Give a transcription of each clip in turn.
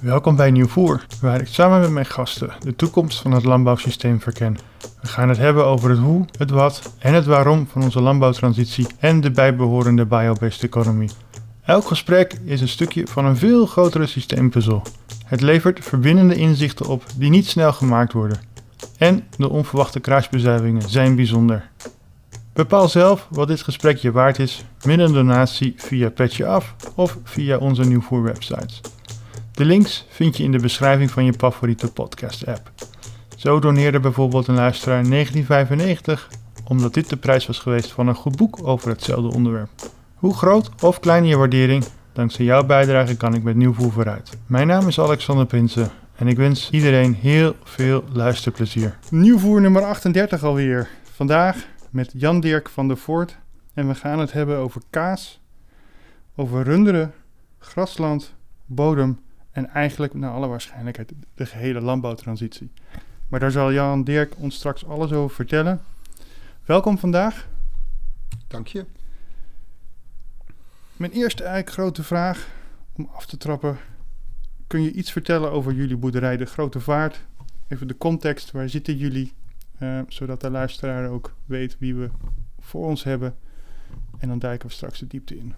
Welkom bij Nieuwvoer, waar ik samen met mijn gasten de toekomst van het landbouwsysteem verken. We gaan het hebben over het hoe, het wat en het waarom van onze landbouwtransitie en de bijbehorende biobased economie. Elk gesprek is een stukje van een veel grotere systeempuzzel. Het levert verbindende inzichten op die niet snel gemaakt worden. En de onverwachte kruisbezuivingen zijn bijzonder. Bepaal zelf wat dit gesprek je waard is met een donatie via Petje Af of via onze Nieuwvoer websites. De links vind je in de beschrijving van je favoriete podcast-app. Zo doneerde bijvoorbeeld een luisteraar 1995 omdat dit de prijs was geweest van een goed boek over hetzelfde onderwerp. Hoe groot of klein je waardering, dankzij jouw bijdrage kan ik met Nieuwvoer vooruit. Mijn naam is Alexander Prinsen en ik wens iedereen heel veel luisterplezier. Nieuwvoer nummer 38 alweer. Vandaag met Jan Dirk van der Voort en we gaan het hebben over kaas, over runderen, grasland, bodem en eigenlijk naar alle waarschijnlijkheid de gehele landbouwtransitie. Maar daar zal Jan Dirk ons straks alles over vertellen. Welkom vandaag. Dank je. Mijn eerste eigenlijk grote vraag om af te trappen. Kun je iets vertellen over jullie boerderij De Grote Vaart? Even de context, waar zitten jullie? Uh, zodat de luisteraar ook weet wie we voor ons hebben. En dan duiken we straks de diepte in.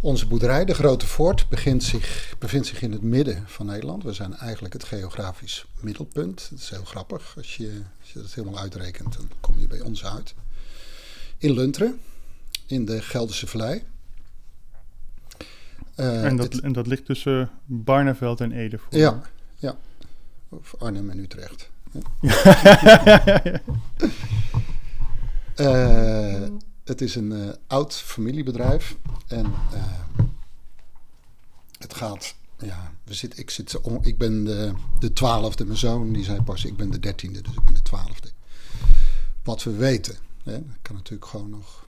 Onze boerderij, de Grote Voort, begint zich, bevindt zich in het midden van Nederland. We zijn eigenlijk het geografisch middelpunt. Dat is heel grappig. Als je, als je dat helemaal uitrekent, dan kom je bij ons uit. In Lunteren, in de Gelderse Vallei. Uh, en, dat, en dat ligt tussen Barneveld en Ede? Voor ja, ja, of Arnhem en Utrecht. uh, het is een uh, oud familiebedrijf en uh, het gaat, ja, we zit, ik, zit, ik ben de, de twaalfde, mijn zoon die zei pas, ik ben de dertiende, dus ik ben de twaalfde. Wat we weten, hè, dat kan natuurlijk gewoon nog,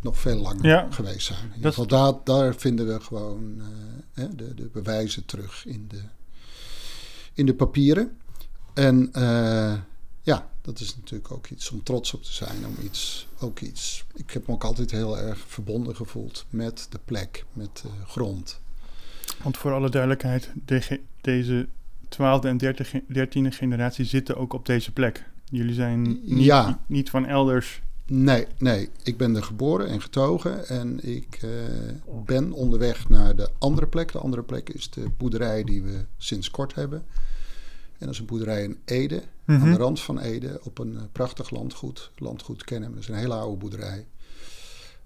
nog veel langer ja, geweest zijn. In ieder geval, daar, daar vinden we gewoon uh, hè, de, de bewijzen terug in de, in de papieren. En ja, dat is natuurlijk ook iets om trots op te zijn. Om iets, ook iets. Ik heb me ook altijd heel erg verbonden gevoeld met de plek, met de grond. Want voor alle duidelijkheid, de, deze 12e en 13e generatie zitten ook op deze plek. Jullie zijn niet, ja. niet van elders. Nee, nee. Ik ben er geboren en getogen. En ik uh, ben onderweg naar de andere plek. De andere plek is de boerderij die we sinds kort hebben. En dat is een boerderij in Ede, aan de mhm. rand van Ede, op een eh, prachtig landgoed. Landgoed kennen Dat is een hele oude boerderij.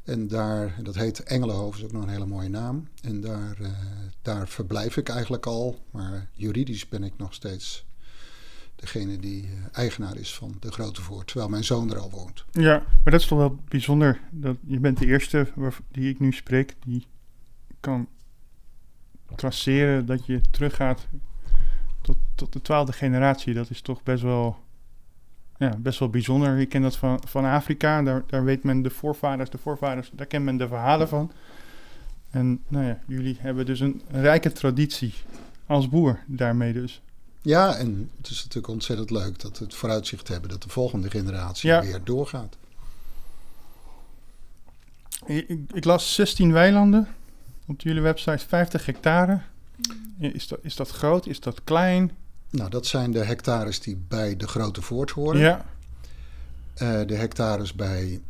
En daar, dat heet Engelenhoven, is ook nog een hele mooie naam. En daar, uh, daar verblijf ik eigenlijk al. Maar juridisch ben ik nog steeds degene die uh, eigenaar is van de Grote Voort. Terwijl mijn zoon er al woont. Ja, maar dat is toch wel bijzonder. Dat je bent de eerste die ik nu spreek die kan traceren dat je teruggaat tot, tot de twaalfde generatie. Dat is toch best wel, ja, best wel bijzonder. Je kent dat van, van Afrika. Daar, daar weet men de voorvaders, de voorvaders, daar kent men de verhalen van. En nou ja, jullie hebben dus een rijke traditie als boer daarmee dus. Ja, en het is natuurlijk ontzettend leuk dat we het vooruitzicht hebben dat de volgende generatie weer doorgaat. Ik, ik, las 16 weilanden op jullie website, 50 hectare. Is dat, is dat groot? Is dat klein? Nou, dat zijn de hectares die bij de Grote Voort horen. Ja. Uh, de hectares bij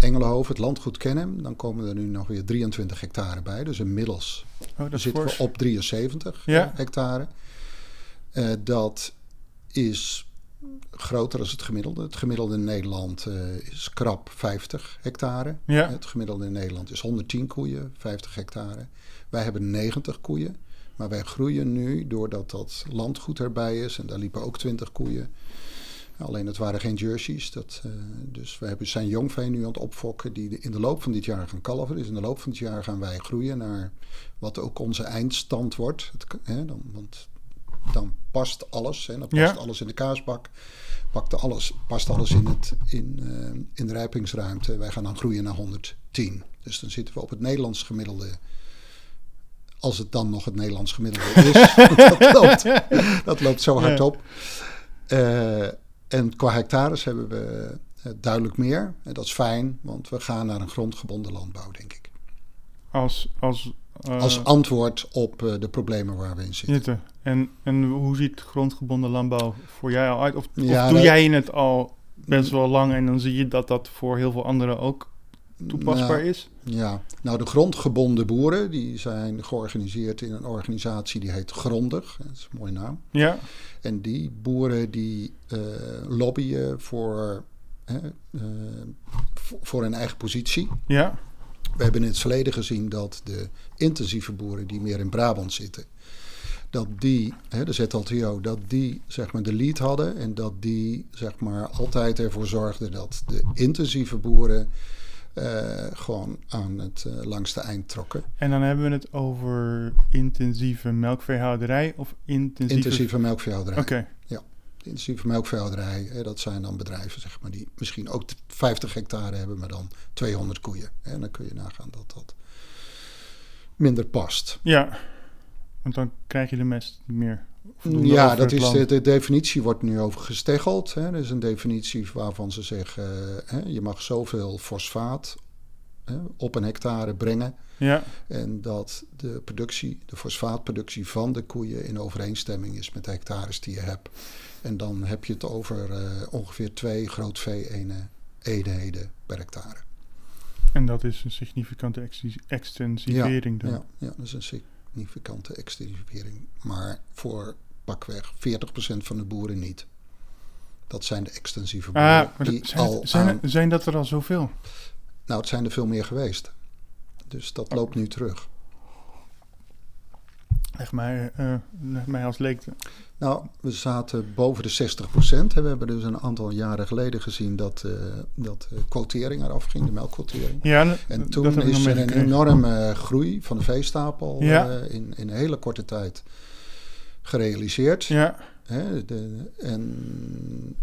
Engelenhoven, het landgoed Kennem. Dan komen er nu nog weer 23 hectare bij. Dus inmiddels oh, zitten we op 73 ja. hectare. Uh, dat is groter dan het gemiddelde. Het gemiddelde in Nederland uh, is krap 50 hectare. Ja. Het gemiddelde in Nederland is 110 koeien, 50 hectare. Wij hebben 90 koeien. Maar wij groeien nu doordat dat landgoed erbij is. En daar liepen ook 20 koeien. Alleen het waren geen jerseys. Dat, uh, dus we hebben, zijn jongvee nu aan het opfokken die in de loop van dit jaar gaan kalven. Dus in de loop van dit jaar gaan wij groeien naar wat ook onze eindstand wordt. Het, hè, dan, want dan past alles. Hè, dan past alles in de kaasbak. Pakte alles, past alles in, het, in, uh, in de rijpingsruimte. Wij gaan dan groeien naar 110. Dus dan zitten we op het Nederlands gemiddelde als het dan nog het Nederlands gemiddelde is. dat, loopt, dat loopt zo hard op. Uh, en qua hectares hebben we uh, duidelijk meer. En dat is fijn, want we gaan naar een grondgebonden landbouw, denk ik. Als, als, eh, Als antwoord op eh, de problemen waar we in zitten. zitten. En, en hoe ziet grondgebonden landbouw voor jij al uit? Of, doe dat- jij het al best wel lang en dan zie je dat dat voor heel veel anderen ook toepasbaar Nou, is? Ja, nou de grondgebonden boeren die zijn georganiseerd in een organisatie die heet Grondig. Dat is een mooie naam. Ja, En die boeren die eh, lobbyen voor, hè, eh, voor- voor hun eigen positie. ja, We hebben in het verleden gezien dat de intensieve boeren die meer in Brabant zitten, dat die, hè, de ZLTO, dat die zeg maar de lead hadden en dat die zeg maar altijd ervoor zorgden dat de intensieve boeren gewoon aan het eh, langste eind trokken. en dan hebben we het over intensieve melkveehouderij of intensieve... Intensieve melkveehouderij. Oké, Intensieve melkveehouderij, hè, dat zijn dan bedrijven zeg maar, die misschien ook 50 hectare hebben, maar dan 200 koeien. Hè, En dan kun je nagaan dat dat minder past. ja. Want dan krijg je de mest niet meer. Ja, dat is land. de, de definitie wordt nu over gesteggeld. Hè. Er is een definitie waarvan ze zeggen, eh, hè, je mag zoveel fosfaat hè, op een hectare brengen. Ja, En dat de productie, de fosfaatproductie van de koeien in overeenstemming is met de hectares die je hebt. En dan heb je het over eh, ongeveer twee grootvee-eenheden per hectare. en dat is een significante extensivering dan. Ja, ja, dat is een significante extensivering. Maar voor pakweg 40% van de boeren niet. Dat zijn de extensieve boeren. Ah, die zijn, al zijn, aan- zijn dat er al zoveel? Nou, het zijn er veel meer geweest. Dus dat loopt nu terug. Leg mij, leg mij als leek. Nou, we zaten boven de 60%. hè. We hebben dus een aantal jaren geleden gezien dat, eh, dat de quotering eraf ging, de melkquotering. Ja, En toen is er een enorme groei van de veestapel Ja. eh, in, in een hele korte tijd gerealiseerd. Ja, Hè, de, en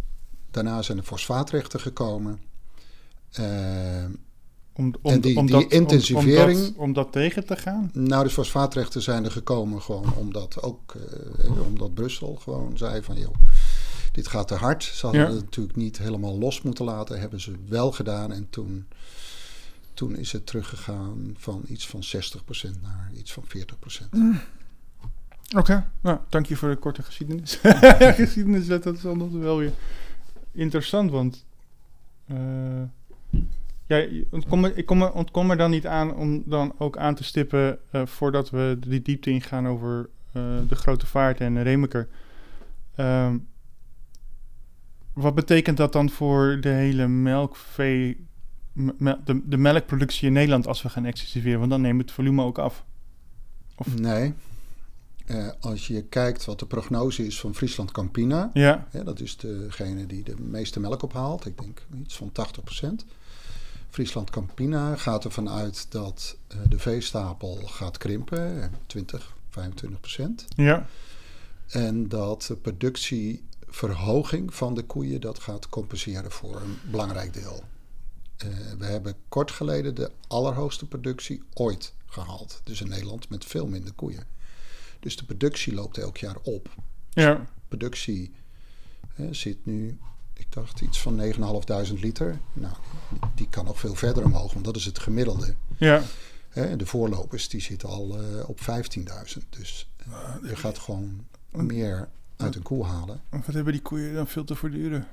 daarna zijn er fosfaatrechten gekomen. Eh, om, om, En die- om die dat, intensivering- Om, dat, om dat tegen te gaan? nou, de fosfaatrechten zijn er gekomen gewoon omdat ook eh, omdat Brussel gewoon zei van joh, dit gaat te hard. Ze hadden Ja. het natuurlijk niet helemaal los moeten laten, hebben ze wel gedaan. En toen, toen is het teruggegaan van iets van 60% naar iets van 40%. Oké, nou, dank je voor de korte geschiedenis. geschiedenis, dat is dan nog wel weer interessant, want... eh, ja, ontkom ik kom er, ontkom er dan niet aan om dan ook aan te stippen... eh, voordat we de diepte ingaan over eh, de grote vaart en Remeker. Ehm, wat betekent dat dan voor de hele melkvee... me- me- De, de melkproductie in Nederland als we gaan excessiveren? Want dan neemt het volume ook af. Of- Nee. Eh, als je kijkt wat de prognose is van Friesland Campina, Ja, hè, dat is degene die de meeste melk ophaalt, ik denk iets van 80%. Friesland Campina gaat ervan uit dat eh, de veestapel gaat krimpen, eh, 20, 25%. ja, En dat de productieverhoging van de koeien dat gaat compenseren voor een belangrijk deel. Eh, we hebben kort geleden de allerhoogste productie ooit gehaald. Dus in Nederland met veel minder koeien. Dus de productie loopt elk jaar op. ja. Productie hè, zit nu, ik dacht iets van 9.500 liter. Nou, die kan nog veel verder omhoog, want dat is het gemiddelde. Ja, Hè, de voorlopers die zitten al eh, op 15.000. Dus eh, je gaat gewoon meer uit een koe halen. wat hebben die koeien dan veel te verduren?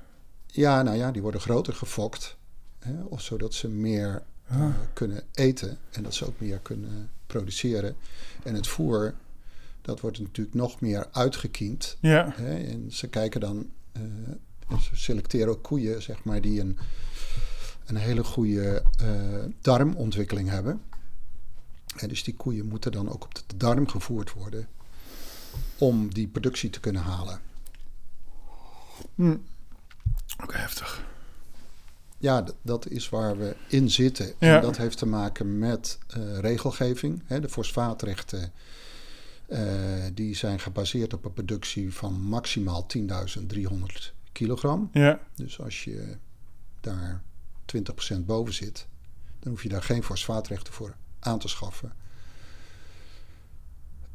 Ja, nou ja, die worden groter gefokt. Hè, of zodat ze meer eh, kunnen eten en dat ze ook meer kunnen produceren. En het voer, dat wordt natuurlijk nog meer uitgekiend. Ja, Hè, en ze kijken dan, eh, ze selecteren ook koeien, zeg maar, die een, een hele goede eh, darmontwikkeling hebben. En dus die koeien moeten dan ook op de darm gevoerd worden om die productie te kunnen halen. hm. ook heftig. Ja, dat is waar we in zitten. Ja. En dat heeft te maken met eh, regelgeving. Hè, de fosfaatrechten eh, die zijn gebaseerd op een productie van maximaal 10.300 kilogram. Ja, Dus als je daar 20% boven zit, dan hoef je daar geen fosfaatrechten voor aan te schaffen.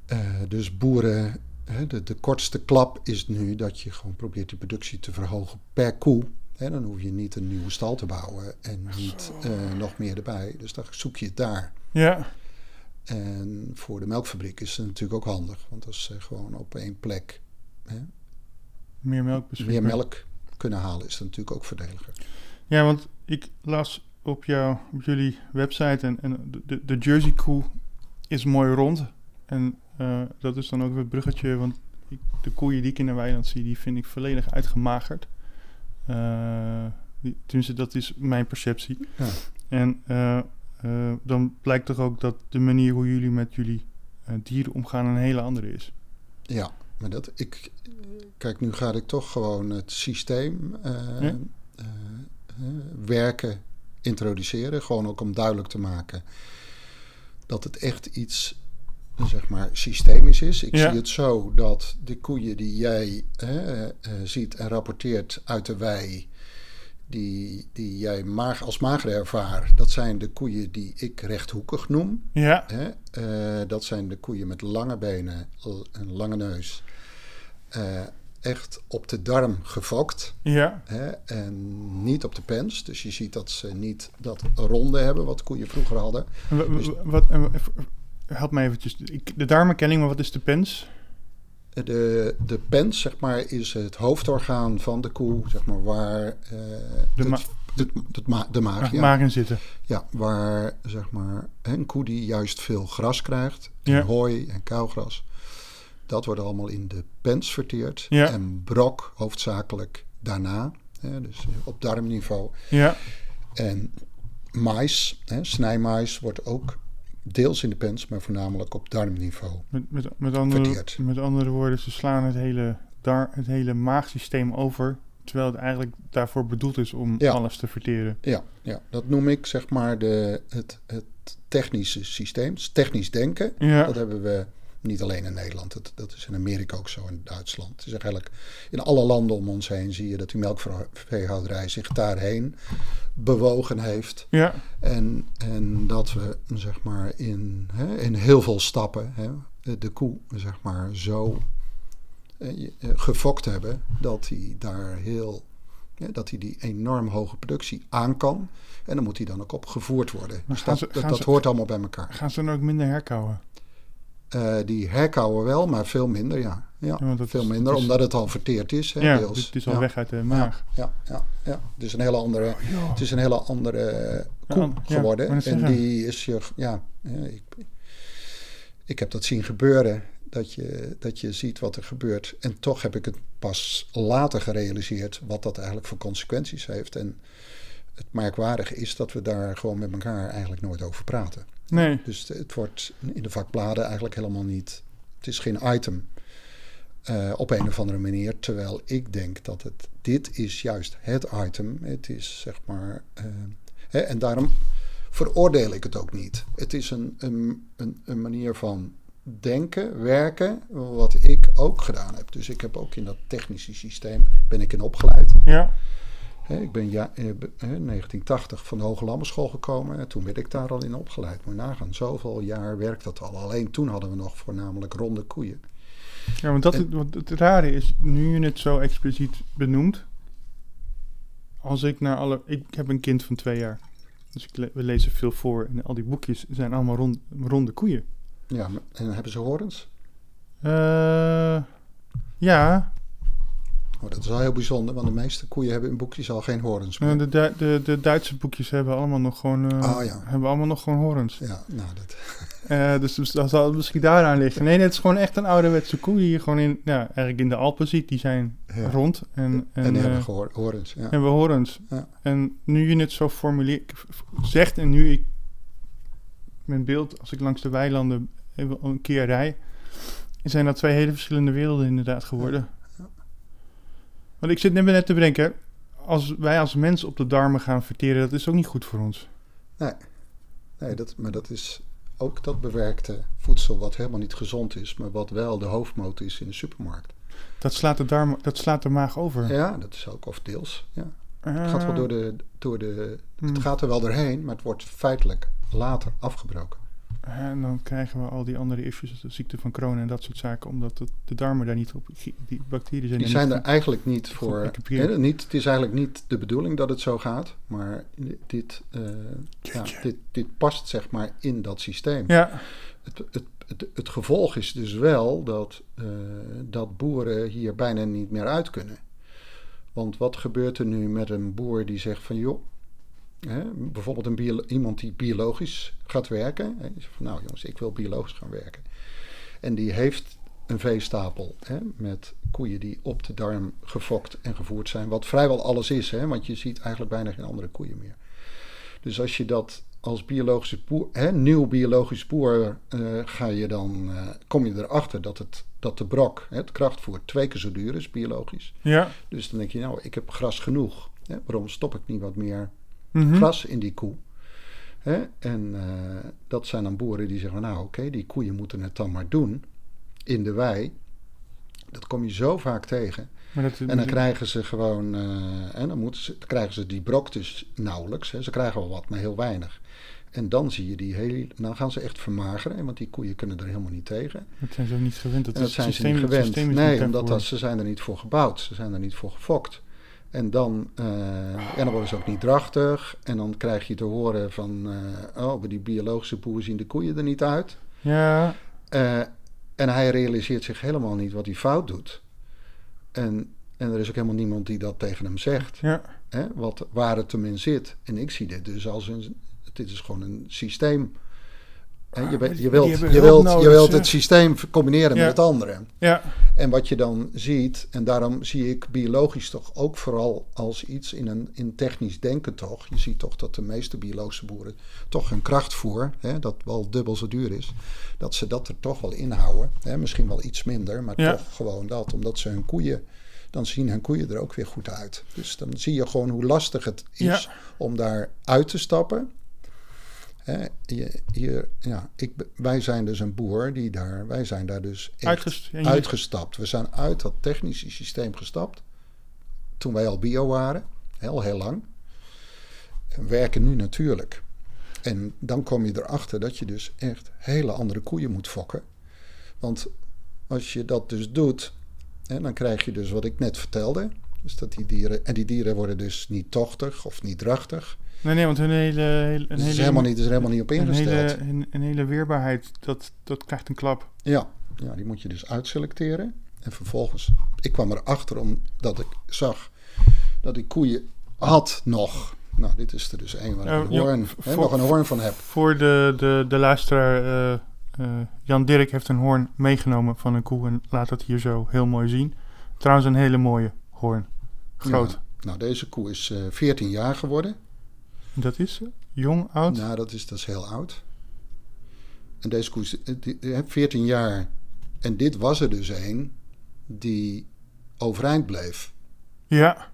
Eh, dus boeren, hè, de, de kortste klap is nu dat je gewoon probeert die productie te verhogen per koe. Hè, dan hoef je niet een nieuwe stal te bouwen en niet eh, nog meer erbij. Dus dan zoek je het daar. ja, En voor de melkfabriek is het natuurlijk ook handig. Want als ze gewoon op één plek hè, Meer melk meer melk kunnen halen, is natuurlijk ook voordeliger. Ja, want ik las op, jou, op jullie website en, en de- de, Jersey koe is mooi rond. En eh, dat is dan ook weer het bruggetje, want ik, de koeien die ik in de weiland zie, die vind ik volledig uitgemagerd. Eh, die, tenminste, dat is mijn perceptie. Ja. En eh, dan blijkt toch ook dat de manier hoe jullie met jullie dieren omgaan een hele andere is. Ja, maar dat ik. Kijk, nu ga ik toch gewoon het systeem eh, Ja. eh, eh, werken introduceren. Gewoon ook om duidelijk te maken dat het echt iets, zeg maar, systemisch is. Ik Ja. zie het zo dat de koeien die jij ziet en rapporteert uit de wei. Die, die jij maag, als mager ervaart, dat zijn de koeien die ik rechthoekig noem. Ja, Hè? eh, dat zijn de koeien met lange benen, een lange neus. Eh, echt op de darm gefokt. ja, Hè? En niet op de pens. Dus je ziet dat ze niet dat ronde hebben wat koeien vroeger hadden. Wa- Dus- wat, help me eventjes. Ik, de darmenkenning, maar wat is de pens? De, de pens, zeg maar, is het hoofdorgaan van de koe, zeg maar, waar eh, De ma- het- het ma- de maag, ja. maag in zitten. Ja, waar zeg maar een koe die juist veel gras krijgt, en Ja. hooi en kauwgras, dat wordt allemaal in de pens verteerd. Ja. En brok hoofdzakelijk daarna, hè, dus op darmniveau. Ja, En mais, hè, snijmais, wordt ook deels in de pens, maar voornamelijk op darmniveau. met, met, met, andere, Verteerd. met andere woorden, ze slaan het hele, dar, het hele maagsysteem over. Terwijl het eigenlijk daarvoor bedoeld is om Ja. alles te verteren. Ja, ja, dat noem ik zeg maar de, het, het technische systeem, technisch denken. Ja, Dat hebben we niet alleen in Nederland, dat, dat is in Amerika ook zo, in Duitsland. Het is eigenlijk in alle landen om ons heen zie je dat die melkveehouderij zich daarheen bewogen heeft. ja, En, en dat we zeg maar in, hè, in heel veel stappen hè, de koe zeg maar zo eh, eh, gefokt hebben dat hij daar heel ja, dat hij die enorm hoge productie aan kan. En dan moet hij dan ook op gevoerd worden. Dus dat, ze- dat, gaan dat ze- hoort allemaal bij elkaar. gaan ze dan ook minder herkauwen? Eh, die herkauwen wel, maar veel minder, ja. ja, Ja, veel minder, is- omdat het al verteerd is. Hè, ja, deels. het is al ja. weg uit de maag. Ja, ja, ja. Het is een hele andere, Ja. het is een hele andere koe Ja, ja, geworden. en zeggen. die is je, ja, ik, ik heb dat zien gebeuren. Dat je, dat je ziet wat er gebeurt. En toch heb ik het pas later gerealiseerd wat dat eigenlijk voor consequenties heeft. En het merkwaardige is dat we daar gewoon met elkaar eigenlijk nooit over praten. Nee, Dus het wordt in de vakbladen eigenlijk helemaal niet. Het is geen item eh, op een of andere manier. Terwijl ik denk dat het. Dit is juist het item. Het is zeg maar. eh, hè, en daarom veroordeel ik het ook niet. Het is een, een, een, een manier van denken, werken, wat ik ook gedaan heb. Dus ik heb ook in dat technische systeem ben ik in opgeleid. ja, ik ben ja, eh, be- hè, 1980 van de Hoge Landbouwschool gekomen en toen werd ik daar al in opgeleid. Je nagaan, zoveel jaar werkt dat al. Alleen toen hadden we nog voornamelijk ronde koeien. ja want, dat, En- want het rare is, nu je het zo expliciet benoemt, als ik naar alle... Ik heb een kind van twee jaar, dus ik le- we lezen veel voor en al die boekjes zijn allemaal rond, ronde koeien. Ja, maar- en hebben ze horens? Eh, ja, Oh, dat is wel heel bijzonder, want de meeste koeien hebben in boekjes al geen horens eh, meer. de, de, de Duitse boekjes hebben allemaal nog gewoon, eh, Oh, ja. hebben allemaal nog gewoon horens. Ja, nou, dat, Eh, dus, dus dat zal misschien daaraan liggen. Nee, het is gewoon echt een ouderwetse koe die je gewoon in, ja, eigenlijk in de Alpen ziet. Die zijn Ja. rond en, en, en, die eh, hebben gehoor- horens. Ja. hebben horens. Ja. En nu je het zo formuleert, zegt en nu ik mijn beeld, als ik langs de weilanden even een keer rij, zijn dat twee hele verschillende werelden inderdaad geworden. Want ik zit net te bedenken, als wij als mens op de darmen gaan verteren, dat is ook niet goed voor ons. Nee, dat, maar dat is ook dat bewerkte voedsel wat helemaal niet gezond is, maar wat wel de hoofdmoot is in de supermarkt. Dat slaat de, darm, dat slaat de maag over. Ja, dat is ook of deels. Ja. Ah, Het gaat wel door de, door de hmm. Het gaat er wel doorheen, maar het wordt feitelijk later afgebroken. En dan krijgen we al die andere issues, de ziekte van corona en dat soort zaken, omdat de darmen daar niet op, die bacteriën zijn Die zijn er eigenlijk niet voor. niet, het is eigenlijk niet de bedoeling dat het zo gaat, maar dit, eh, ja, dit, dit past zeg maar in dat systeem. Ja, Het, het, het, het gevolg is dus wel dat, eh, dat boeren hier bijna niet meer uit kunnen. Want wat gebeurt er nu met een boer die zegt van joh, hè, bijvoorbeeld een bio- iemand die biologisch gaat werken. Hè, die zegt van nou jongens, ik wil biologisch gaan werken. En die heeft een veestapel hè, met koeien die op de darm gefokt en gevoerd zijn. Wat vrijwel alles is, hè, want je ziet eigenlijk bijna geen andere koeien meer. Dus als je dat als biologische boer, hè, nieuw biologisch boer, eh, ga je dan, eh, kom je erachter dat, het, dat de brok, hè, het krachtvoer, twee keer zo duur is biologisch. ja. Dus dan denk je, nou, ik heb gras genoeg. Hè, waarom stop ik niet wat meer Mhm. gras in die koe? Hè? En eh, dat zijn dan boeren die zeggen, nou oké, die koeien moeten het dan maar doen in de wei. Dat kom je zo vaak tegen. Maar dat, En dan krijgen ze gewoon, eh, en dan, moeten ze, dan krijgen ze die brok dus nauwelijks. Hè. Ze krijgen wel wat, maar heel weinig. En dan zie je die heel, dan gaan ze echt vermageren, want die koeien kunnen er helemaal niet tegen. dat zijn ze ook niet gewend. Dat, En dat is zijn ze niet gewend. Nee, omdat dat, ze zijn er niet voor gebouwd. Ze zijn er niet voor gefokt. En dan, en dan worden ze ook niet drachtig. En dan krijg je te horen van, eh, oh, maar die biologische boeren zien de koeien er niet uit. Ja, Eh, en hij realiseert zich helemaal niet wat hij fout doet. En, en er is ook helemaal niemand die dat tegen hem zegt. ja. Hè, wat, waar het hem in zit. En ik zie dit dus als een, dit is gewoon een systeem. Je, Ah, je wilt, je wilt, nodig, je wilt het systeem combineren Ja. met het andere. Ja, En wat je dan ziet, en daarom zie ik biologisch toch ook vooral als iets in een in technisch denken toch. Je ziet toch dat de meeste biologische boeren toch hun krachtvoer, hè, dat wel dubbel zo duur is, dat ze dat er toch wel inhouden. Hè, misschien wel iets minder, maar Ja. toch gewoon dat. Omdat ze hun koeien, dan zien hun koeien er ook weer goed uit. Dus dan zie je gewoon hoe lastig het is Ja. om daar uit te stappen. Hè, hier, ja, ik, wij zijn dus een boer die daar, wij zijn daar dus uitgest- uitgestapt. We zijn uit dat technische systeem gestapt. Toen wij al bio waren, heel heel lang. En werken nu natuurlijk. En dan kom je erachter dat je dus echt hele andere koeien moet fokken. Want als je dat dus doet, hè, dan krijg je dus wat ik net vertelde. Dus dat die dieren, en die dieren worden dus niet tochtig of niet drachtig. Nee, nee, want hun hele... hele een is hele helemaal niet, is er helemaal niet op een ingesteld. hele, een, een hele weerbaarheid, dat, dat krijgt een klap. Ja, ja, die moet je dus uitselecteren. En vervolgens, ik kwam erachter omdat ik zag dat die koeien had nog. Nou, dit is er dus één waar ik Oh, een hoorn, hè, nog een hoorn van heb. Voor de, de, de luisteraar, eh, eh, Jan Dirk heeft een hoorn meegenomen van een koe en laat dat hier zo heel mooi zien. Trouwens een hele mooie hoorn. Groot. Ja, nou, deze koe is eh 14 jaar geworden. Dat is eh, jong, oud? Nou, dat is, dat is heel oud. En deze koe is eh, die, die heeft 14 jaar. En dit was er dus een die overeind bleef. Ja.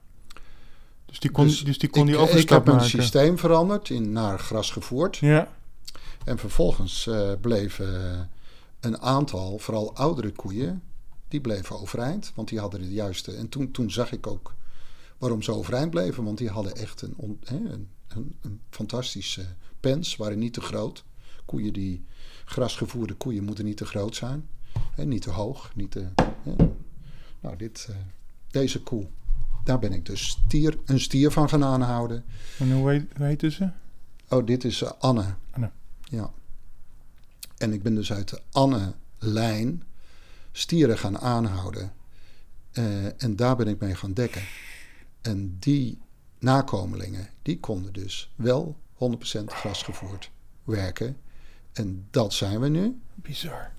Dus die kon, dus, die, kon ik, die ik overstap heb een maken. systeem veranderd in naar gras gevoerd. Ja. En vervolgens eh, bleven een aantal, vooral oudere koeien, die bleven overeind. Want die hadden de juiste. En toen, toen zag ik ook waarom ze overeind bleven. Want die hadden echt een, on- hè, een, een, een fantastische pens, waren niet te groot. Koeien die, grasgevoerde koeien moeten niet te groot zijn. Hè, niet te hoog, niet te... hè. Nou, dit, eh, deze koe, daar ben ik dus stier, een stier van gaan aanhouden. En hoe heet, hoe ze? Oh, dit is eh, Anne. Anne. Ja. En ik ben dus uit de Anne-lijn stieren gaan aanhouden. Eh, en daar ben ik mee gaan dekken. En die nakomelingen, die konden dus wel 100% grasgevoerd werken. En dat zijn we nu. Bizar.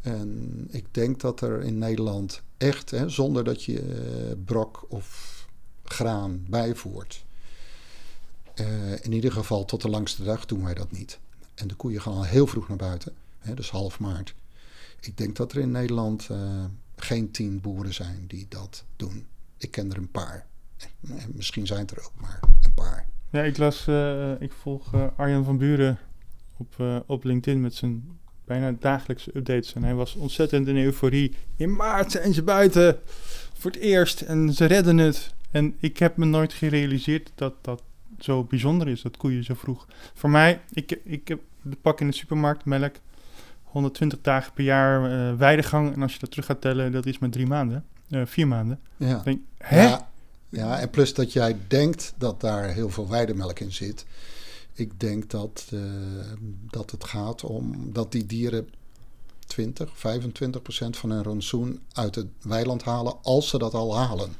En ik denk dat er in Nederland echt, hè, zonder dat je eh, brok of graan bijvoert. eh, in ieder geval tot de langste dag doen wij dat niet. En de koeien gaan al heel vroeg naar buiten, hè, dus half maart. Ik denk dat er in Nederland eh, geen tien boeren zijn die dat doen. Ik ken er een paar. Eh, Misschien zijn het er ook maar een paar. Ja, ik las, eh, ik volg eh, Arjan van Buren op, op LinkedIn met zijn bijna dagelijkse updates. En hij was ontzettend in euforie. In maart zijn ze buiten voor het eerst en ze redden het. En ik heb me nooit gerealiseerd dat dat zo bijzonder is dat koeien zo vroeg. Voor mij, ik, ik heb de pak in de supermarkt melk. 120 dagen per jaar eh weidegang. En als je dat terug gaat tellen, dat is maar drie maanden. vier maanden. Ja. Denk, hè? Ja, ja, en plus dat jij denkt dat daar heel veel weidemelk in zit. Ik denk dat, eh, dat het gaat om dat die dieren 20, 25 procent van hun rantsoen uit het weiland halen, als ze dat al halen.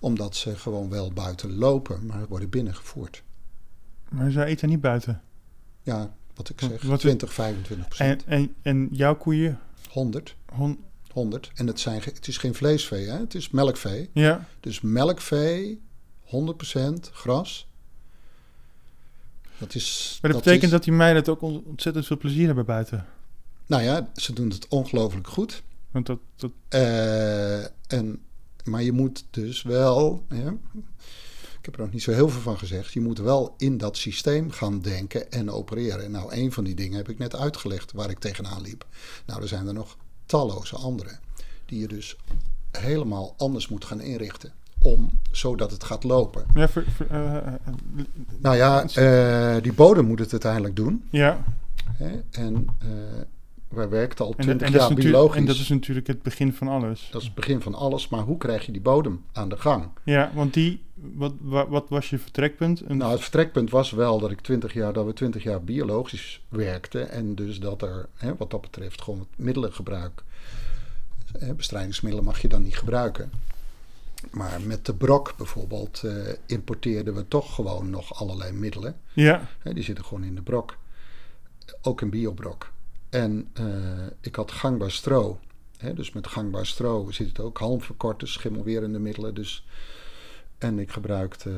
Omdat ze gewoon wel buiten lopen, maar worden binnengevoerd. Maar zij eten niet buiten. Ja, wat ik zeg, wat- 20, 25 En, procent. en, en jouw koeien? 100, Hon, 100. En het, zijn, het is geen vleesvee, hè? het is melkvee. ja, Dus melkvee, 100% gras. Dat is. maar dat, betekent is- dat die meiden het ook on- ontzettend veel plezier hebben buiten. Nou ja, ze doen het ongelooflijk goed. Want dat, dat, Eh, en, maar je moet dus wel. Ja, ik heb er nog niet zo heel veel van gezegd. Je moet wel in dat systeem gaan denken en opereren. Nou, een van die dingen heb ik net uitgelegd waar ik tegenaan liep. Nou, er zijn er nog talloze andere. Die je dus helemaal anders moet gaan inrichten. Om, zodat het gaat lopen. ja, ver- eh, eh, eh, Nou ja, die bodem moet het uiteindelijk doen. ja. Hè? En eh, wij werkten al En, 20 en, dat jaar biologisch. en dat is natuurlijk het begin van alles. Dat is het begin van alles. Maar hoe krijg je die bodem aan de gang? Ja, want die, wat, wa- wat was je vertrekpunt? Nou, het vertrekpunt was wel dat ik 20 jaar, dat we 20 jaar biologisch werkten. En dus dat er, hè, wat dat betreft, gewoon het middelengebruik. Bestrijdingsmiddelen mag je dan niet gebruiken. Maar met de brok bijvoorbeeld eh, importeerden we toch gewoon nog allerlei middelen. ja, Hè, die zitten gewoon in de brok. Ook een biobrok. En eh, ik had gangbaar stro. Hè, dus met gangbaar stro zit het ook halmverkorters, schimmelwerende middelen. Dus. En ik gebruikte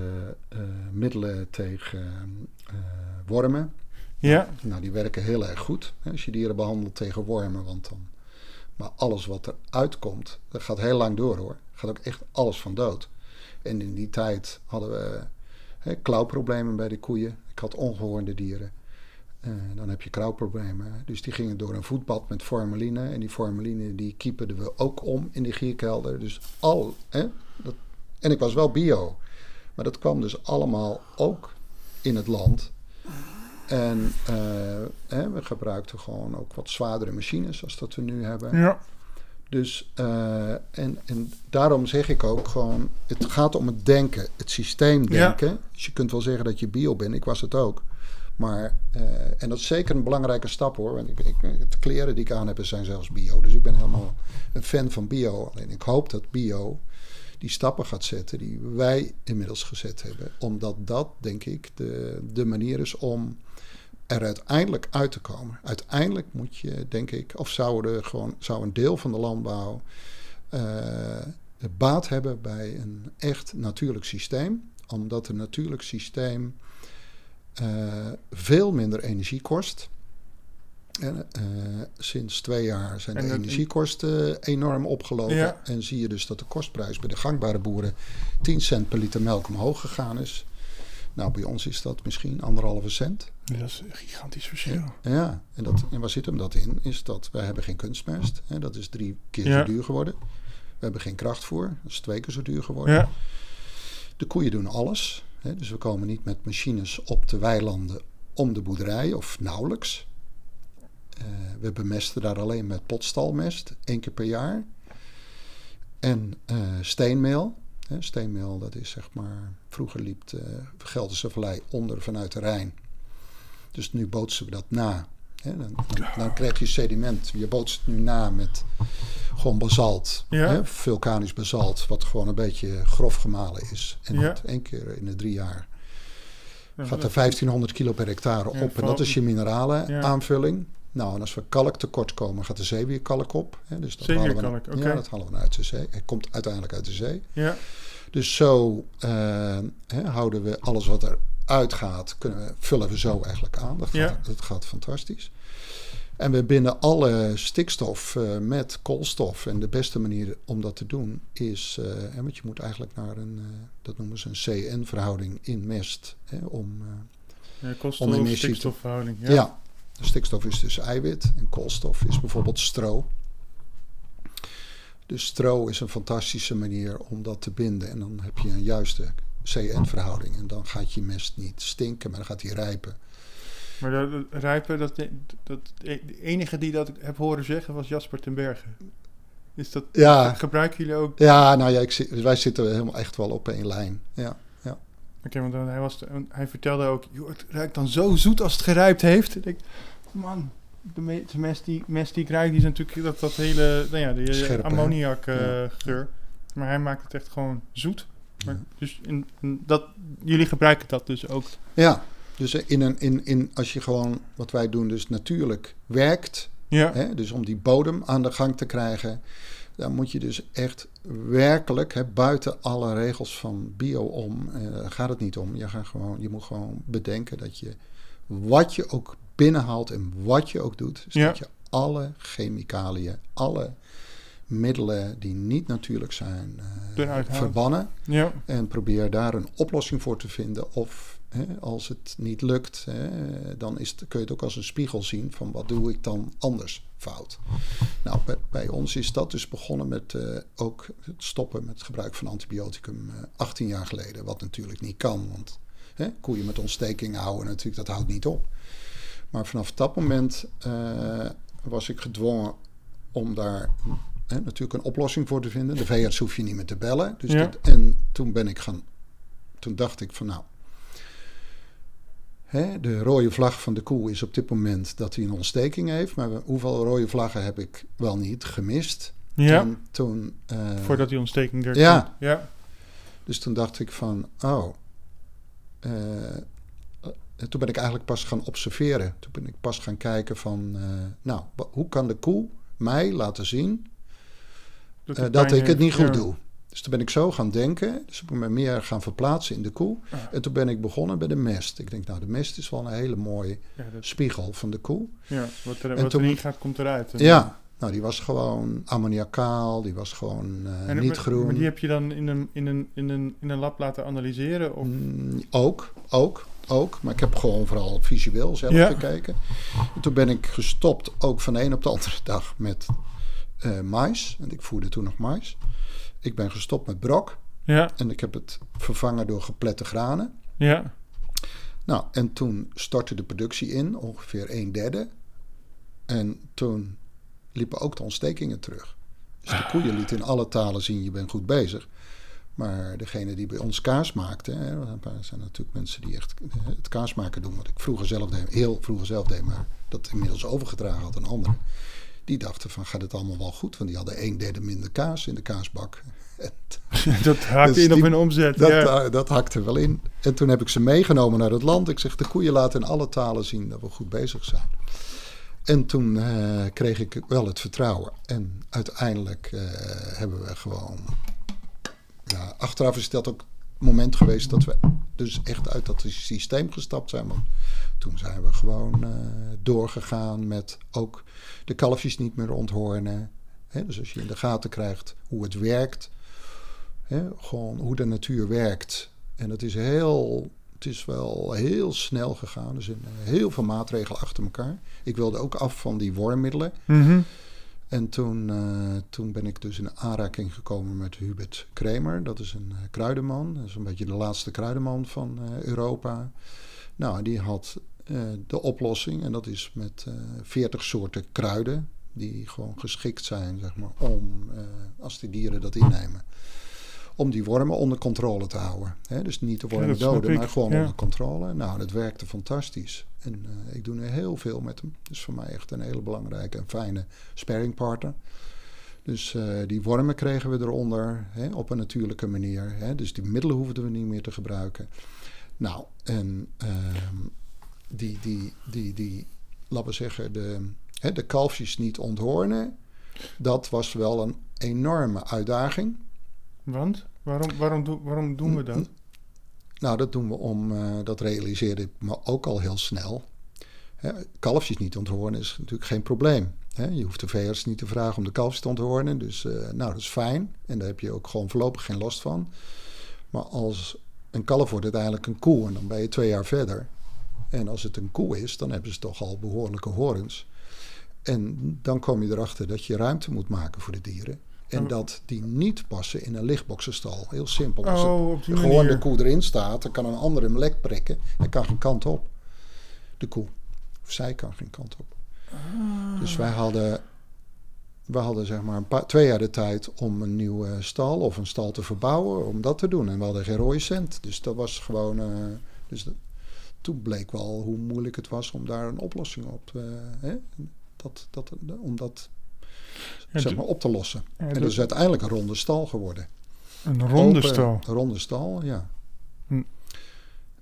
eh, middelen tegen eh, wormen. ja, Nou, die werken heel erg goed hè, als je dieren behandelt tegen wormen. Want dan, maar alles wat eruit komt, dat gaat heel lang door hoor. Gaat ook echt alles van dood. En in die tijd hadden we hè, klauwproblemen bij de koeien. Ik had ongehoorde dieren. Eh, dan heb je klauwproblemen. Dus die gingen door een voetbad met formaline. En die formaline die kieperden we ook om in de gierkelder. Dus al. Hè, dat, en ik was wel bio. Maar dat kwam dus allemaal ook in het land. En eh, hè, we gebruikten gewoon ook wat zwaardere machines als dat we nu hebben. ja. Dus, eh, en, en daarom zeg ik ook gewoon, het gaat om het denken, het systeem Ja. denken. Dus je kunt wel zeggen dat je bio bent, ik was het ook. Maar, eh, en dat is zeker een belangrijke stap hoor. Want ik, ik, de kleren die ik aan heb zijn zelfs bio. Dus ik ben helemaal een fan van bio. Alleen ik hoop dat bio die stappen gaat zetten die wij inmiddels gezet hebben. Omdat dat, denk ik, de, de manier is om er uiteindelijk uit te komen. Uiteindelijk moet je, denk ik, of zou, er gewoon, zou een deel van de landbouw eh, baat hebben bij een echt natuurlijk systeem. Omdat een natuurlijk systeem veel minder energie kost. En, eh, sinds twee jaar zijn de En energiekosten enorm opgelopen. Ja. En zie je dus dat de kostprijs bij de gangbare boeren 10 cent per liter melk omhoog gegaan is. Nou, bij ons is dat misschien anderhalve cent. Dat is een gigantisch verschil. Ja, en, dat, en waar zit hem dat in? Is dat wij hebben geen kunstmest. Hè, dat is drie keer zo duur geworden. We hebben geen krachtvoer. Dat is twee keer zo duur geworden. De koeien doen alles. Dus we komen niet met machines op de weilanden om de boerderij of nauwelijks. Eh, we bemesten daar alleen met potstalmest, één keer per jaar. En eh, steenmeel. Steenmeel, dat is zeg maar... Vroeger liep de Gelderse Vallei onder vanuit de Rijn. Dus nu bootsen we dat na. Dan, dan, dan krijg je sediment. Je bootst het nu na met gewoon basalt. Ja. Vulkanisch basalt, wat gewoon een beetje grof gemalen is. En Ja. dat één keer in de drie jaar Ja, gaat er dat- 1500 kilo per hectare op. En dat is je mineralen aanvulling. Nou, en als we kalk tekort komen, gaat de zeewierkalk op. Hè, dus dat Zeewierkalk, halen we. Ja, dat halen we uit de zee. Het komt uiteindelijk uit de zee. Ja, Dus zo eh, hè, houden we alles wat er uitgaat, kunnen we, vullen we zo eigenlijk aan. Dat gaat, Ja. dat gaat fantastisch. En we binden alle stikstof eh, met koolstof. En de beste manier om dat te doen is, eh, want je moet eigenlijk naar een, eh, dat noemen ze een CN-verhouding in mest. Hè, om, ja Om koolstof, te- stikstofverhouding. ja. Ja. de stikstof is dus eiwit en koolstof is bijvoorbeeld stro. Dus stro is een fantastische manier om dat te binden. En dan heb je een juiste C-N verhouding. En dan gaat je mest niet stinken, maar dan gaat hij rijpen. Maar dat, dat rijpen, dat, dat, de enige die dat heb horen zeggen was Jasper ten Bergen. Is dat, Ja. gebruiken jullie ook? Ja, nou ja, ik, wij zitten helemaal echt wel op één lijn. Ja, ja. Oké, want hij, was, hij vertelde ook, joh, het ruikt dan zo zoet als het gerijpt heeft. Ik denk, man, de, me- de mest, die, mest die ik ruik, die is natuurlijk dat, dat hele, nou ja, die ammoniak eh, geur. Maar hij maakt het echt gewoon zoet. Maar. Dus in, in dat, jullie gebruiken dat dus ook. Ja, dus in een, in, in, als je gewoon, wat wij doen, dus natuurlijk werkt, Ja, hè, dus om die bodem aan de gang te krijgen, dan moet je dus echt werkelijk, hè, buiten alle regels van bio om, eh, gaat het niet om. Je, gaat gewoon, je moet gewoon bedenken dat je, wat je ook binnenhaalt en wat je ook doet, is Ja. dat je alle chemicaliën, alle middelen die niet natuurlijk zijn, eh, verbannen. ja, En probeer daar een oplossing voor te vinden. Of hè, als het niet lukt, hè, dan is het, kun je het ook als een spiegel zien van wat doe ik dan anders fout. Nou, bij, bij ons is dat dus begonnen met eh, ook het stoppen met het gebruik van antibioticum eh, 18 jaar geleden. Wat natuurlijk niet kan, want hè, koeien met ontsteking houden natuurlijk, dat houdt niet op. Maar vanaf dat moment eh, was ik gedwongen om daar hè, natuurlijk een oplossing voor te vinden. De veearts hoef je niet meer te bellen. Dus Ja. en toen ben ik gaan, toen dacht ik van nou, hè, de rode vlag van de koe is op dit moment dat hij een ontsteking heeft. Maar hoeveel rode vlaggen heb ik wel niet gemist? ja. En toen, eh, voordat die ontsteking er ja. komt. Ja, dus toen dacht ik van, oh. eh, en toen ben ik eigenlijk pas gaan observeren. Toen ben ik pas gaan kijken van, eh, nou, hoe kan de koe mij laten zien dat, eh, dat ik het niet goed Ja. doe? Dus toen ben ik zo gaan denken. Dus ik ben me meer gaan verplaatsen in de koe. Ah. En toen ben ik begonnen bij de mest. Ik denk, nou, de mest is wel een hele mooie Ja, dat, spiegel van de koe. ja, wat, er, En wat toen- erin gaat, komt eruit. En- Ja, nou, die was gewoon ammoniakaal. Die was gewoon eh, En, niet maar, groen. Maar die heb je dan in een, in een, in een, in een lab laten analyseren? Of? Mm, ook, ook, ook. Maar ik heb gewoon vooral visueel zelf Ja. gekeken. En toen ben ik gestopt, ook van de een op de andere dag, met eh mais. En ik voerde toen nog mais. Ik ben gestopt met brok. Ja, En ik heb het vervangen door geplette granen. ja, Nou, en toen stortte de productie in, ongeveer een derde. En toen liepen ook de ontstekingen terug. Dus de koeien lieten in alle talen zien, je bent goed bezig. Maar degene die bij ons kaas maakte, hè, want er zijn natuurlijk mensen die echt eh, het kaas maken doen, wat ik vroeger zelf deed, heel vroeger zelf deed, maar dat inmiddels overgedragen had aan anderen. Die dachten van gaat het allemaal wel goed, want die hadden een derde minder kaas in de kaasbak. Dat haakt Dus in op hun omzet. dat, ja. eh, dat hakte wel in. En toen heb ik ze meegenomen naar het land. Ik zeg, de koeien laten in alle talen zien dat we goed bezig zijn. En toen eh, kreeg ik wel het vertrouwen. En uiteindelijk eh, hebben we gewoon... Ja, achteraf is dat ook moment geweest dat we dus echt uit dat systeem gestapt zijn. Want toen zijn we gewoon eh, doorgegaan met ook de kalfjes niet meer onthoornen. Hè, dus als je in de gaten krijgt hoe het werkt... Hè, gewoon hoe de natuur werkt. En dat is heel, het is wel heel snel gegaan. Er zijn heel veel maatregelen achter elkaar. Ik wilde ook af van die wormmiddelen. Mhm. En toen, eh, toen ben ik dus in aanraking gekomen met Hubert Kremer. Dat is een eh, kruidenman. Dat is een beetje de laatste kruidenman van eh, Europa. Nou, die had de oplossing. En dat is met 40 soorten kruiden. Die gewoon geschikt zijn, zeg maar, om, als die dieren dat innemen. Om die wormen onder controle te houden. Hè? Dus niet de wormen doden, maar gewoon ja. onder controle. Nou, dat werkte fantastisch. En eh, ik doe nu heel veel met hem. Dus voor mij echt een hele belangrijke en fijne sparringpartner. Dus eh, die wormen kregen we eronder hè, op een natuurlijke manier. Hè? Dus die middelen hoefden we niet meer te gebruiken. Nou, en ehm, die, die, die, die, laten we zeggen, de, hè, de kalfjes niet onthoornen. Dat was wel een enorme uitdaging. Want? Waarom, waarom, doen- waarom doen we dat? Nou, dat doen we om, eh, dat realiseerde ik me ook al heel snel. Hè, kalfjes niet onthoornen is natuurlijk geen probleem. Hè, je hoeft de veearts niet te vragen om de kalfjes te onthoornen. Dus eh, nou, dat is fijn. En daar heb je ook gewoon voorlopig geen last van. Maar als een kalf wordt uiteindelijk een koe en dan ben je twee jaar verder. En als het een koe is, dan hebben ze toch al behoorlijke horens. En dan kom je erachter dat je ruimte moet maken voor de dieren. En dat die niet passen in een lichtboxenstal. Heel simpel. Als Oh, gewoon de koe erin staat, dan kan een ander hem lek prikken. Hij kan geen kant op. De koe. Of zij kan geen kant op. Ah. Dus wij hadden, we hadden zeg maar een paar, twee jaar de tijd om een nieuwe stal of een stal te verbouwen, om dat te doen. En we hadden geen rode cent. Dus dat was gewoon. eh, dus dat- toen bleek wel hoe moeilijk het was om daar een oplossing op eh, hè? Dat, dat, om dat zeg maar, op te lossen. ja, en dat is uiteindelijk een ronde stal geworden. Een ronde Open, stal. Een ronde stal, ja. Hm.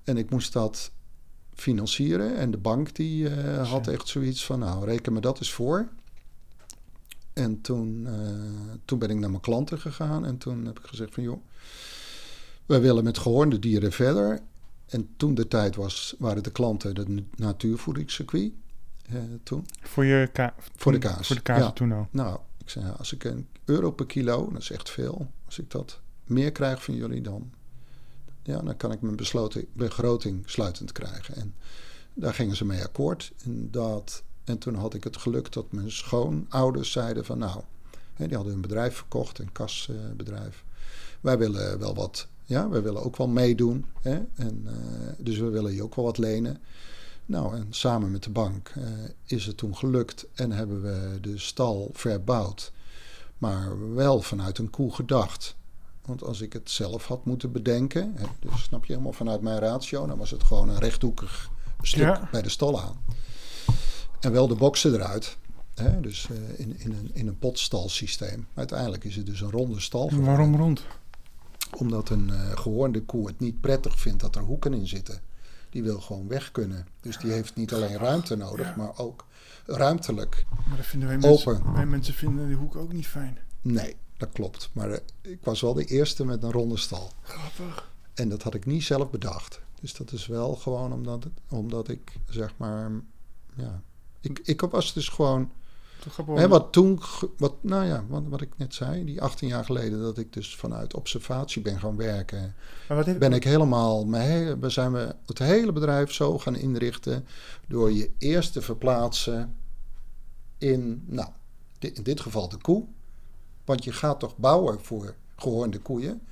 En ik moest dat financieren. En de bank die eh, had echt zoiets van, nou, reken me dat eens voor. En toen, eh, toen ben ik naar mijn klanten gegaan. En toen heb ik gezegd van, joh, wij willen met gehoornde dieren verder. En toen de tijd was, waren de klanten het natuurvoedingscircuit. Eh, toen. Voor, je ka Voor de kaas, Voor de kaas ja. toen al. Nou, ik zei, als ik een euro per kilo, dat is echt veel. Als ik dat meer krijg van jullie dan, ja, dan kan ik mijn besloten, begroting sluitend krijgen. En daar gingen ze mee akkoord. En, dat, en toen had ik het geluk dat mijn schoonouders zeiden van nou, hè, die hadden hun bedrijf verkocht, een kasbedrijf. wij willen wel wat, ja, wij willen ook wel meedoen. Hè, en, eh, dus we willen je ook wel wat lenen. Nou, en samen met de bank eh, is het toen gelukt en hebben we de stal verbouwd. Maar wel vanuit een koe gedacht. Want als ik het zelf had moeten bedenken, hè, dus snap je helemaal vanuit mijn ratio, dan was het gewoon een rechthoekig stuk Ja. bij de stal aan. En wel de boksen eruit. Hè, dus eh, in, in, een, in een potstalsysteem. Uiteindelijk is het dus een ronde stal. geworden Waarom rond? omdat een eh, gehoornde koe het niet prettig vindt dat er hoeken in zitten. Die wil gewoon weg kunnen. Dus die heeft niet alleen ruimte nodig, maar ook ruimtelijk. Maar dat vinden wij Open. mensen, wij mensen vinden die hoek ook niet fijn. Nee, dat klopt. Maar eh, ik was wel de eerste met een ronde stal. Grappig. En dat had ik niet zelf bedacht. Dus dat is wel gewoon omdat, omdat ik zeg maar. Ja, ik, ik was dus gewoon. Hè, wat toen, wat, nou ja, wat, wat ik net zei, die 18 jaar geleden, dat ik dus vanuit observatie ben gaan werken. maar wat heeft, ben ik helemaal, mijn we zijn we het hele bedrijf zo gaan inrichten door je eerst te verplaatsen in, nou, in dit geval de koe. Want je gaat toch bouwen voor gehoorde koeien.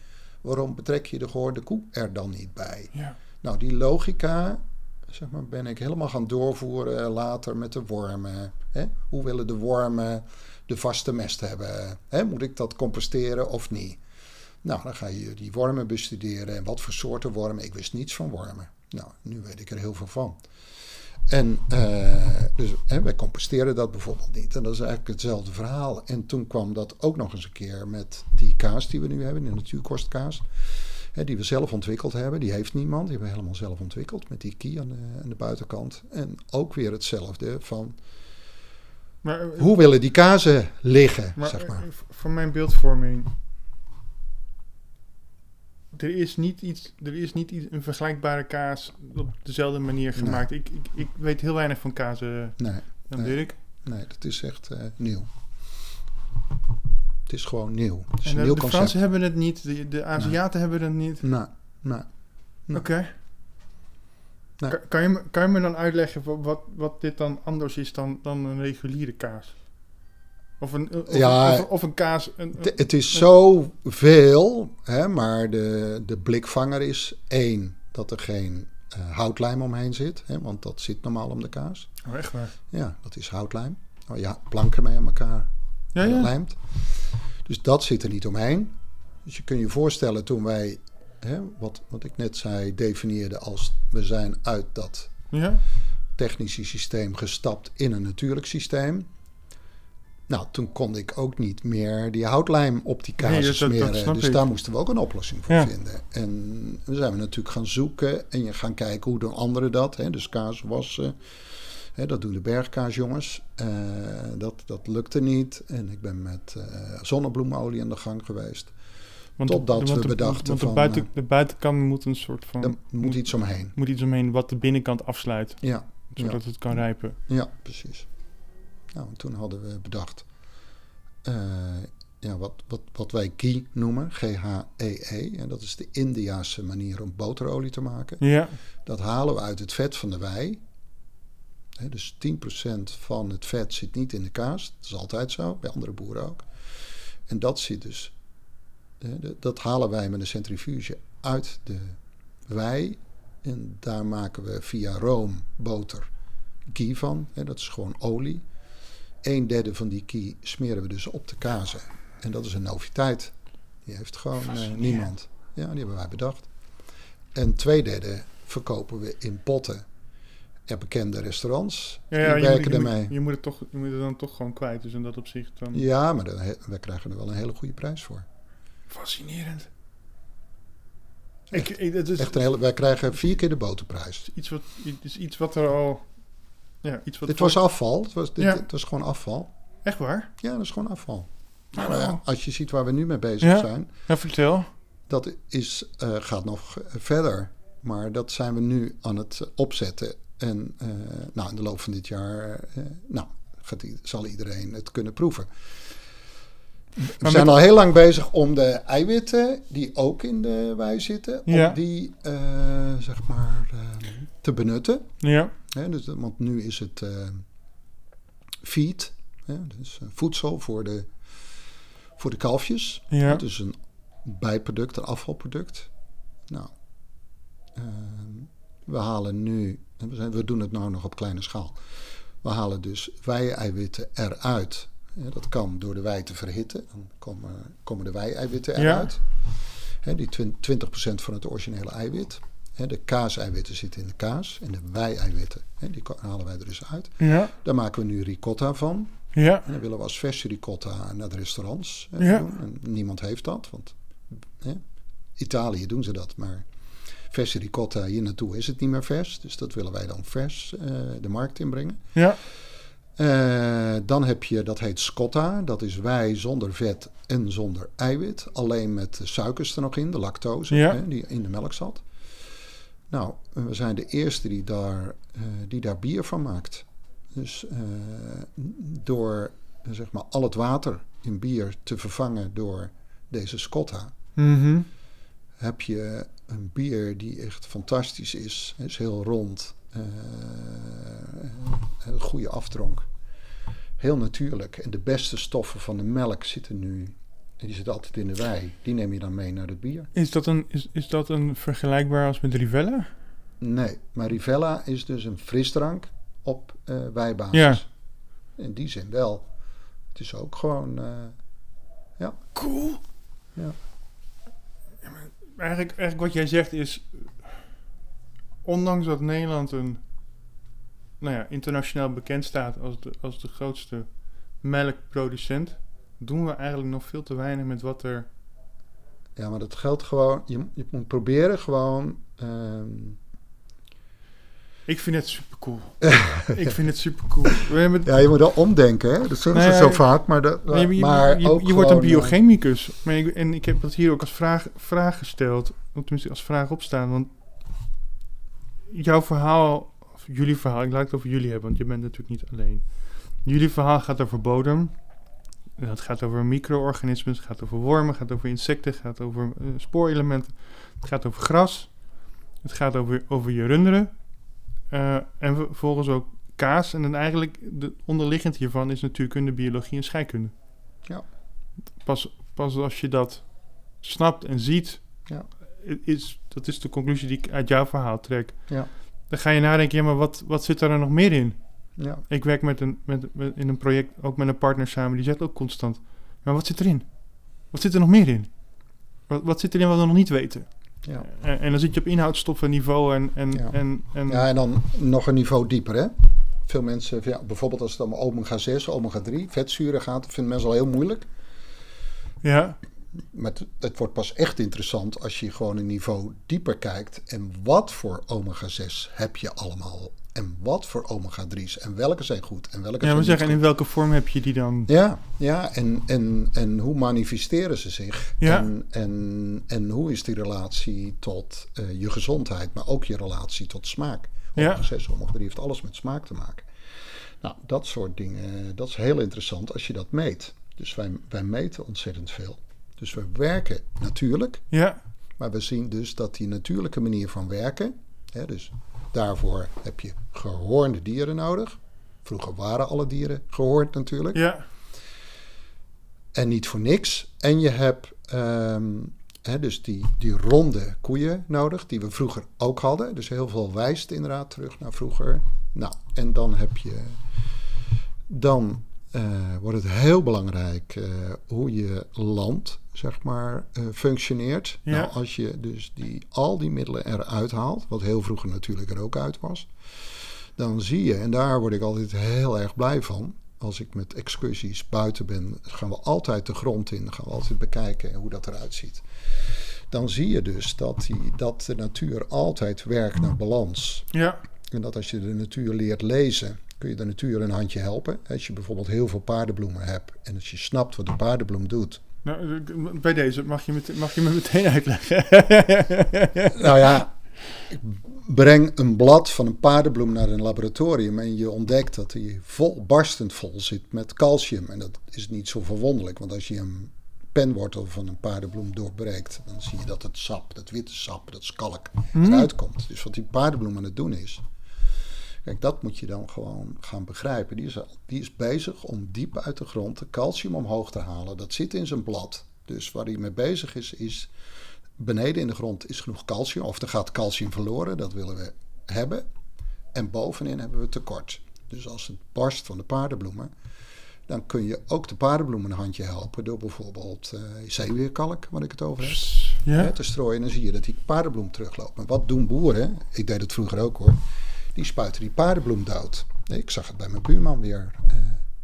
Waarom betrek je de gehoorde koe er dan niet bij? ja. Nou, die logica zeg maar, ben ik helemaal gaan doorvoeren later met de wormen. Hè? Hoe willen de wormen de vaste mest hebben? Hè? Moet ik dat composteren of niet? Nou, dan ga je die wormen bestuderen en wat voor soorten wormen. Ik wist niets van wormen. Nou, nu weet ik er heel veel van. En eh, dus hè, wij composteren dat bijvoorbeeld niet. En dat is eigenlijk hetzelfde verhaal. En toen kwam dat ook nog eens een keer met die kaas die we nu hebben, de natuurkostkaas. Hè, die we zelf ontwikkeld hebben. Die heeft niemand. Die hebben we helemaal zelf ontwikkeld met die kie aan de, aan de buitenkant. En ook weer hetzelfde van Maar, eh, hoe willen die kazen liggen, maar, zeg maar. eh, v- van mijn beeldvorming. Er is niet iets, er is niet iets, een vergelijkbare kaas op dezelfde manier Nee. gemaakt. Ik, ik, ik weet heel weinig van kazen, Nee, dan Nee. Dirk. nee, dat is echt eh, nieuw. Het is gewoon nieuw. Het is En een de, nieuw de concept. Fransen hebben het niet, de, de Aziaten hebben het niet. Nee, nee. Nee. Oké. Nee. Kan, kan, je, me- kan je me dan uitleggen wa- wat, wat dit dan anders is dan, dan een reguliere kaas? Of een, of, Ja, of, of een kaas. Een, een- Het- is zoveel, hè, maar de, de blikvanger is één, dat er geen eh, houtlijm omheen zit. Hè, want dat zit normaal om de kaas. oh, echt waar? Ja, dat is houtlijm. Oh ja, planken mee aan elkaar Ja, ja. lijmt. Dus dat zit er niet omheen. Dus je kunt je voorstellen toen wij, hè, wat, wat ik net zei, definieerden als we zijn uit dat ja? technische systeem gestapt in een natuurlijk systeem. Nou, toen kon ik ook niet meer die houtlijm op die kaas Nee, dat- dat- dat smeren. dus ik. daar moesten we ook een oplossing voor Ja. vinden. En we zijn we natuurlijk gaan zoeken en je gaan kijken hoe doen anderen dat. Hè? Dus kaas wassen. Hè, dat doen de bergkaasjongens. Eh dat, dat lukte niet. En ik ben met eh, zonnebloemolie aan de gang geweest. Want Totdat want we de- bedachten Want de, van, buiten, eh, de buitenkant moet een soort van... Er moet iets omheen. moet iets omheen wat de binnenkant afsluit. Ja, Zodat het kan rijpen. Ja, precies. Nou, en toen hadden we bedacht ja, wat, wat, wat wij ghee noemen, G-H-E-E. En dat is de Indiaanse manier om boterolie te maken. Ja. Dat halen we uit het vet van de wei. Dus 10% van het vet zit niet in de kaas. Dat is altijd zo, bij andere boeren ook. En dat zit dus, dat halen wij met een centrifuge uit de wei. En daar maken we via room, boter, ghee van. Dat is gewoon olie. Een derde van die ghee smeren we dus op de kazen. En dat is een noviteit. Die heeft gewoon eh, niemand. Ja, die hebben wij bedacht. En twee derde verkopen we in potten. Ja, bekende restaurants. Ja, die je, werken moet, je, ermee. moet, je, moet het toch, je moet het dan toch gewoon kwijt. Dus in dat opzicht dan... Ja, maar dan, wij krijgen er wel een hele goede prijs voor. Fascinerend. Ik, is Echt een hele, wij krijgen vier keer de boterprijs. iets, wat, het is iets wat er al... Ja, iets wat Dit voor- was afval. Het was, dit, Ja. was gewoon afval. Echt waar? Ja, dat is gewoon afval. Nou, als je ziet waar we nu mee bezig zijn, Ja, vertel. dat is, eh, gaat nog verder. Maar dat zijn we nu aan het opzetten. En eh, nou, in de loop van dit jaar eh, nou, gaat, zal iedereen het kunnen proeven. We Maar zijn met- al heel lang bezig om de eiwitten die ook in de wei zitten, Ja. om die eh, zeg maar te benutten. Ja. Dus, want nu is het feed, dus voedsel voor de, voor de kalfjes. Ja. Is een bijproduct, een afvalproduct. Nou, ehm, we halen nu, we, doen het nou nog op kleine schaal. We halen dus wei-eiwitten eruit. Dat kan door de wei te verhitten. Dan komen, komen de wei-eiwitten Ja. eruit. Hè, die twin- 20% van het originele eiwit. De kaaseiwitten zitten in de kaas. En de wei-eiwitten, die halen wij er dus uit. Ja. Daar maken we nu ricotta van. Ja. En dan willen we als verse ricotta naar de restaurants Ja. doen. En niemand heeft dat, want hè, Italië doen ze dat, maar verse ricotta hier naartoe is het niet meer vers. Dus dat willen wij dan vers eh, de markt inbrengen. Ja. Eh, dan heb je, dat heet scotta. Dat is wei zonder vet en zonder eiwit. Alleen met de suikers er nog in, de lactose, Ja. hè, die in de melk zat. Nou, we zijn de eerste die daar, eh, die daar bier van maakt. Dus door zeg maar, al het water in bier te vervangen door deze scotta, Mhm. heb je een bier die echt fantastisch is. Het is heel rond. eh, een goede afdronk. Heel natuurlijk. En de beste stoffen van de melk zitten nu. En die zitten altijd in de wei. Die neem je dan mee naar het bier. Is, dat een, is, is dat een vergelijkbaar als met Rivella? Nee, maar Rivella is dus een frisdrank op eh wijbasis. Ja. In die zin wel. Het is ook gewoon. eh, Cool. Ja. Eigenlijk, eigenlijk wat jij zegt is... Ondanks dat Nederland een... Nou ja, internationaal bekend staat als de, als de grootste melkproducent... doen we eigenlijk nog veel te weinig met wat er... ja, maar dat geldt gewoon. Je, je moet proberen gewoon. ehm, Ik vind het super cool. ik vind het super cool. We hebben, ja, je moet wel omdenken, hè? Dat zeggen ze Nee, zo vaak. Maar, dat, Nee, je, maar je, wordt een eh, biochemicus. Maar ik, en ik heb dat hier ook als vraag, vraag gesteld. Tenminste als vraag opstaan. Want jouw verhaal, of jullie verhaal, ik laat het over jullie hebben, want je bent natuurlijk niet alleen. Jullie verhaal gaat over bodem. Het gaat over micro-organismen, het gaat over wormen, het gaat over insecten, het gaat over eh, spoorelementen. Het gaat over gras. Het gaat over, over je runderen. Eh, en vervolgens ook kaas. En dan eigenlijk, de onderliggend hiervan is natuurkunde, biologie en scheikunde. Ja. Pas, pas als je dat snapt en ziet, Ja. is, dat is de conclusie die ik uit jouw verhaal trek. Ja. Dan ga je nadenken, ja, maar wat, wat zit er nog meer in? Ja, Ik werk met een, met, met- in een project ook met een partner samen, die zegt ook constant, maar wat zit erin? Wat zit er nog meer in? Wat, wat zit erin wat we nog niet weten? Ja. En, en dan zit je op inhoudstoffenniveau en... en, Ja. en, en ja, en dan nog een niveau dieper, hè? Veel mensen, ja, bijvoorbeeld als het om omega 6, omega 3, vetzuren gaat, dat vinden mensen al heel moeilijk. ja, Maar het, het wordt pas echt interessant als je gewoon een niveau dieper kijkt. En wat voor omega 6 heb je allemaal? En wat voor omega 3's? En welke zijn goed? En welke ja, zijn we zeggen, en in welke vorm heb je die dan? Ja, ja en, en, en hoe manifesteren ze zich? Ja. En, en, en hoe is die relatie tot eh, je gezondheid, maar ook je relatie tot smaak? Ja. Omega 6, omega 3 heeft alles met smaak te maken. Nou, dat soort dingen, dat is heel interessant als je dat meet. Dus wij, wij meten ontzettend veel. Dus we werken natuurlijk, Ja, maar we zien dus dat die natuurlijke manier van werken, hè, dus daarvoor heb je gehoornde dieren nodig. Vroeger waren alle dieren gehoord natuurlijk. ja, En niet voor niks. En je hebt ehm, hè, dus die, die ronde koeien nodig, die we vroeger ook hadden. Dus heel veel wijst inderdaad terug naar vroeger. Nou, en dan heb je. Dan wordt het heel belangrijk eh, hoe je land, zeg maar, eh, functioneert. Ja. Nou, als je dus die, al die middelen eruit haalt, wat heel vroeger natuurlijk er ook uit was, dan zie je, en daar word ik altijd heel erg blij van, als ik met excursies buiten ben, gaan we altijd de grond in, gaan we altijd bekijken hoe dat eruit ziet. Dan zie je dus dat, die, dat de natuur altijd werkt naar balans. Ja. En dat als je de natuur leert lezen, kun je de natuur een handje helpen. Als je bijvoorbeeld heel veel paardenbloemen hebt en als je snapt wat de paardenbloem doet. Nou, eh, bij deze mag je, met, mag je me meteen uitleggen. Nou ja, breng een blad van een paardenbloem naar een laboratorium en je ontdekt dat hij vol, barstend vol zit met calcium. En dat is niet zo verwonderlijk, want als je een penwortel van een paardenbloem doorbreekt, dan zie je dat het sap, dat witte sap, dat skalk eruit komt. Dus wat die paardenbloem aan het doen is. Kijk, dat moet je dan gewoon gaan begrijpen. Die is, die is bezig om diep uit de grond de calcium omhoog te halen. Dat zit in zijn blad. Dus waar hij mee bezig is, is beneden in de grond is genoeg calcium. Of er gaat calcium verloren, dat willen we hebben. En bovenin hebben we tekort. Dus als het barst van de paardenbloemen, dan kun je ook de paardenbloemen een handje helpen. Door bijvoorbeeld uh, zeeweerkalk, waar ik het over heb, ja. hè, te strooien. En dan zie je dat die paardenbloem terugloopt. Maar wat doen boeren? Ik deed het vroeger ook hoor. Die spuiten die paardenbloem dood. Ik zag het bij mijn buurman weer uh,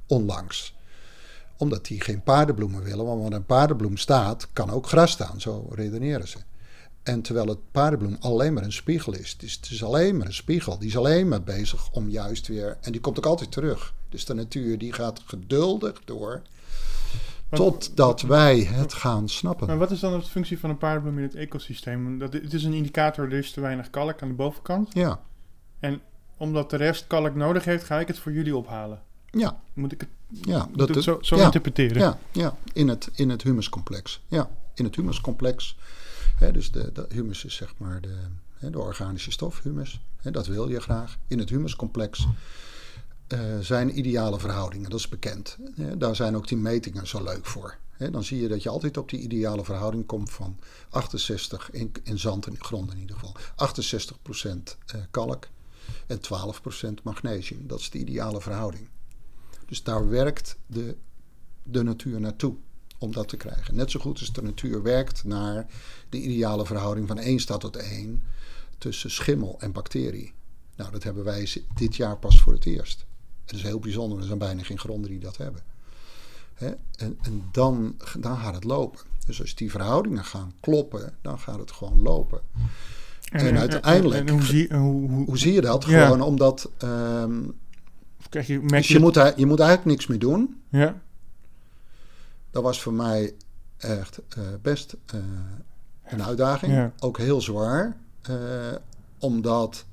onlangs omdat die geen paardenbloemen willen. Want waar een paardenbloem staat, kan ook gras staan. Zo redeneren ze. En terwijl het paardenbloem alleen maar een spiegel is. Het, is. het is alleen maar een spiegel. Die is alleen maar bezig om juist weer... En die komt ook altijd terug. Dus de natuur die gaat geduldig door... Totdat wij het gaan snappen. Maar wat is dan de functie van een paardenbloem in het ecosysteem? Dat, het is een indicator, er is te weinig kalk aan de bovenkant. Ja. En omdat de rest kalk nodig heeft, ga ik het voor jullie ophalen. Ja. Moet ik het, ja, moet het zo, zo ja, interpreteren? Ja, ja. In, het, in het humuscomplex. Ja, in het humuscomplex. Hè, dus de, de humus is zeg maar de, hè, de organische stof, humus. Hè, dat wil je graag. In het humuscomplex uh, zijn ideale verhoudingen, dat is bekend. Hè, daar zijn ook die metingen zo leuk voor. Hè, dan zie je dat je altijd op die ideale verhouding komt van 68 in, in zand en grond in ieder geval. 68% kalk en 12% magnesium. Dat is de ideale verhouding. Dus daar werkt de, de natuur naartoe om dat te krijgen. Net zo goed als de natuur werkt naar de ideale verhouding van 1 staat tot 1 tussen schimmel en bacterie. Nou, dat hebben wij dit jaar pas voor het eerst. Het is heel bijzonder, er zijn bijna geen gronden die dat hebben. En, en dan, dan gaat het lopen. Dus als die verhoudingen gaan kloppen, dan gaat het gewoon lopen. En, en uiteindelijk, en, hoe, zie, hoe, hoe, hoe, zie je dat? Ja. Gewoon omdat. Um, krijg je, dus je, moet, je moet eigenlijk niks meer doen. Ja. Dat was voor mij echt uh, best uh, een uitdaging. Ja. Ook heel zwaar. Uh, omdat,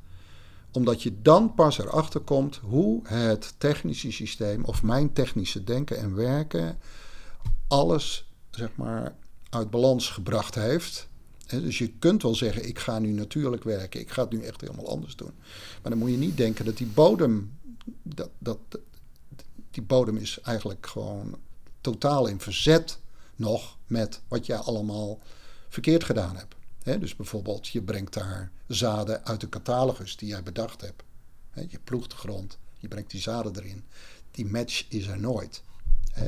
omdat je dan pas erachter komt hoe het technische systeem of mijn technische denken en werken alles zeg maar uit balans gebracht heeft. Dus je kunt wel zeggen, ik ga nu natuurlijk werken, ik ga het nu echt helemaal anders doen. Maar dan moet je niet denken dat die bodem, dat, dat, die bodem is eigenlijk gewoon totaal in verzet nog met wat jij allemaal verkeerd gedaan hebt. He, dus bijvoorbeeld, je brengt daar zaden uit de catalogus die jij bedacht hebt. He, je ploegt de grond, je brengt die zaden erin. Die match is er nooit.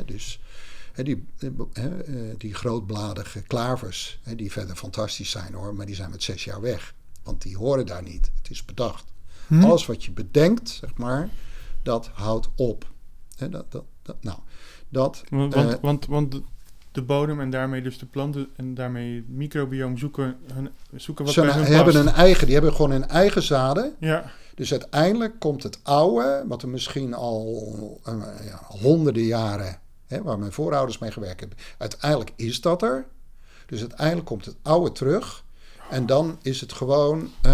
dus die, die grootbladige klavers, die verder fantastisch zijn hoor, maar die zijn met zes jaar weg. Want die horen daar niet. Het is bedacht. Hm? Alles wat je bedenkt, zeg maar, dat houdt op. dat, dat, dat, nou, dat, want, uh, want, want de bodem en daarmee dus de planten en daarmee het microbioom zoeken, hun, zoeken wat ze bij hun hebben past. een eigen, die hebben gewoon hun eigen zaden. Ja. Dus uiteindelijk komt het oude, wat er misschien al uh, ja, honderden jaren Hè, waar mijn voorouders mee gewerkt hebben. Uiteindelijk is dat er. Dus uiteindelijk komt het oude terug. En dan is het gewoon. Uh,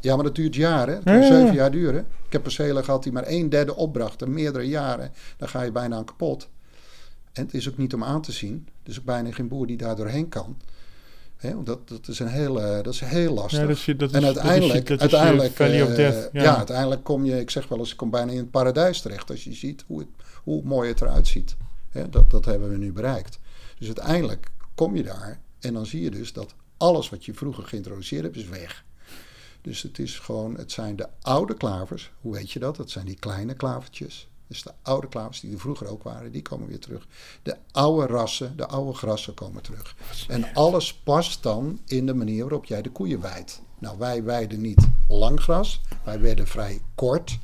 ja, maar dat duurt jaren. Het kan Ja, zeven ja. jaar duren. Ik heb percelen gehad die maar een derde opbrachten. Meerdere jaren. Dan ga je bijna aan kapot. En het is ook niet om aan te zien. Er is ook bijna geen boer die daar doorheen kan. Hè, want dat, dat, is een heel, eh, dat is heel lastig. Ja, dat is je- dat en is- uiteindelijk, dat is je uiteindelijk, eh, death, ja. ja. uiteindelijk kom je, ik zeg wel eens, ik kom bijna in het paradijs terecht als je ziet hoe, het, hoe mooi het eruit ziet. Dat, dat hebben we nu bereikt. Dus uiteindelijk kom je daar en dan zie je dus dat alles wat je vroeger geïntroduceerd hebt, is weg. Dus het is gewoon, het zijn de oude klavers. Hoe weet je dat? Dat zijn die kleine klavertjes. Dus de oude klavers die er vroeger ook waren, die komen weer terug. De oude rassen, de oude grassen komen terug. En alles past dan in de manier waarop jij de koeien weidt. Nou, wij weiden niet lang gras. Wij werden vrij kort.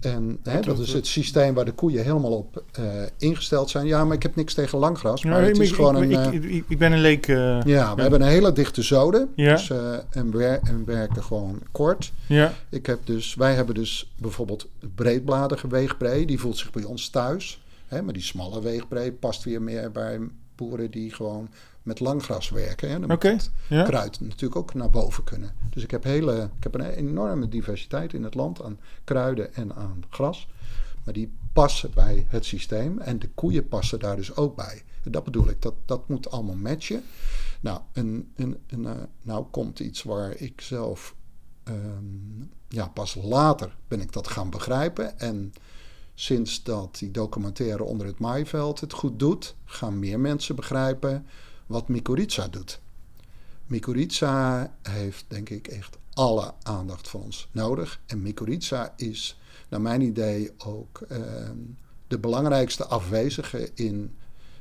En hè, dat is het systeem waar de koeien helemaal op uh, ingesteld zijn. Ja, maar ik heb niks tegen langgras. Maar Ja, het is ik- gewoon ik, een. ik, eh, ik, ik ben een leek. eh, ja, we hebben een hele dichte zoden. Ja. Dus, eh, en, wer- en werken gewoon kort. ja. Ik heb dus, wij hebben dus bijvoorbeeld breedbladige weegbree. Die voelt zich bij ons thuis. Hè, maar die smalle weegbree past weer meer bij boeren die gewoon met langgras werken. Hè. Dan moet Ja. kruid natuurlijk ook naar boven kunnen. Dus ik heb, hele, ik heb een enorme diversiteit in het land aan kruiden en aan gras. Maar die passen bij het systeem en de koeien passen daar dus ook bij. Dat bedoel ik, dat, dat moet allemaal matchen. Nou, en, en, en, eh, nou komt iets waar ik zelf, ehm, ja, pas later ben ik dat gaan begrijpen. En sinds dat die documentaire onder het maaiveld het goed doet, gaan meer mensen begrijpen wat Mykorrhiza doet. Mykorrhiza heeft denk ik echt alle aandacht van ons nodig. En Mykorrhiza is naar mijn idee ook ehm, de belangrijkste afwezige in,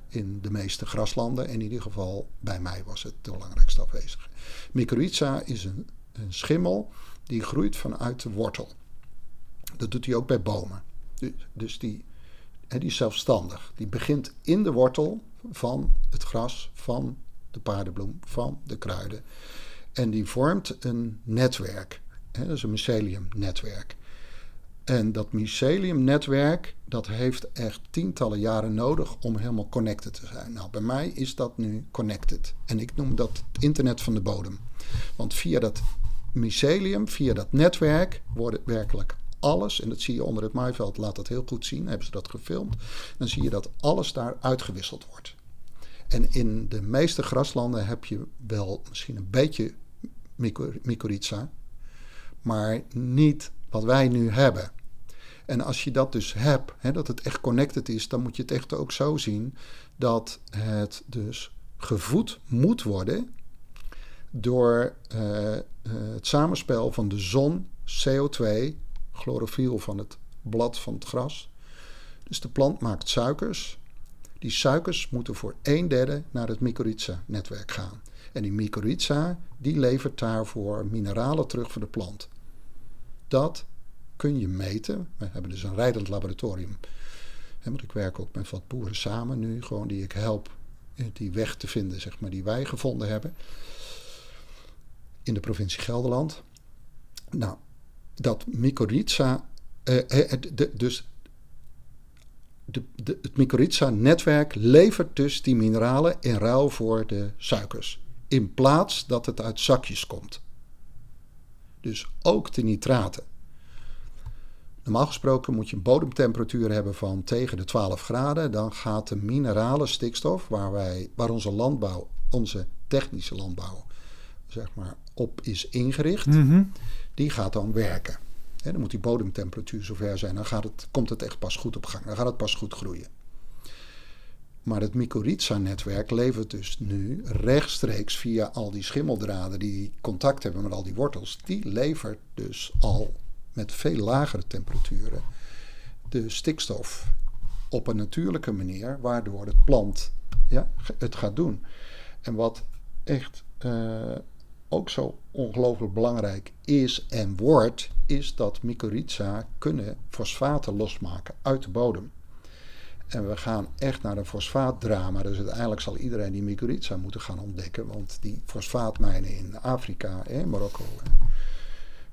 in de meeste graslanden. In ieder geval bij mij was het de belangrijkste afwezige. Mykorrhiza is een, een schimmel die groeit vanuit de wortel. Dat doet hij ook bij bomen. Dus, dus die, die is zelfstandig. Die begint in de wortel van het gras, van de paardenbloem, van de kruiden. En die vormt een netwerk. Hè, dat is een myceliumnetwerk. En dat myceliumnetwerk, dat heeft echt tientallen jaren nodig om helemaal connected te zijn. Nou, bij mij is dat nu connected. En ik noem dat het internet van de bodem. Want via dat mycelium, via dat netwerk, worden werkelijk alles, en dat zie je onder het maaiveld, laat dat heel goed zien, hebben ze dat gefilmd, dan zie je dat alles daar uitgewisseld wordt. En in de meeste graslanden heb je wel misschien een beetje myco- mycorrhiza, maar niet wat wij nu hebben. En als je dat dus hebt, hè, dat het echt connected is, dan moet je het echt ook zo zien dat het dus gevoed moet worden door eh, eh, het samenspel van de zon, CO2, chlorofiel van het blad van het gras. Dus de plant maakt suikers. Die suikers moeten voor een derde naar het mycorrhiza-netwerk gaan. En die mycorrhiza die levert daarvoor mineralen terug voor de plant. Dat kun je meten. We hebben dus een rijdend laboratorium. Want ik werk ook met wat boeren samen nu, gewoon die ik help eh, die weg te vinden, zeg maar, die wij gevonden hebben. In de provincie Gelderland. Nou, dat mycorrhiza, eh, eh, het- dus de, het mycorrhiza-netwerk levert dus die mineralen in ruil voor de suikers. In plaats dat het uit zakjes komt. Dus ook de nitraten. Normaal gesproken moet je een bodemtemperatuur hebben van tegen de 12 graden. Dan gaat de minerale stikstof, waar, wij, waar onze landbouw, onze technische landbouw, zeg maar, op is ingericht, Mhm. die gaat dan werken. Dan moet die bodemtemperatuur zover zijn. Dan gaat het, komt het echt pas goed op gang. Dan gaat het pas goed groeien. Maar het mycorrhiza-netwerk levert dus nu rechtstreeks via al die schimmeldraden die contact hebben met al die wortels. Die levert dus al met veel lagere temperaturen de stikstof op een natuurlijke manier, waardoor het plant ja, het gaat doen. En wat echt eh, ook zo ongelooflijk belangrijk is en wordt, is dat mycorrhiza kunnen fosfaten losmaken uit de bodem. En we gaan echt naar een fosfaatdrama. Dus uiteindelijk zal iedereen die mycorrhiza moeten gaan ontdekken. Want die fosfaatmijnen in Afrika, hè, Marokko,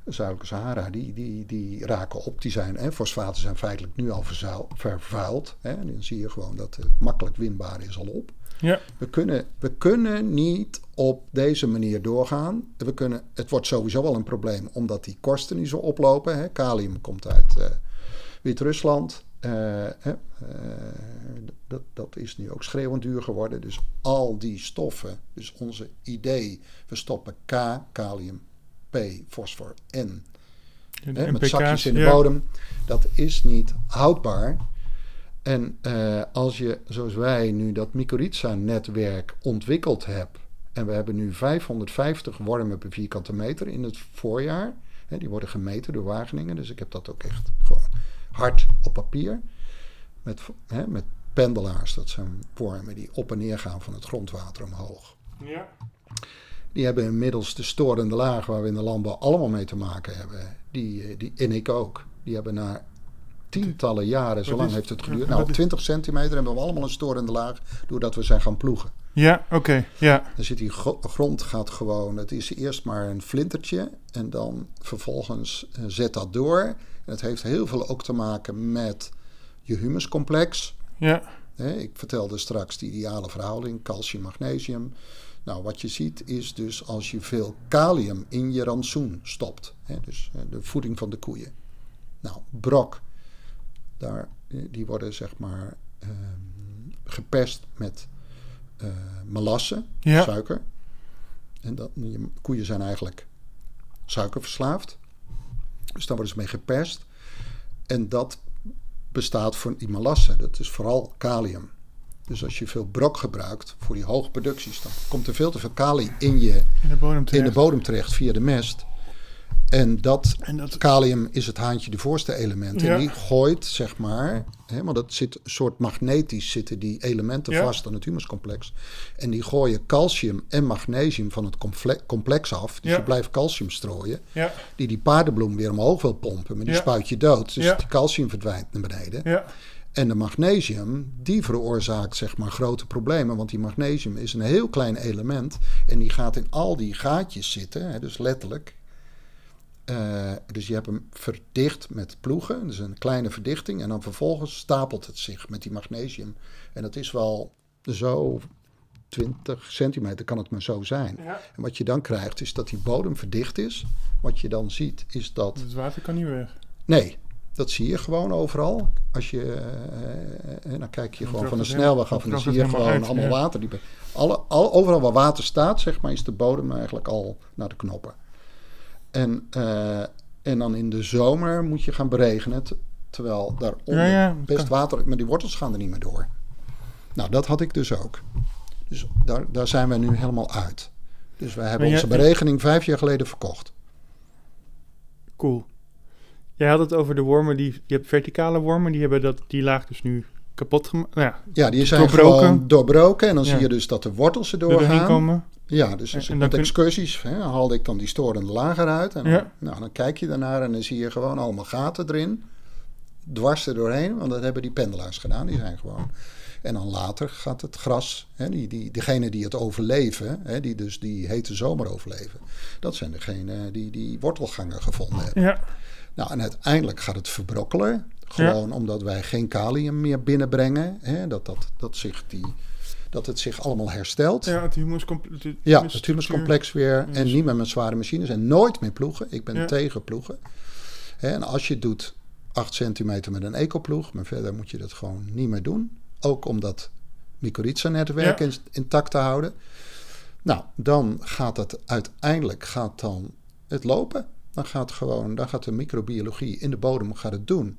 de Zuidelijke Sahara, die, die, die raken op. Die zijn, hè, fosfaten zijn feitelijk nu al verzuil- vervuild. Hè, en dan zie je gewoon dat het makkelijk winbaar is al op. Ja. We kunnen, we kunnen niet op deze manier doorgaan. We kunnen, het wordt sowieso wel een probleem omdat die kosten niet zo oplopen. Hè. Kalium komt uit eh, Wit-Rusland. Eh, eh, dat, dat is nu ook schreeuwend duur geworden. Dus al die stoffen, dus onze idee, we stoppen K, kalium, P, fosfor, N met zakjes in de ja. bodem. Dat is niet houdbaar. En als je, zoals wij nu dat mycorrhiza-netwerk ontwikkeld hebt, en we hebben nu 550 wormen per vierkante meter in het voorjaar, die worden gemeten door Wageningen, dus ik heb dat ook echt gewoon hard op papier, met, hè, met pendelaars, dat zijn wormen die op en neer gaan van het grondwater omhoog. Ja. Die hebben inmiddels de storende laag waar we in de landbouw allemaal mee te maken hebben. Die, eh, die, en ik ook. Die hebben na tientallen jaren, zo lang heeft het geduurd. Nou, op is- 20 centimeter hebben we allemaal een storende laag doordat we zijn gaan ploegen. Ja, oké. Ja. Dan zit die gro- grond gaat gewoon, het is eerst maar een flintertje en dan vervolgens eh, zet dat door. En het heeft heel veel ook te maken met je humuscomplex. Ja. Ik vertelde straks die ideale verhouding, calcium-magnesium. Nou, wat je ziet is dus als je veel kalium in je rantsoen stopt. Dus eh, de voeding van de koeien. Nou, brok, daar, eh, die worden zeg maar ehm, gepest met eh melasse, Ja. suiker. En dat, je koeien zijn eigenlijk suikerverslaafd. Dus daar worden ze mee gepest. En dat bestaat voor die melasse. Dat is vooral kalium. Dus als je veel brok gebruikt voor die hoge producties, dan komt er veel te veel kalium in, je, In de bodem in terecht. de bodem terecht via de mest. En dat En dat... kalium is het haantje de voorste element. Ja. En die gooit, zeg maar, hè, want dat zit een soort magnetisch zitten die elementen Ja. vast aan het humuscomplex. En die gooien calcium en magnesium van het comple- complex af. Dus Ja. je blijft calcium strooien. Ja. Die die paardenbloem weer omhoog wil pompen, maar die spuit je dood. Dus die calcium verdwijnt naar beneden. Ja. En de magnesium, die veroorzaakt zeg maar grote problemen. Want die magnesium is een heel klein element. En die gaat in al die gaatjes zitten, hè, dus letterlijk. Eh, dus je hebt hem verdicht met ploegen, dus een kleine verdichting. En dan vervolgens stapelt het zich met die magnesium. En dat is wel zo 20 centimeter kan het maar zo zijn. ja. En wat je dan krijgt is dat die bodem verdicht is. Wat je dan ziet is dat Het water kan niet weg. Nee, dat zie je gewoon overal. Als je, eh, en dan kijk je Dan gewoon van de snelweg af en dan zie je gewoon allemaal water. Die, alle, al, overal waar water staat, zeg maar, is de bodem eigenlijk al naar de knoppen. En, eh, en dan in de zomer moet je gaan beregenen, terwijl daaronder Ja, ja, best water, maar die wortels gaan er niet meer door. Nou, dat had ik dus ook. Dus daar, daar zijn we nu helemaal uit. Dus wij hebben onze beregening vijf jaar geleden verkocht. Cool. Jij had het over de wormen die... Je hebt verticale wormen, die hebben dat, die laag dus nu kapot gemaakt. Nou ja, Ja, die zijn Doorbroken. gewoon doorbroken. En dan Ja. zie je dus dat de wortels er er doorheen doorgaan. komen. Ja, dus als en met kun- excursies hè, haalde ik dan die storende lager uit. En Ja. nou, dan kijk je daarnaar en dan zie je gewoon allemaal gaten erin. Dwars er doorheen, want dat hebben die pendelaars gedaan. Die zijn gewoon... En dan later gaat het gras, hè, die, die, degene die het overleven, hè, die dus die hete zomer overleven, dat zijn degenen die die wortelgangen gevonden hebben. Ja. Nou, en uiteindelijk gaat het verbrokkelen. Gewoon omdat wij geen kalium meer binnenbrengen. Hè, dat, dat, dat, zich die, dat het zich allemaal herstelt. Ja, het humuscomplex. het Ja, het humuscomplex weer. En niet meer met zware machines. En nooit meer ploegen. Ik ben Ja. tegen ploegen. En als je het doet 8 centimeter met een ecoploeg. Maar verder moet je dat gewoon niet meer doen. Ook om dat mycorrhiza-netwerk Ja. in- intact te houden. Nou, dan gaat het uiteindelijk gaat dan het lopen. Dan gaat, gewoon, dan gaat de microbiologie in de bodem gaat het doen.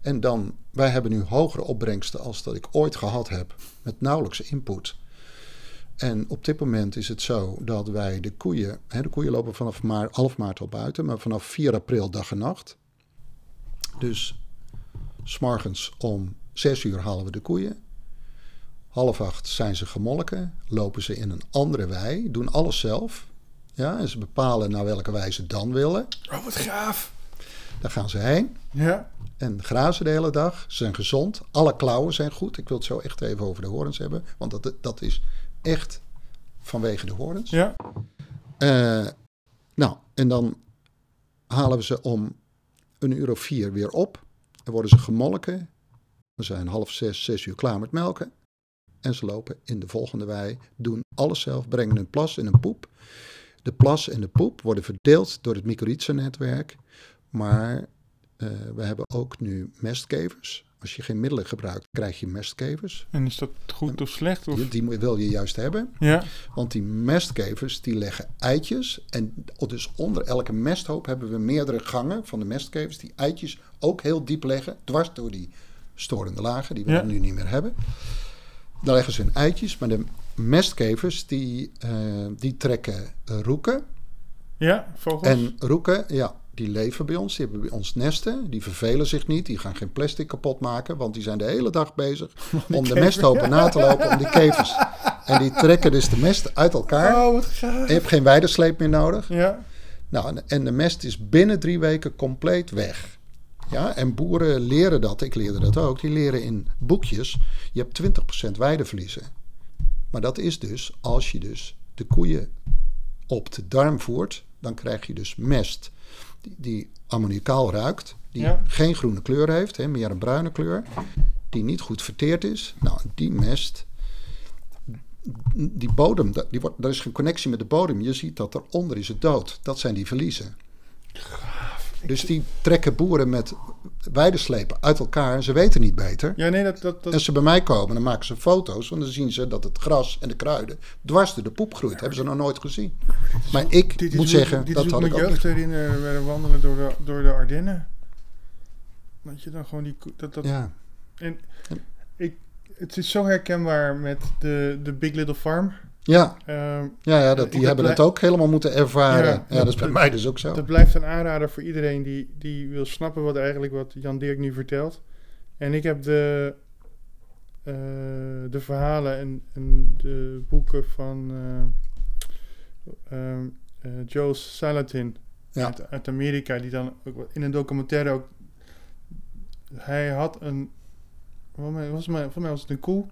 En dan, wij hebben nu hogere opbrengsten als dat ik ooit gehad heb. Met nauwelijks input. En op dit moment is het zo dat wij de koeien, hè, de koeien lopen vanaf maart, half maart al buiten, maar vanaf 4 april dag en nacht. Dus s'morgens om 6 uur halen we de koeien. Half acht zijn ze gemolken, lopen ze in een andere wei, doen alles zelf. Ja, en ze bepalen naar welke wij ze dan willen. Oh, wat gaaf. Daar gaan ze heen Ja. En grazen de hele dag. Ze zijn gezond. Alle klauwen zijn goed. Ik wil het zo echt even over de horens hebben, want dat, dat is echt vanwege de horens. Ja. Eh, nou, en dan halen we ze om een uur of vier weer op. Dan worden ze gemolken. We zijn half zes, zes uur klaar met melken. En ze lopen in de volgende wei, doen alles zelf, brengen een plas en een poep. De plas en de poep worden verdeeld door het mycorrhiza-netwerk. Maar eh, we hebben ook nu mestkevers. Als je geen middelen gebruikt, krijg je mestkevers. En is dat goed of slecht? Of? Die, die wil je juist hebben. Ja. Want die mestkevers die leggen eitjes. En dus onder elke mesthoop hebben we meerdere gangen van de mestkevers. Die eitjes ook heel diep leggen. Dwars door die storende lagen, die we Ja. nu niet meer hebben. Daar leggen ze hun eitjes, maar de mestkevers die, eh, die trekken roeken. Ja, vogels. En roeken, ja, die leven bij ons, die hebben bij ons nesten, die vervelen zich niet, die gaan geen plastic kapot maken, want die zijn de hele dag bezig om de mesthopen na te lopen om die kevers. En die trekken dus de mest uit elkaar. Oh, wat gaaf. Je hebt geen weidesleep meer nodig. Ja. Nou, en- en de mest is binnen drie weken compleet weg. Ja, en boeren leren dat, ik leerde dat ook, die leren in boekjes, je hebt 20% weideverliezen. Maar dat is dus, als je dus de koeien op de darm voert, dan krijg je dus mest die, die ruikt, die Ja. geen groene kleur heeft, hè, meer een bruine kleur, die niet goed verteerd is. Nou, die mest, die bodem, die wordt, er is geen connectie met de bodem. Je ziet dat eronder is het dood. Dat zijn die verliezen. Dus die trekken boeren met weideslepen uit elkaar. Ze weten niet beter. Ja, nee, dat... dat, dat Als ze bij mij komen, dan maken ze foto's. Want dan zien ze dat het gras en de kruiden dwars door de poep groeit. Hebben ze nog nooit gezien. Maar ik dit moet zeggen, dit dat had ik ook jeugd herinneren. We werden wandelen door de, door de Ardennen. Dat je dan gewoon die... Dat, dat, Ja, En ik, het is zo herkenbaar met de, de Big Little Farm. Ja, Ehm, ja, ja dat, die heb hebben dat ook helemaal moeten ervaren. Ja, Ja, dat is bij mij dus ook zo. Dat blijft een aanrader voor iedereen die, die wil snappen wat eigenlijk wat Jan Dirk nu vertelt. En ik heb de, eh, de verhalen en, en de boeken van eh, Joe Salatin Ja. uit, uit Amerika, die dan ook in een documentaire ook. Hij had een. Volgens mij, volgens mij was het een koe.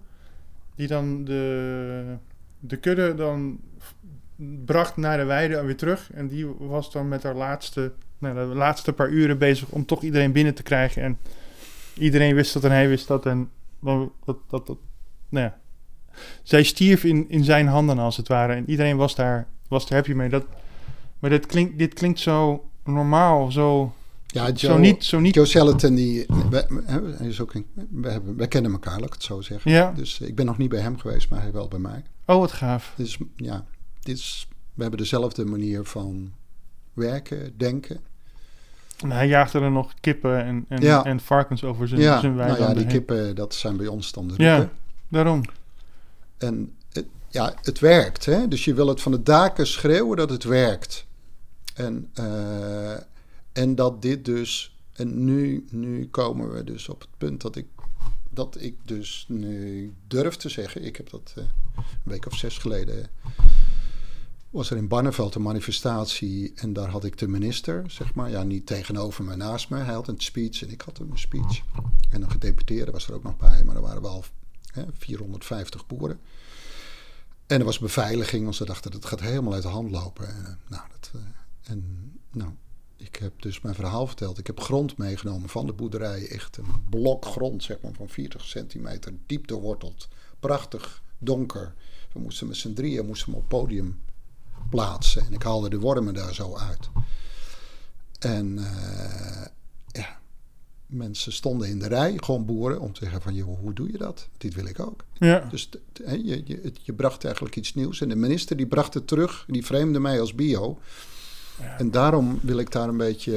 Die dan de, de kudde dan bracht naar de weide weer terug. En die was dan met haar laatste, nou, de laatste paar uren bezig om toch iedereen binnen te krijgen. En iedereen wist dat en hij wist dat. En dat, dat, nou ja. Zij stierf in, in zijn handen als het ware. En iedereen was daar, was er happy mee. Dat, maar dit klinkt, dit klinkt zo normaal, zo, Ja, zo Joe, niet... Zo niet Joe Salatin, die, hij is ook een, we, hebben, we kennen elkaar, laat ik het zo zeggen. ja, Dus ik ben nog niet bij hem geweest, maar hij wel bij mij. oh wat gaaf. Dus ja, dit is, we hebben dezelfde manier van werken, denken. En hij jaagde er nog kippen en, en, Ja. en varkens over zijn, ja, zijn nou ja, die heen. kippen, dat zijn bij ons dan de Ja. Daarom. En het, ja, het werkt. Hè? Dus je wil het van de daken schreeuwen dat het werkt. En, eh, en dat dit dus... En nu, nu komen we dus op het punt dat ik, dat ik dus nu durf te zeggen... Ik heb dat eh, een week of zes geleden... was er in Barneveld een manifestatie en daar had ik de minister, zeg maar. Ja, niet tegenover me, naast me. Hij had een speech en ik had een speech. En een gedeputeerde was er ook nog bij, maar er waren wel hè, 450 boeren. En er was beveiliging, want ze dachten dat het gaat helemaal uit de hand lopen. En, eh, nou, dat, eh, en nou, ik heb dus mijn verhaal verteld. Ik heb grond meegenomen van de boerderij. Echt een blok grond, zeg maar, van 40 centimeter, diep doorworteld. Prachtig, donker. We moesten met z'n drieën moesten hem op het podium plaatsen. En ik haalde de wormen daar zo uit. En eh, ja, mensen stonden in de rij, gewoon boeren, om te zeggen van, joh, hoe doe je dat? Dit wil ik ook. Ja. Dus t- t- hè, je, je, je bracht eigenlijk iets nieuws. En de minister die bracht het terug, die vreemde mij als bio. Ja. En daarom wil ik daar een beetje,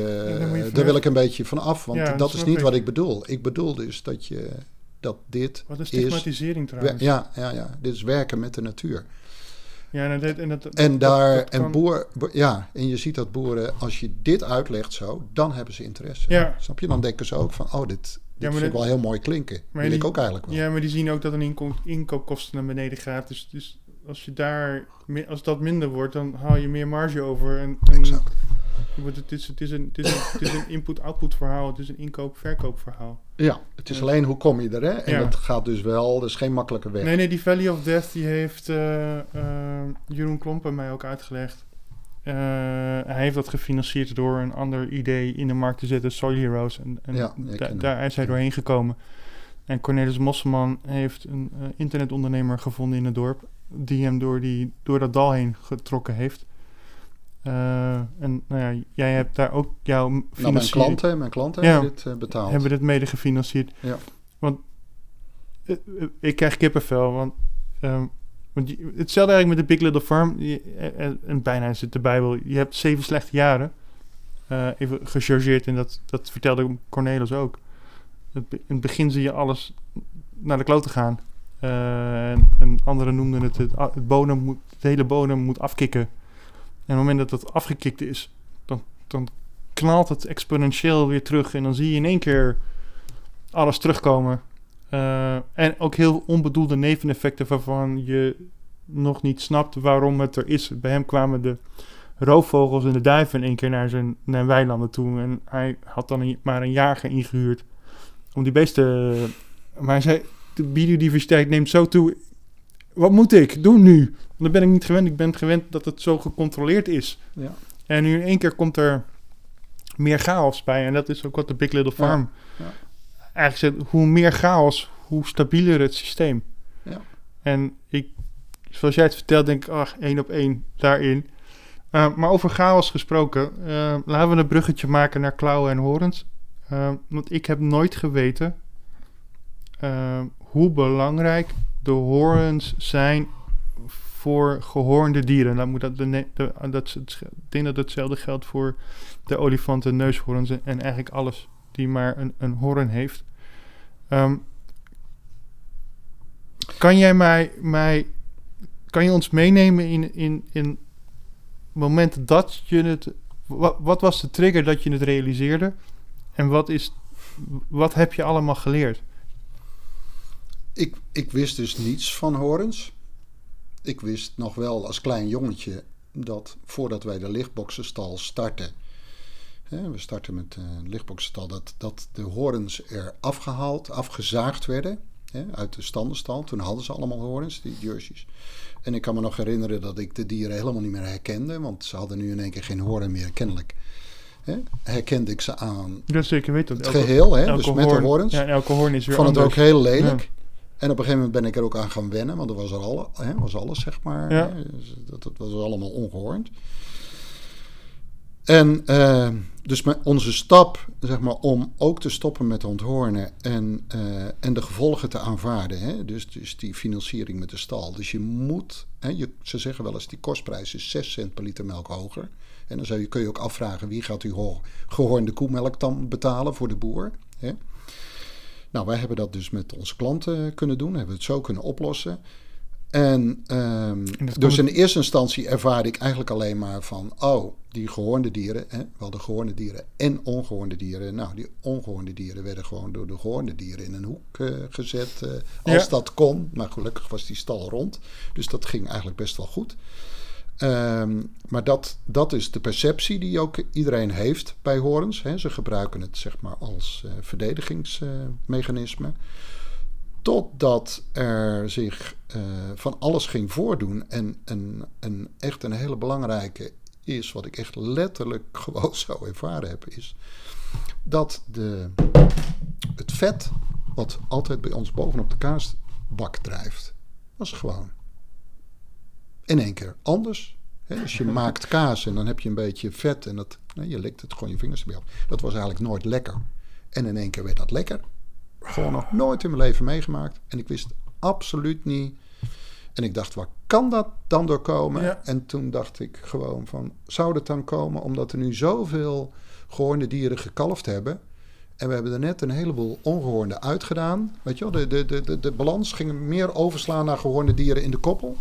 daar van wil ik een beetje van af. Want Ja, dat is niet ik. wat ik bedoel. Ik bedoel dus dat, je, dat dit Wat een is... stigmatisering wer- trouwens. Ja, ja, ja, dit is werken met de natuur. Ja, en, dat, en, dat, En dat- daar, dat en boer, bo- ja, en je ziet dat boeren, als je dit uitlegt zo, dan hebben ze interesse. Ja. Snap je? Dan denken ze ook van, oh, dit, dit maar vind ik dit- wel heel mooi klinken. Maar wil die- ik ook eigenlijk wel. Ja, maar die zien ook dat een inko inkoopkosten naar beneden gaat. Dus, dus als je daar, als dat minder wordt, dan haal je meer marge over. En, en Exact. wordt het, is, het, is een, het, is een, het is een input-output verhaal. Het is een inkoop-verkoop verhaal. Ja, het is alleen hoe kom je er, hè? En Ja. dat gaat dus wel, dat is geen makkelijke weg. Nee, nee, die Valley of Death, die heeft eh, eh, Jeroen Klompen mij ook uitgelegd. Eh, hij heeft dat gefinancierd door een ander idee in de markt te zetten, Soil Heroes. En, en Ja, da- daar is hij doorheen gekomen. En Cornelis Mosselman heeft een internetondernemer gevonden in het dorp, die hem door, die, door dat dal heen getrokken heeft. Eh, en nou ja, jij hebt daar ook jouw Nou, mijn financiering- klanten, mijn klanten Ja. hebben dit eh, betaald. hebben dit mede gefinancierd. Ja. Want eh, ik krijg kippenvel, want, ehm, want je- hetzelfde eigenlijk met de Big Little Farm. Je, en bijna is het de Bijbel. Je hebt zeven slechte jaren. Even gechargeerd en dat, dat vertelde Cornelis ook. in het begin zie je alles naar de klote gaan. Eh, en, en anderen noemden het het, bodem moet, het hele bodem moet afkicken. En op het moment dat dat afgekikt is, dan, dan knalt het exponentieel weer terug. En dan zie je in één keer alles terugkomen. Eh, en ook heel onbedoelde neveneffecten waarvan je nog niet snapt waarom het er is. Bij hem kwamen de roofvogels en de duiven in één keer naar zijn naar weilanden toe. En hij had dan maar een jager ingehuurd om die beesten... Maar hij zei, de biodiversiteit neemt zo toe. Wat moet ik doen nu? Want dat ben ik niet gewend. Ik ben gewend dat het zo gecontroleerd is. Ja. En nu in één keer komt er meer chaos bij. En dat is ook wat de Big Little Ja, Farm ja. eigenlijk zegt. Hoe meer chaos, hoe stabieler het systeem. Ja. En ik, zoals jij het vertelt, denk ik, ach, één op één daarin. Uh, maar over chaos gesproken, uh, laten we een bruggetje maken naar klauwen en horens. Uh, want ik heb nooit geweten uh, hoe belangrijk de horens zijn voor gehoornde dieren. Dan moet dat, de, dat, ik denk dat hetzelfde geldt voor de olifanten, neushoorns en, en eigenlijk alles die maar een, een hoorn heeft. Um, kan jij mij, mij kan je ons meenemen in, in, in momenten dat je het. Wat, wat was de trigger dat je het realiseerde? En wat, is, wat heb je allemaal geleerd? Ik, ik wist dus niets van horens. Ik wist nog wel als klein jongetje dat voordat wij de lichtboxenstal starten. Hè, we starten met de lichtboxenstal. Dat, dat de horens er afgehaald, afgezaagd werden. Hè, uit de standenstal. Toen hadden ze allemaal horens, die jerseys. En ik kan me nog herinneren dat ik de dieren helemaal niet meer herkende. Want ze hadden nu in één keer geen horen meer, kennelijk. Hè, herkende ik ze aan ja, zeker weten. het geheel, hè, dus met de horens. Ja, elke hoorn is weer vond anders. het ook heel lelijk. Ja. En op een gegeven moment ben ik er ook aan gaan wennen, want er was er alle, hè, was alles, zeg maar. Ja. Hè, dat, dat was allemaal ongehoord. En uh, dus onze stap, zeg maar, om ook te stoppen met onthoornen en, uh, en de gevolgen te aanvaarden. Hè? Dus, dus die financiering met de stal. Dus je moet, hè, je, ze zeggen wel eens, die kostprijs is 6 cent per liter melk hoger. En dan zou je, kun je ook afvragen, wie gaat die gehoornde koemelk dan betalen voor de boer? Hè? Nou, wij hebben dat dus met onze klanten kunnen doen, hebben we het zo kunnen oplossen. En, um, dus in eerste instantie ervaarde ik eigenlijk alleen maar van, oh, die gehoornde dieren, hè, wel de gehoornde dieren en ongehoornde dieren. Nou, die ongehoornde dieren werden gewoon door de gehoornde dieren in een hoek uh, gezet, uh, als ja. dat kon. Maar gelukkig was die stal rond, dus dat ging eigenlijk best wel goed. Um, maar dat, dat is de perceptie die ook iedereen heeft bij horens. Ze gebruiken het zeg maar als uh, verdedigingsmechanisme. Totdat er zich uh, van alles ging voordoen. En, en, en echt een hele belangrijke is, wat ik echt letterlijk gewoon zo ervaren heb, is dat de, het vet, wat altijd bij ons bovenop de kaasbak drijft, was gewoon in één keer anders. He, dus je maakt kaas en dan heb je een beetje vet en dat, nee, je likt het gewoon je vingers erbij op. Dat was eigenlijk nooit lekker. En in één keer werd dat lekker. Gewoon nog nooit in mijn leven meegemaakt. En ik wist absoluut niet. En ik dacht, waar kan dat dan door komen? Ja. En toen dacht ik gewoon van, zou dat dan komen omdat er nu zoveel gehoornde dieren gekalfd hebben? En we hebben er net een heleboel ongehoornde uitgedaan. Weet je wel, de, de, de, de, de balans ging meer overslaan naar gehoornde dieren in de koppel.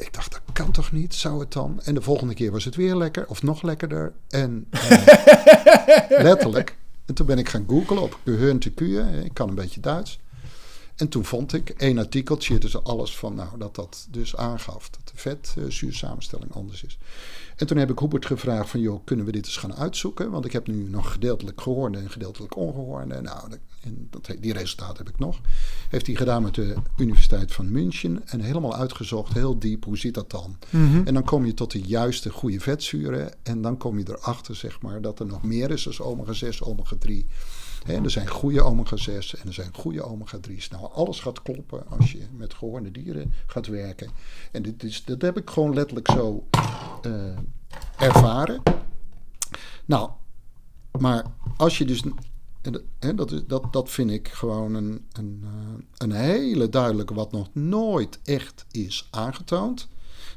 Ik dacht, dat kan toch niet? Zou het dan? En de volgende keer was het weer lekker, of nog lekkerder. En uh, letterlijk. En toen ben ik gaan googlen op gehörnte kuien. Ik kan een beetje Duits. En toen vond ik één artikeltje tussen alles van, nou, dat dat dus aangaf dat de vetzuursamenstelling anders is. En toen heb ik Hubert gevraagd van, joh, kunnen we dit eens gaan uitzoeken? Want ik heb nu nog gedeeltelijk gehoorde en gedeeltelijk ongehoorde. Nou, en dat, die resultaten heb ik nog. Heeft hij gedaan met de Universiteit van München en helemaal uitgezocht, heel diep, hoe zit dat dan? Mm-hmm. En dan kom je tot de juiste goede vetzuren en dan kom je erachter, zeg maar, dat er nog meer is dan omega-6, omega-3. He, er zijn goede omega-6 en er zijn goede omega-3's. Nou, alles gaat kloppen als je met gehoorde dieren gaat werken. En dit is, dat heb ik gewoon letterlijk zo uh, ervaren. Nou, maar als je dus. He, dat, is, dat, dat vind ik gewoon een, een, uh, een hele duidelijke, wat nog nooit echt is aangetoond.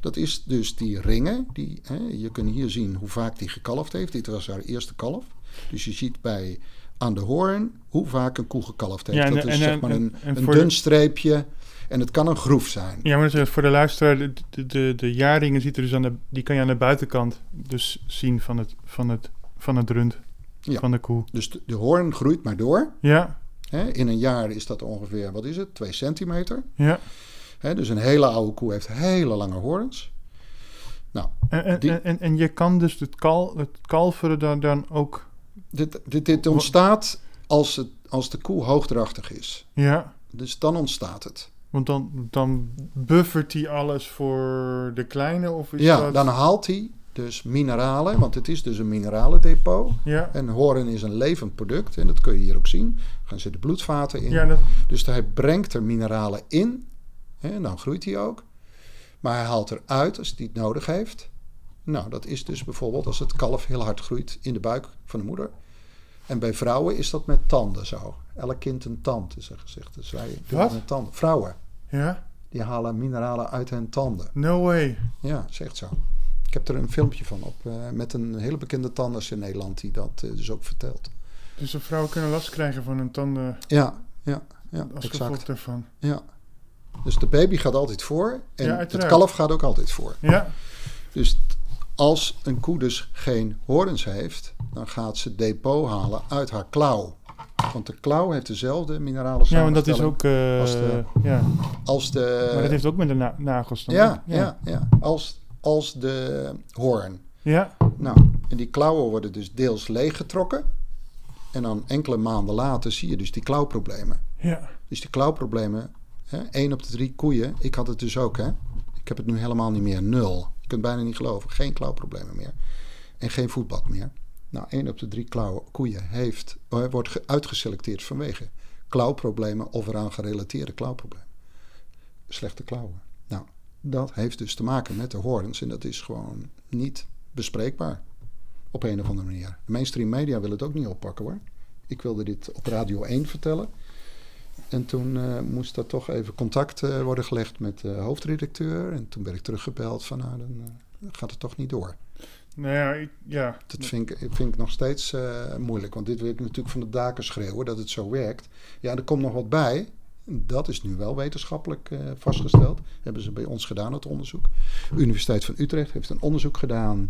Dat is dus die ringen. Die, hè, je kunt hier zien hoe vaak die gekalfd heeft. Dit was haar eerste kalf. Dus je ziet bij aan de hoorn hoe vaak een koe gekalfd heeft. Ja, en- dat is en- zeg en- maar een, en een dun streepje en het kan een groef zijn. Ja, maar is voor de luisteraar, de, de, de, de jaarringen ziet er dus aan de, die kan je aan de buitenkant dus zien van het, van het, van het rund, Ja. van de koe. Dus de, de hoorn groeit maar door. Ja. In een jaar is dat ongeveer, wat is het, 2 centimeter. ja. Dus een hele oude koe heeft hele lange horens. Nou, En, en, Die- en, en, en je kan dus het, kal, het kalveren dan, dan ook, dit, dit, dit ontstaat als, het, als de koe hoogdrachtig is. ja, Dus dan ontstaat het. want dan, dan buffert hij alles voor de kleine of is Ja, dat... dan haalt hij dus mineralen, want het is dus een mineralendepot. Ja, En horen is een levend product en dat kun je hier ook zien. Gaan zitten bloedvaten in. ja, dat, Dus hij brengt er mineralen in hè, en dan groeit hij ook. Maar hij haalt eruit als hij het nodig heeft. Nou, dat is dus bijvoorbeeld als het kalf heel hard groeit in de buik van de moeder. En bij vrouwen is dat met tanden zo. Elk kind een tand is er gezegd. Dus wij doen met tanden. Vrouwen, ja, die halen mineralen uit hun tanden. no way. Ja, echt zo. Ik heb er een filmpje van op eh, met een hele bekende tandarts in Nederland die dat eh, dus ook vertelt. Dus de vrouwen kunnen last krijgen van hun tanden Ja, ja, ja, als exact. gevolg daarvan. Ja. Dus de baby gaat altijd voor en Ja, het kalf gaat ook altijd voor. Ja, Dus als een koe dus geen horens heeft, dan gaat ze depot halen uit haar klauw. Want de klauw heeft dezelfde minerale ja want dat is ook, eh, als de- ja, als de... maar dat heeft ook met de na- nagels dan. ja, ja, ja, als, als de hoorn. Ja, Nou, en die klauwen worden dus deels leeggetrokken. En dan enkele maanden later zie je dus die klauwproblemen. ja. Dus die klauwproblemen, hè, één op de drie koeien, ik had het dus ook, hè. Ik heb het nu helemaal niet meer, nul. Je kunt bijna niet geloven, geen klauwproblemen meer. En geen voetbad meer. Nou, één op de drie klauwen, koeien heeft, eh, wordt ge- uitgeselecteerd vanwege klauwproblemen of eraan gerelateerde klauwproblemen. Slechte klauwen. Nou, dat heeft dus te maken met de horens en dat is gewoon niet bespreekbaar. Op een of andere manier. De mainstream media wil het ook niet oppakken hoor. Ik wilde dit op Radio 1 vertellen. En toen eh, moest er toch even contact eh, worden gelegd met de hoofdredacteur. En toen werd ik teruggebeld van nou, dan eh, gaat het toch niet door. Nou ja, ik, ja. Dat vind ik, vind ik nog steeds moeilijk. Want dit wil ik natuurlijk van de daken schreeuwen dat het zo werkt. Ja, er komt nog wat bij. Dat is nu wel wetenschappelijk eh, vastgesteld. Hebben ze bij ons gedaan, het onderzoek. De Universiteit van Utrecht heeft een onderzoek gedaan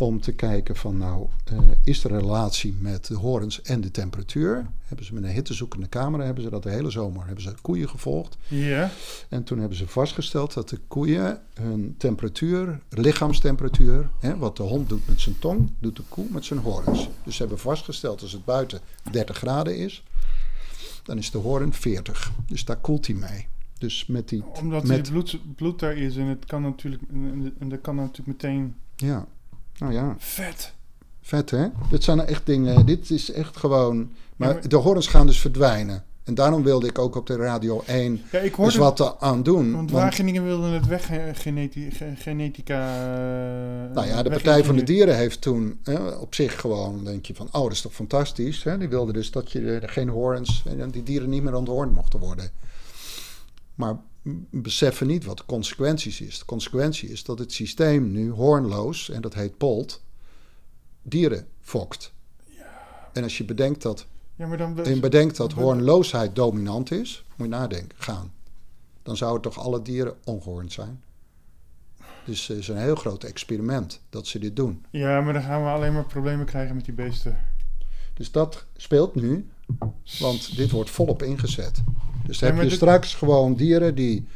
om te kijken van nou, eh, is er een relatie met de horens en de temperatuur? Hebben ze met een hittezoekende camera, hebben ze dat de hele zomer, hebben ze koeien gevolgd. Ja, En toen hebben ze vastgesteld dat de koeien hun temperatuur, lichaamstemperatuur, hè, wat de hond doet met zijn tong, doet de koe met zijn horens. Dus ze hebben vastgesteld als het buiten 30 graden is, dan is de hoorn 40. Dus daar koelt hij mee. Dus met die. omdat met, het bloed, bloed daar is en het kan natuurlijk, en, en dat kan natuurlijk meteen Ja, nou ja, vet. vet hè? Dit zijn echt dingen, dit is echt gewoon. Maar, Ja, maar- de horens gaan dus verdwijnen. En daarom wilde ik ook op de Radio 1 Ja, ik dus wat aan doen. want want- Wageningen wilde het weg, eh, geneti- ge- genetica... eh, Nou ja, de Partij van de Dieren heeft toen hè, op zich gewoon, denk je van, oh, dat is toch fantastisch. Hè? Die wilden dus dat je er geen hoorns, en die dieren niet meer onthoornd mochten worden. Maar beseffen niet wat de consequenties is. De consequentie is dat het systeem nu hoornloos, en dat heet POLT, dieren fokt. En als je bedenkt dat, Ja, maar dan... en bedenkt dat hoornloosheid dominant is, moet je nadenken, gaan. Dan zouden toch alle dieren ongehoornd zijn. Dus het is een heel groot experiment dat ze dit doen. Ja, maar dan gaan we alleen maar problemen krijgen met die beesten. Dus dat speelt nu, want dit wordt volop ingezet. Dus dan Ja, heb je dit- straks gewoon dieren die,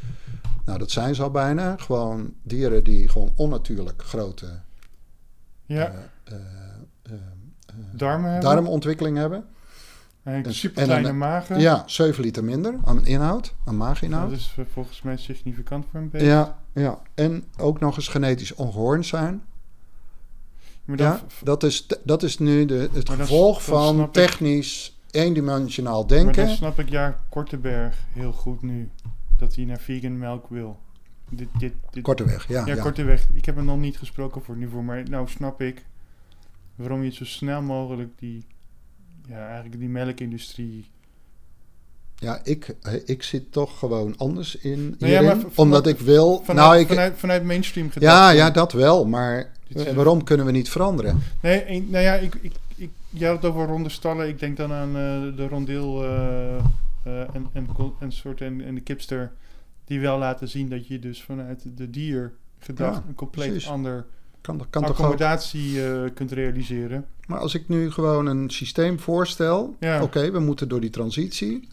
nou dat zijn ze al bijna, gewoon dieren die gewoon onnatuurlijk grote Ja, eh, eh, eh, darmen hebben. darmontwikkeling hebben. En En- super kleine dan- magen. Ja, 7 liter minder aan inhoud, aan dat maaginhoud. is eh, volgens mij significant voor een beest. Ja, ja, en ook nog eens genetisch ongehoornd zijn. Maar dan, Ja, dat is, dat is nu de, het Maar gevolg van ik- technisch eendimensionaal maar denken. dan snap ik ja, Korteberg heel goed nu. Dat hij naar vegan melk wil. Dit, dit, dit, Korteweg, ja. ja, ja. Korteweg. Ik heb hem nog niet gesproken voor nu voor, maar nou snap ik waarom je het zo snel mogelijk die, ja, eigenlijk die melkindustrie. Ja, ik, ik zit toch gewoon anders in Nou ja, hierin, omdat ik wil... Vanuit, nou, ik, vanuit, vanuit mainstream gedacht. ja, ja, dat wel, maar waarom kunnen we niet veranderen? Nee, nou ja, ik, ik, ik, je had het over ronde stallen. Ik denk dan aan eh, de rondeel eh, eh, en, en, en, soort en, en de kipster. Die wel laten zien dat je dus vanuit de dier gedacht Ja, een compleet precies. ander Kan, kan toch ook? accommodatie eh, kunt realiseren. Maar als ik nu gewoon een systeem voorstel, Ja. oké, we moeten door die transitie.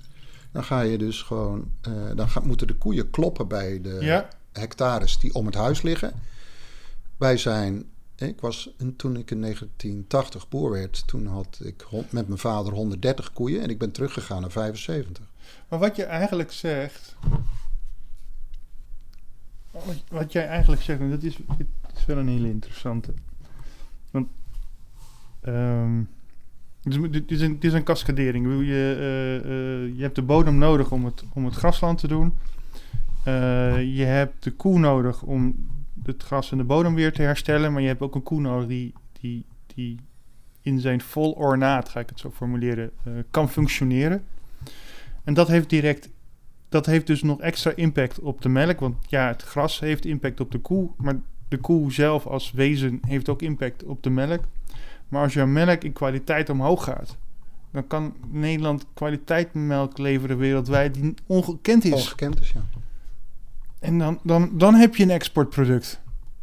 Dan ga je dus gewoon, eh, dan ga, moeten de koeien kloppen bij de ja, hectares die om het huis liggen. Wij zijn, ik was en toen ik in 1980 boer werd, toen had ik met mijn vader 130 koeien en ik ben teruggegaan naar 75. maar wat je eigenlijk zegt. Wat, wat jij eigenlijk zegt, en dat is, is wel een hele interessante. Want. ehm, het is, een, bedoel, Je, eh, eh, je hebt de bodem nodig om het, om het grasland te doen. Eh, je hebt de koe nodig om het gras en de bodem weer te herstellen. Maar je hebt ook een koe nodig die, die, die in zijn vol ornaat, ga ik het zo formuleren, kan functioneren. En dat heeft direct, dat heeft dus nog extra impact op de melk. Want ja, het gras heeft impact op de koe, maar de koe zelf als wezen heeft ook impact op de melk. Maar als jouw melk in kwaliteit omhoog gaat, dan kan Nederland kwaliteit melk leveren wereldwijd die ongekend is. Ongekend is, ja. En dan, dan, dan heb je een exportproduct.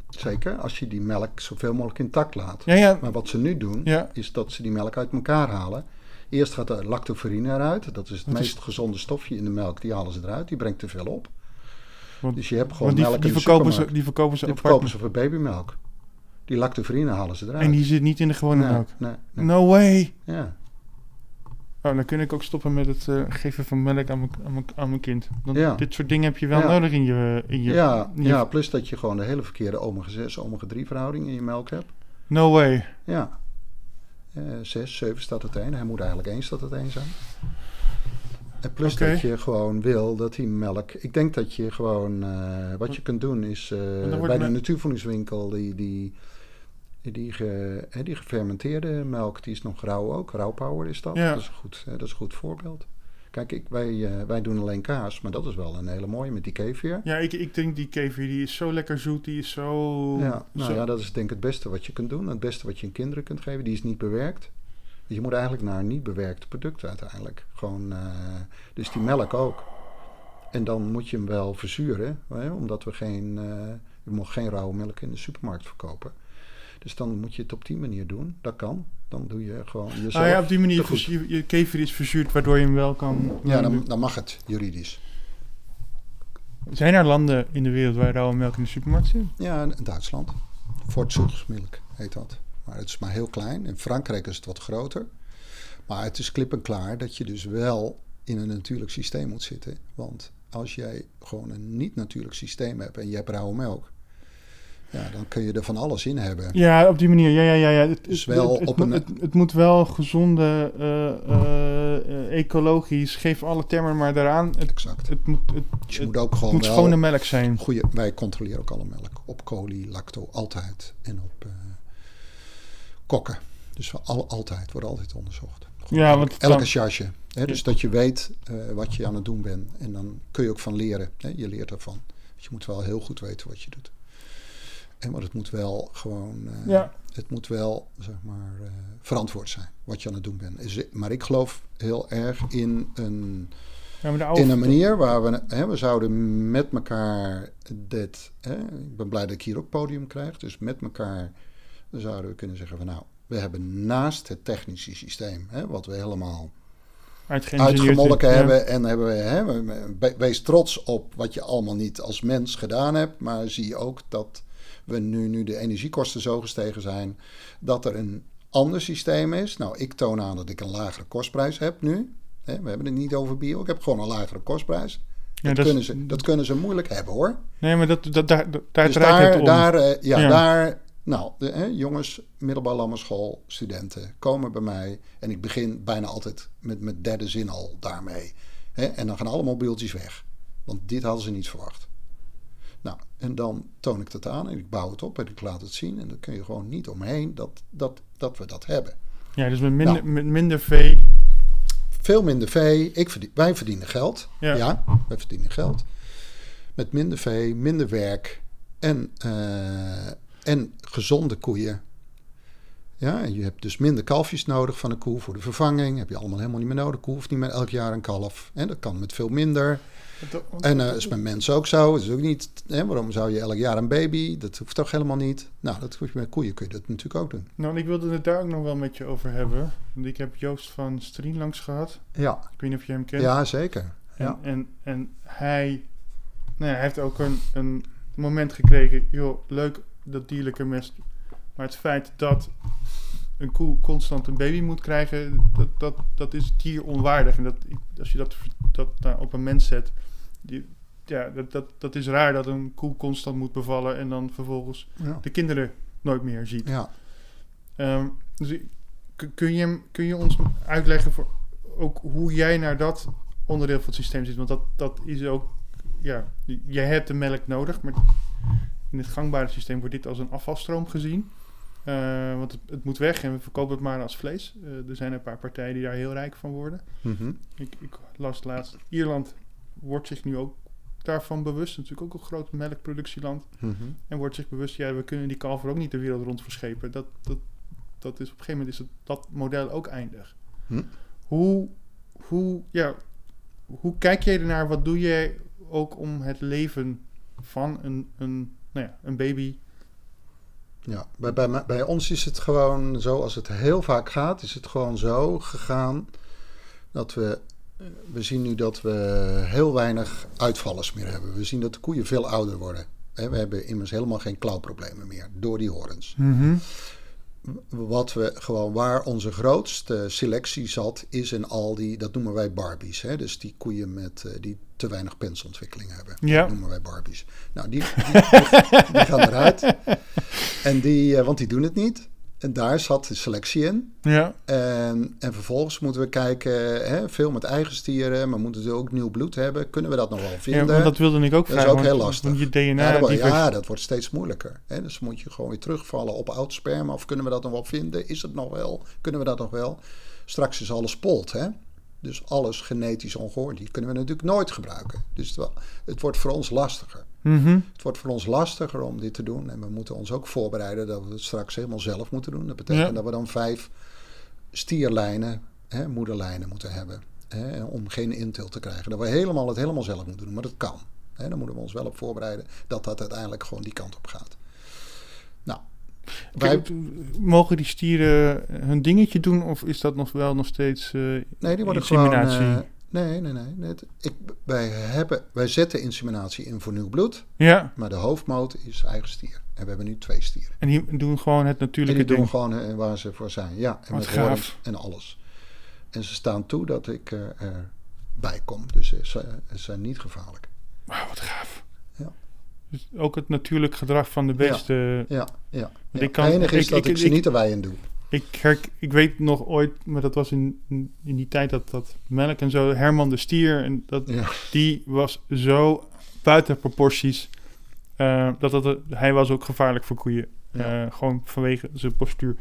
Zeker, als je die melk zoveel mogelijk intact laat. Ja, ja, Maar wat ze nu doen, ja. is dat ze die melk uit elkaar halen. Eerst gaat de lactoferine eruit. Dat is het is- meest gezonde stofje in de melk. Die halen ze eruit. Die brengt te veel op. Want- Dus je hebt gewoon die, melk die, de verkopen ze, die verkopen ze Die verkopen ze voor babymelk. Die lactoferine halen ze eruit. En die zit niet in de gewone nee, melk. nee, nee. No way. Ja. Oh, dan kun ik ook stoppen met het eh, geven van melk aan mijn, kind. Dan, Ja. Dit soort dingen heb je wel Ja. nodig in je... In je, Ja, in je- ja, plus dat je gewoon de hele verkeerde omega-6, omega-3 verhouding in je melk hebt. No way. Ja. Eh 6, 7 staat het 1. Hij moet eigenlijk 1 staat het 1 zijn. Plus dat je gewoon wil dat die melk... Ik denk dat je gewoon... eh, wat je kunt doen is eh, bij de natuurvoedingswinkel die... die die, ge, die gefermenteerde melk, die is nog rauw ook. Rauwpower is dat. Ja. Dat, is een goed, eh, dat is een goed voorbeeld. Kijk, ik, wij, wij doen alleen kaas, maar dat is wel een hele mooie met die kefir. Ja, ik, ik denk die kefir, die is zo lekker zoet. Die is zo... Ja, nou zo- ja, dat is denk ik het beste wat je kunt doen. Het beste wat je aan kinderen kunt geven. Die is niet bewerkt. Je moet eigenlijk naar niet bewerkt product uiteindelijk. Gewoon, eh, dus die melk ook. En dan moet je hem wel verzuren. Hè, omdat we geen... eh je mag geen rauwe melk in de supermarkt verkopen. Dus dan moet je het op die manier doen. Dat kan. Dan doe je gewoon jezelf. Ah ja, op die manier, je, je kefir is verzuurd, waardoor je hem wel kan... Ja, dan, dan mag het juridisch. Zijn er landen in de wereld waar rauwe melk in de supermarkt zit? Ja, in Duitsland. Voortzoegsmelk heet dat. Maar het is maar heel klein. In Frankrijk is het wat groter. Maar het is klip en klaar dat je dus wel in een natuurlijk systeem moet zitten. Want als jij gewoon een niet-natuurlijk systeem hebt en je hebt rauwe melk, ja, dan kun je er van alles in hebben. Ja, op die manier. Ja, ja, ja. ja. Het, Dus wel het, het, op moet- een- het, moet wel gezonde, eh, eh, eh, ecologisch, geef alle termen maar daaraan. Het, Exact. het moet, het, Dus het moet ook gewoon moet schone melk zijn. goede. Wij controleren ook alle melk op colie, lacto, altijd. En op kokken. Dus we al, altijd, wordt altijd onderzocht. Ja, elke- want elke kan- charge. Hè, dus dat je weet eh, wat je aan het doen bent. En dan kun je ook van leren. Hè, je leert ervan. Dus je moet wel heel goed weten wat je doet. En maar het moet wel gewoon. eh, Ja. Het moet wel, zeg maar, eh, verantwoord zijn wat je aan het doen bent. Is- Maar ik geloof heel erg in een Ja, in een manier waar we, hè, we zouden met elkaar dit, hè, ik ben blij dat ik hier ook podium krijg, dus met elkaar zouden we kunnen zeggen van nou, we hebben naast het technische systeem, hè, wat we helemaal uitgemolken ja. hebben en hebben we, hè, we- we- wees trots op wat je allemaal niet als mens gedaan hebt, maar zie je ook dat we nu, nu de energiekosten zo gestegen zijn, dat er een ander systeem is. Nou, ik toon aan dat ik een lagere kostprijs heb nu. Hè, we hebben het niet over bio, ik heb gewoon een lagere kostprijs. Ja, Dat, kunnen, ze, dat kunnen ze moeilijk hebben hoor. Nee, maar dat, dat, daar, daar dus draait het daar, om. daar, eh, ja, Ja. daar, nou, de, hè, jongens, middelbare school, studenten komen bij mij. En ik begin bijna altijd met mijn derde zin al daarmee. Hè, en dan gaan alle mobieltjes weg. Want dit hadden ze niet verwacht. Nou, en dan toon ik dat aan en ik bouw het op en ik laat het zien. En dan kun je gewoon niet omheen dat, dat, dat we dat hebben. Ja, dus met minder, Nou. met minder vee. Veel minder vee. Ik verdien, wij verdienen geld. Ja. Ja. wij verdienen geld. Met minder vee, minder werk en, eh, en gezonde koeien. Ja, en je hebt dus minder kalfjes nodig van een koe voor de vervanging. Heb je allemaal helemaal niet meer nodig. Koe hoeft niet meer elk jaar een kalf. En dat kan met veel minder. En dat is met mensen ook zo. Dat is ook niet, hè, waarom zou je elk jaar een baby? Dat hoeft toch helemaal niet. Nou, dat hoef je met koeien kun je dat natuurlijk ook doen. Nou, en ik wilde het daar ook nog wel met je over hebben. Want ik heb Joost van Strien langs gehad. Ja, Ik weet niet of je hem kent. ja zeker. En, Ja. en, en hij, nou ja, hij heeft ook een, een moment gekregen. Joh, leuk dat dierlijke mest. Maar het feit dat een koe constant een baby moet krijgen, dat, dat, dat is dieronwaardig. En dat, als je dat, dat nou, op een mens zet, die, ja, dat, dat, dat is raar dat een koe constant moet bevallen en dan vervolgens Ja. de kinderen nooit meer ziet. ja. Ehm, dus kun- je, kun je ons uitleggen voor ook hoe jij naar dat onderdeel van het systeem zit? Want dat, dat is ook, ja, jij hebt de melk nodig, maar in het gangbare systeem wordt dit als een afvalstroom gezien. Eh, want het, het moet weg en we verkopen het maar als vlees. Eh, er zijn een paar partijen die daar heel rijk van worden. Mhm. Ik, ik las laatst, Ierland wordt zich nu ook daarvan bewust. Natuurlijk ook een groot melkproductieland. Mhm. En wordt zich bewust, ja, we kunnen die kalver ook niet de wereld rond verschepen. Dat, dat, dat is, op een gegeven moment is het, dat model ook eindig. Hm. Hoe, hoe, ja, hoe kijk jij ernaar? Wat doe jij ook om het leven van een, een, nou ja, een baby... Ja, bij, bij, bij ons is het gewoon zo, als het heel vaak gaat, is het gewoon zo gegaan dat we, eh, we zien nu dat we heel weinig uitvallers meer hebben. We zien dat de koeien veel ouder worden. We hebben immers helemaal geen klauwproblemen meer door die horens. Wat we gewoon, waar onze grootste selectie zat, is in al die, dat noemen wij Barbies. Hè? Dus die koeien met, eh, die te weinig pensontwikkeling hebben. Ja. Dat noemen wij Barbies. Nou, die, die, die, die gaan eruit. En die, eh, want die doen het niet. En daar zat de selectie in. Ja, En, en vervolgens moeten we kijken, hè, veel met eigen stieren, maar moeten ze ook nieuw bloed hebben? Kunnen we dat nog wel ja vinden? want dat wilde ik ook Dat is vragen. ook heel lastig. Je DNA, ja, dat, die ja, dat wordt steeds moeilijker. Hè? Dus moet je gewoon weer terugvallen op oud sperma. Of kunnen we dat nog wel vinden? Is het nog wel? Kunnen we dat nog wel? Straks is alles polt, hè? Dus alles genetisch ongehoord. Die kunnen we natuurlijk nooit gebruiken. Dus het, wel- het wordt voor ons lastiger. Mhm. Het wordt voor ons lastiger om dit te doen. En we moeten ons ook voorbereiden dat we het straks helemaal zelf moeten doen. Dat betekent Ja. dat we dan vijf stierlijnen, hè, moederlijnen moeten hebben. Hè, om geen intil te krijgen. Dat we helemaal het helemaal zelf moeten doen. Maar dat kan. Hè, dan moeten we ons wel op voorbereiden dat dat uiteindelijk gewoon die kant op gaat. Nou, wij, Mogen die stieren hun dingetje doen of is dat nog wel nog steeds eh, nee, die worden gewoon... inseminatie? eh, nee, nee. nee, ik, wij, hebben, wij zetten inseminatie in voor nieuw bloed. ja, Maar de hoofdmoot is eigen stier. En we hebben nu twee stieren. en die doen gewoon het En natuurlijke die doen ding. gewoon eh, waar ze voor zijn. Ja, en Wat met gaaf. en alles. En ze staan toe dat ik eh, erbij kom. Dus ze, ze zijn niet gevaarlijk. Wauw, wat gaaf. Ja. Dus ook het natuurlijk gedrag van de beesten. Ja, ja. het enige is ik- dat ik- ik, ze niet wei in doe. Ik, ik weet nog ooit, maar dat was in, in die tijd dat, dat melk en zo, Herman de Stier, en dat, Ja. die was zo buiten proporties. eh, dat dat, hij was ook gevaarlijk voor koeien. Ja. Eh, gewoon vanwege zijn postuur.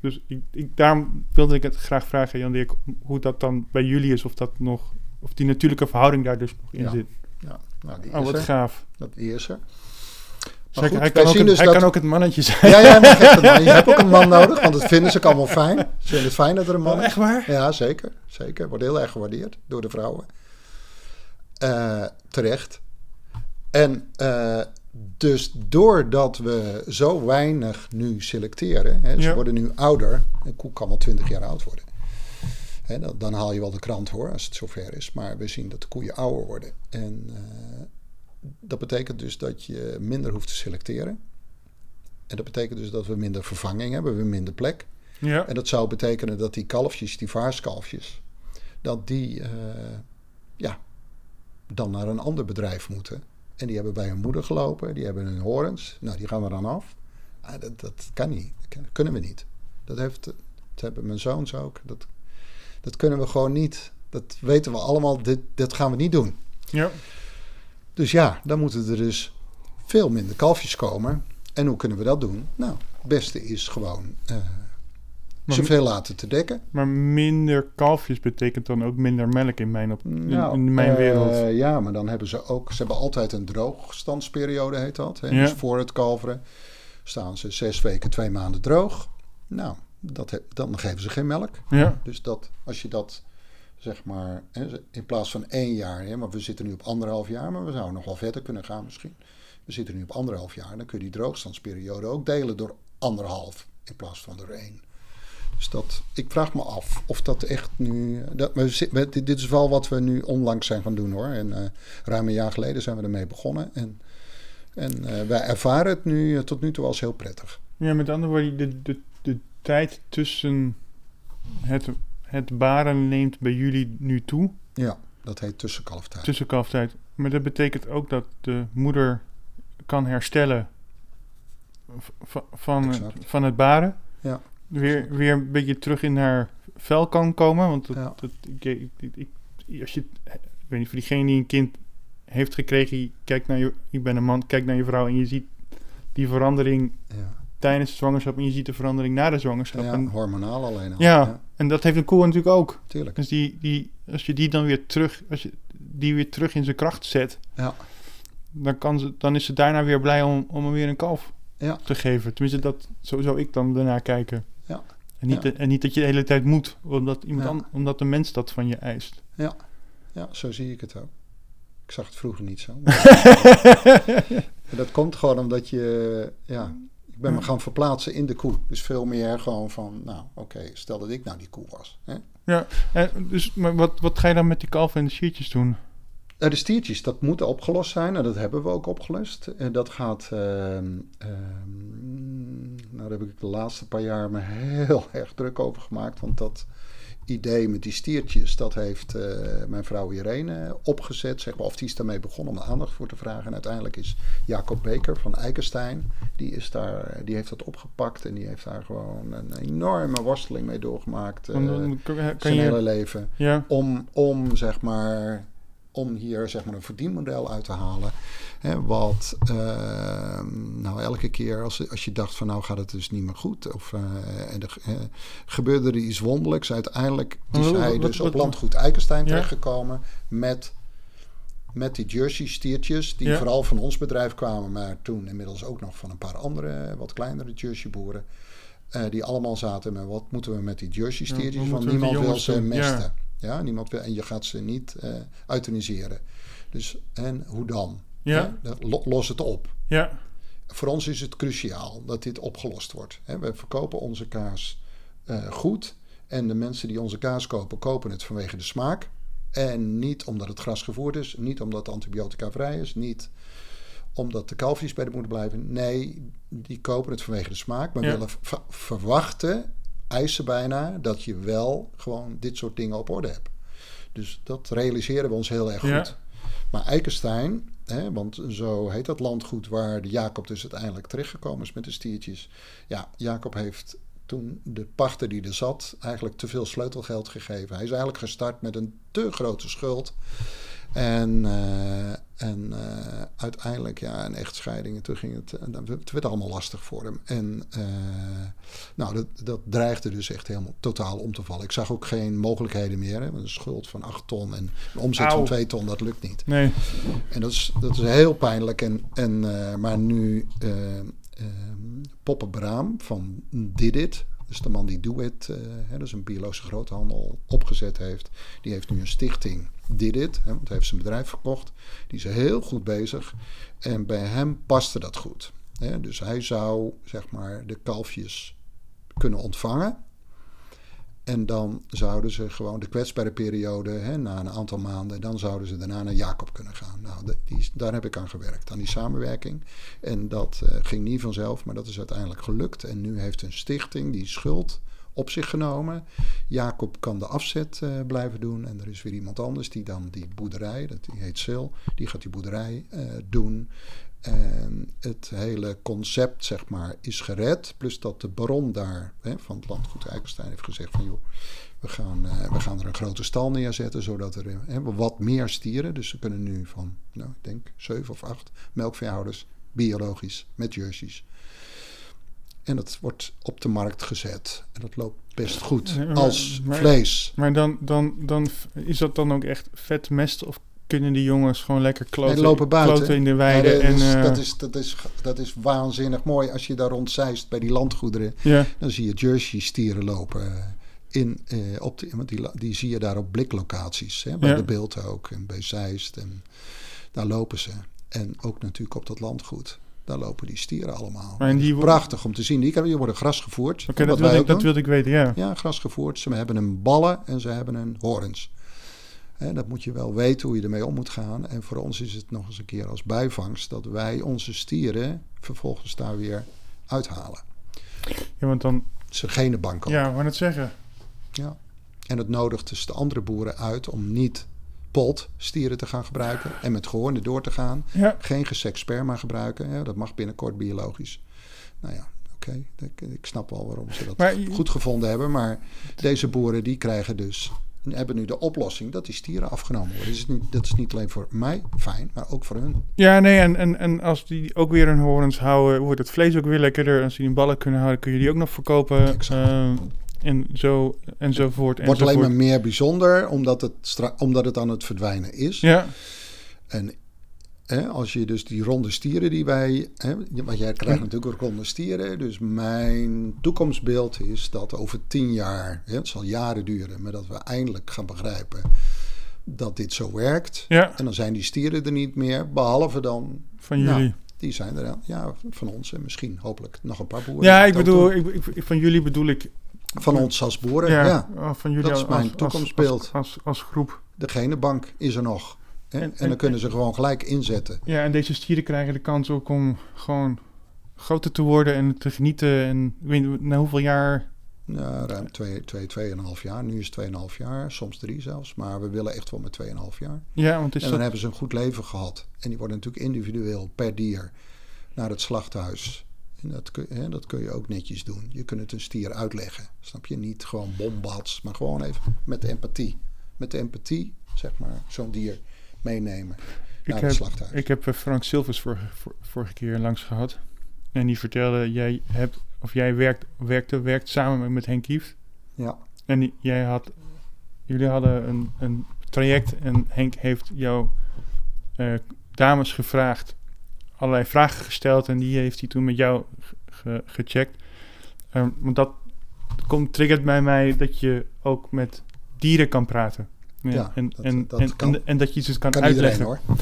Dus ik, ik, daarom wilde ik het graag vragen, Jan Dirk, hoe dat dan bij jullie is. Of, dat nog, of die natuurlijke verhouding daar dus nog in Ja. zit. Ja, nou, die Oh, wat er. gaaf. Dat die is er. Hij, goed, hij, kan ook, dus hij dat- kan ook het mannetje zijn. Ja, ja, maar man. je hebt ook een man nodig, want dat vinden ze ook allemaal fijn. Ze vinden het fijn dat er een man Oh, is. echt waar? Ja, zeker. Zeker. Wordt heel erg gewaardeerd door de vrouwen. Eh, terecht. En eh, dus doordat we zo weinig nu selecteren, hè, ze Ja. worden nu ouder, een koe kan wel 20 jaar oud worden. Hè, dan, dan haal je wel de krant hoor, als het zover is. Maar we zien dat de koeien ouder worden. En eh, dat betekent dus dat je minder hoeft te selecteren. En dat betekent dus dat we minder vervanging hebben, we minder plek. Ja. En dat zou betekenen dat die kalfjes, die vaarskalfjes, dat die eh, ja, dan naar een ander bedrijf moeten. En die hebben bij hun moeder gelopen, die hebben hun horens. Nou, die gaan we dan af. Ah, dat, dat kan niet. Dat kunnen we niet. Dat, heeft, dat hebben mijn zoons ook. Dat, dat kunnen we gewoon niet. Dat weten we allemaal. Dit, dit gaan we niet doen. ja. Dus ja, dan moeten er dus veel minder kalfjes komen. En hoe kunnen we dat doen? Nou, het beste is gewoon eh, Maar- zoveel laten te dekken. Maar minder kalfjes betekent dan ook minder melk in mijn, op, in, Nou, in mijn eh, wereld. Ja, maar dan hebben ze ook... Ze hebben altijd een droogstandsperiode, heet dat. Hè? Ja. Dus voor het kalveren staan ze zes weken, twee maanden droog. Nou, dat dan geven ze geen melk. Ja. Dus dat, als je dat, zeg maar, in plaats van één jaar, hè, maar we zitten nu op anderhalf jaar, maar we zouden nog wel verder kunnen gaan misschien. We zitten nu op anderhalf jaar, dan kun je die droogstandsperiode ook delen door anderhalf in plaats van door één. Dus dat, ik vraag me af of dat echt nu. Dat, we, dit is wel wat we nu onlangs zijn gaan doen hoor. En eh, ruim een jaar geleden zijn we ermee begonnen. En, en eh, wij ervaren het nu eh, tot nu toe als heel prettig. Ja, met andere woorden, de, de, de tijd tussen het, het baren neemt bij jullie nu toe, Ja, dat heet tussenkalftijd. tussen kalftijd. Maar dat betekent ook dat de moeder kan herstellen van, het, van het baren. Ja. Weer, weer een beetje terug in haar vel kan komen. Want dat, Ja. dat, ik, ik, ik- ik- als je, ik weet niet, voor diegene die een kind heeft gekregen, je kijkt naar je, ik ben een man, kijk naar je vrouw en je ziet die verandering Ja, tijdens de zwangerschap en je ziet de verandering na de zwangerschap. ja en, hormonaal alleen al. ja, en dat heeft een koe natuurlijk ook. tuurlijk. Dus die, die, als je die dan weer terug, als je die weer terug in zijn kracht zet, Ja, dan, kan ze, dan is ze daarna weer blij om, om hem weer een kalf Ja. te geven. Tenminste, dat, zo zou ik dan daarnaar kijken. Ja. En, niet, Ja. en niet dat je de hele tijd moet, omdat, iemand Ja. an- omdat de mens dat van je eist. ja, zo zie ik het ook. Ik zag het vroeger niet zo. En dat komt gewoon omdat je, ja, ben me gaan verplaatsen in de koe. Dus veel meer gewoon van, nou oké, stel dat ik nou die koe was. Hè? En, dus, maar wat, wat ga je dan met die kalf en de siertjes doen? Nou, de stiertjes, dat moet opgelost zijn. En dat hebben we ook opgelost. En dat gaat... ehm, nou, daar heb ik de laatste paar jaar me heel erg druk over gemaakt. Want dat idee met die stiertjes, dat heeft eh, mijn vrouw Irene opgezet. Zeg maar, of die is daarmee begonnen om er aandacht voor te vragen. En uiteindelijk is Jacob Beker van Eikenstein, die, is daar, die heeft dat opgepakt. En die heeft daar gewoon een enorme worsteling mee doorgemaakt. kan, kan zijn hele leven Ja, om, om zeg maar om hier zeg maar een verdienmodel uit te halen. Hè, wat eh, nou elke keer als, als je dacht van nou gaat het dus niet meer goed of eh, en er gebeurde er iets wonderlijks. Uiteindelijk is Wat- hij wat- dus wat- op landgoed Eikenstein Ja. terechtgekomen met met die Jersey stiertjes, die Ja. vooral van ons bedrijf kwamen, maar toen inmiddels ook nog van een paar andere, wat kleinere Jersey boeren. eh, die allemaal zaten met wat moeten we met die Jersey stiertjes, want niemand wil ze? Ja. Ja. niemand wil, en je gaat ze niet euthaniseren. Dus, en hoe dan? Ja. Los het op. ja, Voor ons is het cruciaal dat dit opgelost wordt. Hè, We verkopen onze kaas eh, goed. En de mensen die onze kaas kopen, kopen het vanwege de smaak. En niet omdat het gras gevoerd is. Niet omdat het antibiotica vrij is. Niet omdat de kalfjes bij de moeder blijven. Nee, die kopen het vanwege de smaak. Maar Ja. willen verwachten, eisen bijna, dat je wel gewoon dit soort dingen op orde hebt. Dus dat realiseren we ons heel erg Ja. goed. Maar Eikenstein, hè, want zo heet dat landgoed waar de Jacob dus uiteindelijk terechtgekomen is met de stiertjes. Ja, Jacob heeft toen de pachter die er zat eigenlijk te veel sleutelgeld gegeven. Hij is eigenlijk gestart met een te grote schuld. En, eh, en eh, uiteindelijk, ja, een echtscheiding. En toen ging het, en dan- het werd allemaal lastig voor hem. En eh, nou, dat, dat dreigde dus echt helemaal totaal om te vallen. Ik zag ook geen mogelijkheden meer. Hè, een schuld van 8 ton en een omzet Auw. van 2 ton, dat lukt niet. nee. En dat is, dat is heel pijnlijk. En, en, eh, maar nu eh eh, Poppe Braam van Did It, dus de man die Do It, eh, hè, dus een biologische groothandel, opgezet heeft. Die heeft nu een stichting Did It, hè, want hij heeft zijn bedrijf verkocht. Die is heel goed bezig. En bij hem paste dat goed. Hè. Dus hij zou, zeg maar, de kalfjes kunnen ontvangen. En dan zouden ze gewoon de kwetsbare periode, hè, na een aantal maanden, dan zouden ze daarna naar Jacob kunnen gaan. Nou, die, daar heb ik aan gewerkt, aan die samenwerking. En dat eh, ging niet vanzelf, maar dat is uiteindelijk gelukt. En nu heeft een stichting die schuld op zich genomen. Jacob kan de afzet eh, blijven doen. En er is weer iemand anders die dan die boerderij, dat die heet Sil, die gaat die boerderij eh, doen. En het hele concept, zeg maar, is gered. Plus dat de baron daar hè, van het landgoed Eikenstein heeft gezegd van... joh, we gaan, eh, we gaan er een grote stal neerzetten, zodat er eh, hè, wat meer stieren... dus ze kunnen nu van, nou, ik denk zeven of acht melkveehouders... biologisch, met jerseys. En dat wordt op de markt gezet. En dat loopt best goed. Maar- Als maar- vlees. Maar dan, dan, dan is dat dan ook echt vet mest of kunnen die jongens gewoon lekker kloten, En lopen buiten. kloten in de Ja, weide. dat, en, is, eh, dat, is, dat, is, dat is waanzinnig mooi als je daar rond zeist bij die landgoederen. ja, Dan zie je Jersey stieren lopen. In, eh, op de, want die, die zie je daar op bliklocaties. Hè, bij Ja. de beeld ook. En bij Zeist. En daar lopen ze. En ook natuurlijk op dat landgoed. Daar lopen die stieren allemaal. en die, Prachtig om te zien. Die, die worden gras gevoerd. dat, wilde ik, dat wilde ik weten, ja. Ja, gras gevoerd. Ze hebben een ballen en ze hebben een horens. Hè, dat moet je wel weten hoe je ermee om moet gaan. En voor ons is het nog eens een keer als bijvangst dat wij onze stieren vervolgens daar weer uithalen. Ja, want dan, Ze geen bank op. ja, maar het zeggen. Ja. En het nodigt dus de andere boeren uit om niet poltstieren te gaan gebruiken en met gehoornen door te gaan. Ja, Geen geseks sperma gebruiken. Dat mag binnenkort biologisch. Nou ja, oké. Ik, ik snap wel waarom ze dat Maar goed gevonden hebben. Maar deze boeren die krijgen dus hebben nu de oplossing dat die stieren afgenomen worden. Dat is niet, dat is niet alleen voor mij fijn, maar ook voor hun. ja nee, en, en, en als die ook weer hun horens houden, wordt het vlees ook weer lekkerder. Als die een ballen kunnen houden, kun je die ook nog verkopen. Eh, en zo enzovoort. Wordt alleen maar meer bijzonder omdat het, omdat het aan het verdwijnen is. Ja, En hè, als je dus die ronde stieren die wij... Hè, want jij krijgt natuurlijk ook ronde stieren. Dus mijn toekomstbeeld is dat over tien jaar... Hè, het zal jaren duren, maar dat we eindelijk gaan begrijpen dat dit zo werkt. ja, En dan zijn die stieren er niet meer, behalve dan... van Nou, jullie. Die zijn er, ja, van ons en misschien hopelijk nog een paar boeren. Ja, ik bedoel, ik, ik- van jullie bedoel ik... Van ons als boeren, Ja, ja. van jullie dat is mijn als- toekomstbeeld. Als, als, als groep. De genenbank is er nog. En- En, en- dan kunnen ze gewoon gelijk inzetten. Ja, en deze stieren krijgen de kans ook om gewoon groter te worden en te genieten. En ik weet na hoeveel jaar... Ja, ruim 2, 2, 2,5 jaar. Nu is het 2,5 jaar, soms 3 zelfs. Maar we willen echt wel met 2,5 jaar. Ja, want is en dan dat... hebben ze een goed leven gehad. En die worden natuurlijk individueel per dier naar het slachthuis. En dat kun, hè, dat kun je ook netjes doen. Je kunt het een stier uitleggen. Snap je? Niet gewoon bombats, maar gewoon even met de empathie. Met de empathie, zeg maar, zo'n dier meenemen Ik naar heb, het slachthuis. ik heb eh, Frank Silvers vorige, vor- vorige keer langs gehad. En die vertelde, jij hebt, of jij werkt, werkte, werkt samen met, Henk Kieft. ja, En jij had, jullie hadden een, een traject en Henk heeft jou eh, dames gevraagd, allerlei vragen gesteld en die heeft hij toen met jou ge- ge- gecheckt. Ehm, want dat komt, triggert bij mij dat je ook met dieren kan praten. Ja, en, dat- en, dat en, kan. en, en dat je ze kan, kan uitleggen. iedereen hoor.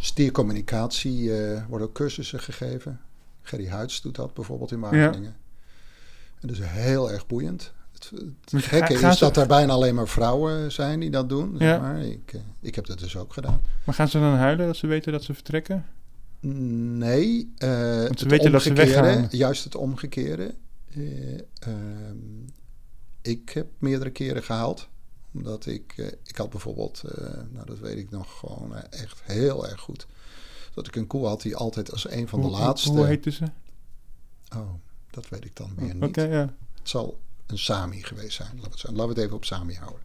Stiercommunicatie eh worden ook cursussen gegeven. Gerry Huids doet dat bijvoorbeeld in Wageningen. En dat is heel erg boeiend. Het, het gekke is ze- dat er bijna alleen maar vrouwen zijn die dat doen. zeg. Maar ik, eh, ik heb dat dus ook gedaan. Maar gaan ze dan huilen dat ze weten dat ze vertrekken? Nee, eh ze het weten dat ze weggaan. juist het omgekeerde. Eh, ehm, ik heb meerdere keren gehaald. Omdat ik, eh, ik had bijvoorbeeld, eh, nou dat weet ik nog gewoon eh, echt heel erg goed. Dat ik een koe had die altijd als een van de Hoe- laatste... Hoe heette ze? Oh, dat weet ik dan weer Oké, niet. ja. Het zal een Sami geweest zijn. Laten we het, even op Sami houden.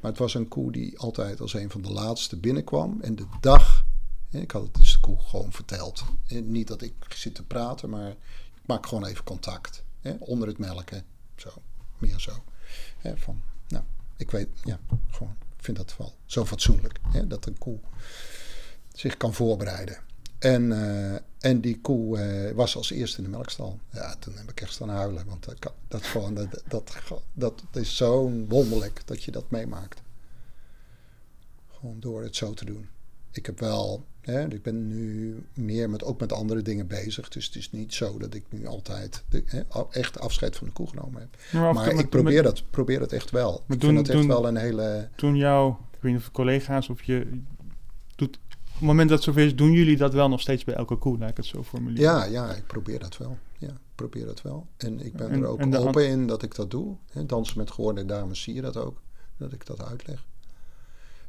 Maar het was een koe die altijd als een van de laatste binnenkwam. En de dag, ik had het dus de koe gewoon verteld. Niet dat ik zit te praten, maar ik maak gewoon even contact. Onder het melken, zo, meer zo. Van, ik weet, ja, gewoon, ik vind dat wel zo fatsoenlijk. Hè, dat een koe zich kan voorbereiden. En, eh, en die koe eh, was als eerste in de melkstal. Ja, toen heb ik echt staan huilen. Want dat, dat, gewoon, dat, dat, is zo wonderlijk dat je dat meemaakt. Gewoon door het zo te doen. Ik heb wel, hè, ik ben nu meer met, ook met andere dingen bezig. Dus het is niet zo dat ik nu altijd de, hè, echt afscheid van de koe genomen heb. Maar, ik probeer met- dat, probeer dat echt wel. Maar ik doen- vind dat echt doen- wel een hele... Toen jou, ik weet niet of collega's of je doet... Op het moment dat het zover is, doen jullie dat wel nog steeds bij elke koe, laat ik het zo formuleren. Ja, ja, ik probeer dat wel. Ja, probeer dat wel. En ik ben En- er ook open in dat ik dat doe. Dansen met gehoorde dames zie je dat ook. Dat ik dat uitleg.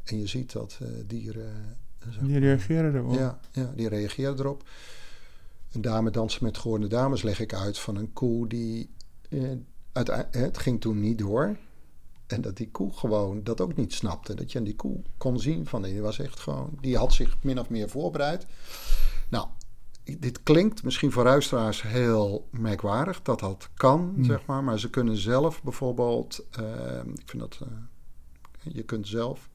En je ziet dat eh, dieren... eh, Die reageren erop. Ja, ja, die reageren erop. Een dame dansen met gehoorde dames leg ik uit van een koe die... Eh, uitei- het ging toen niet door. En dat die koe gewoon dat ook niet snapte. Dat je aan die koe kon zien van die was echt gewoon... Die had zich min of meer voorbereid. Nou, dit klinkt misschien voor luisteraars heel merkwaardig dat dat kan, Hmm. zeg maar. Maar ze kunnen zelf bijvoorbeeld... eh, ik vind dat... eh, je kunt zelf...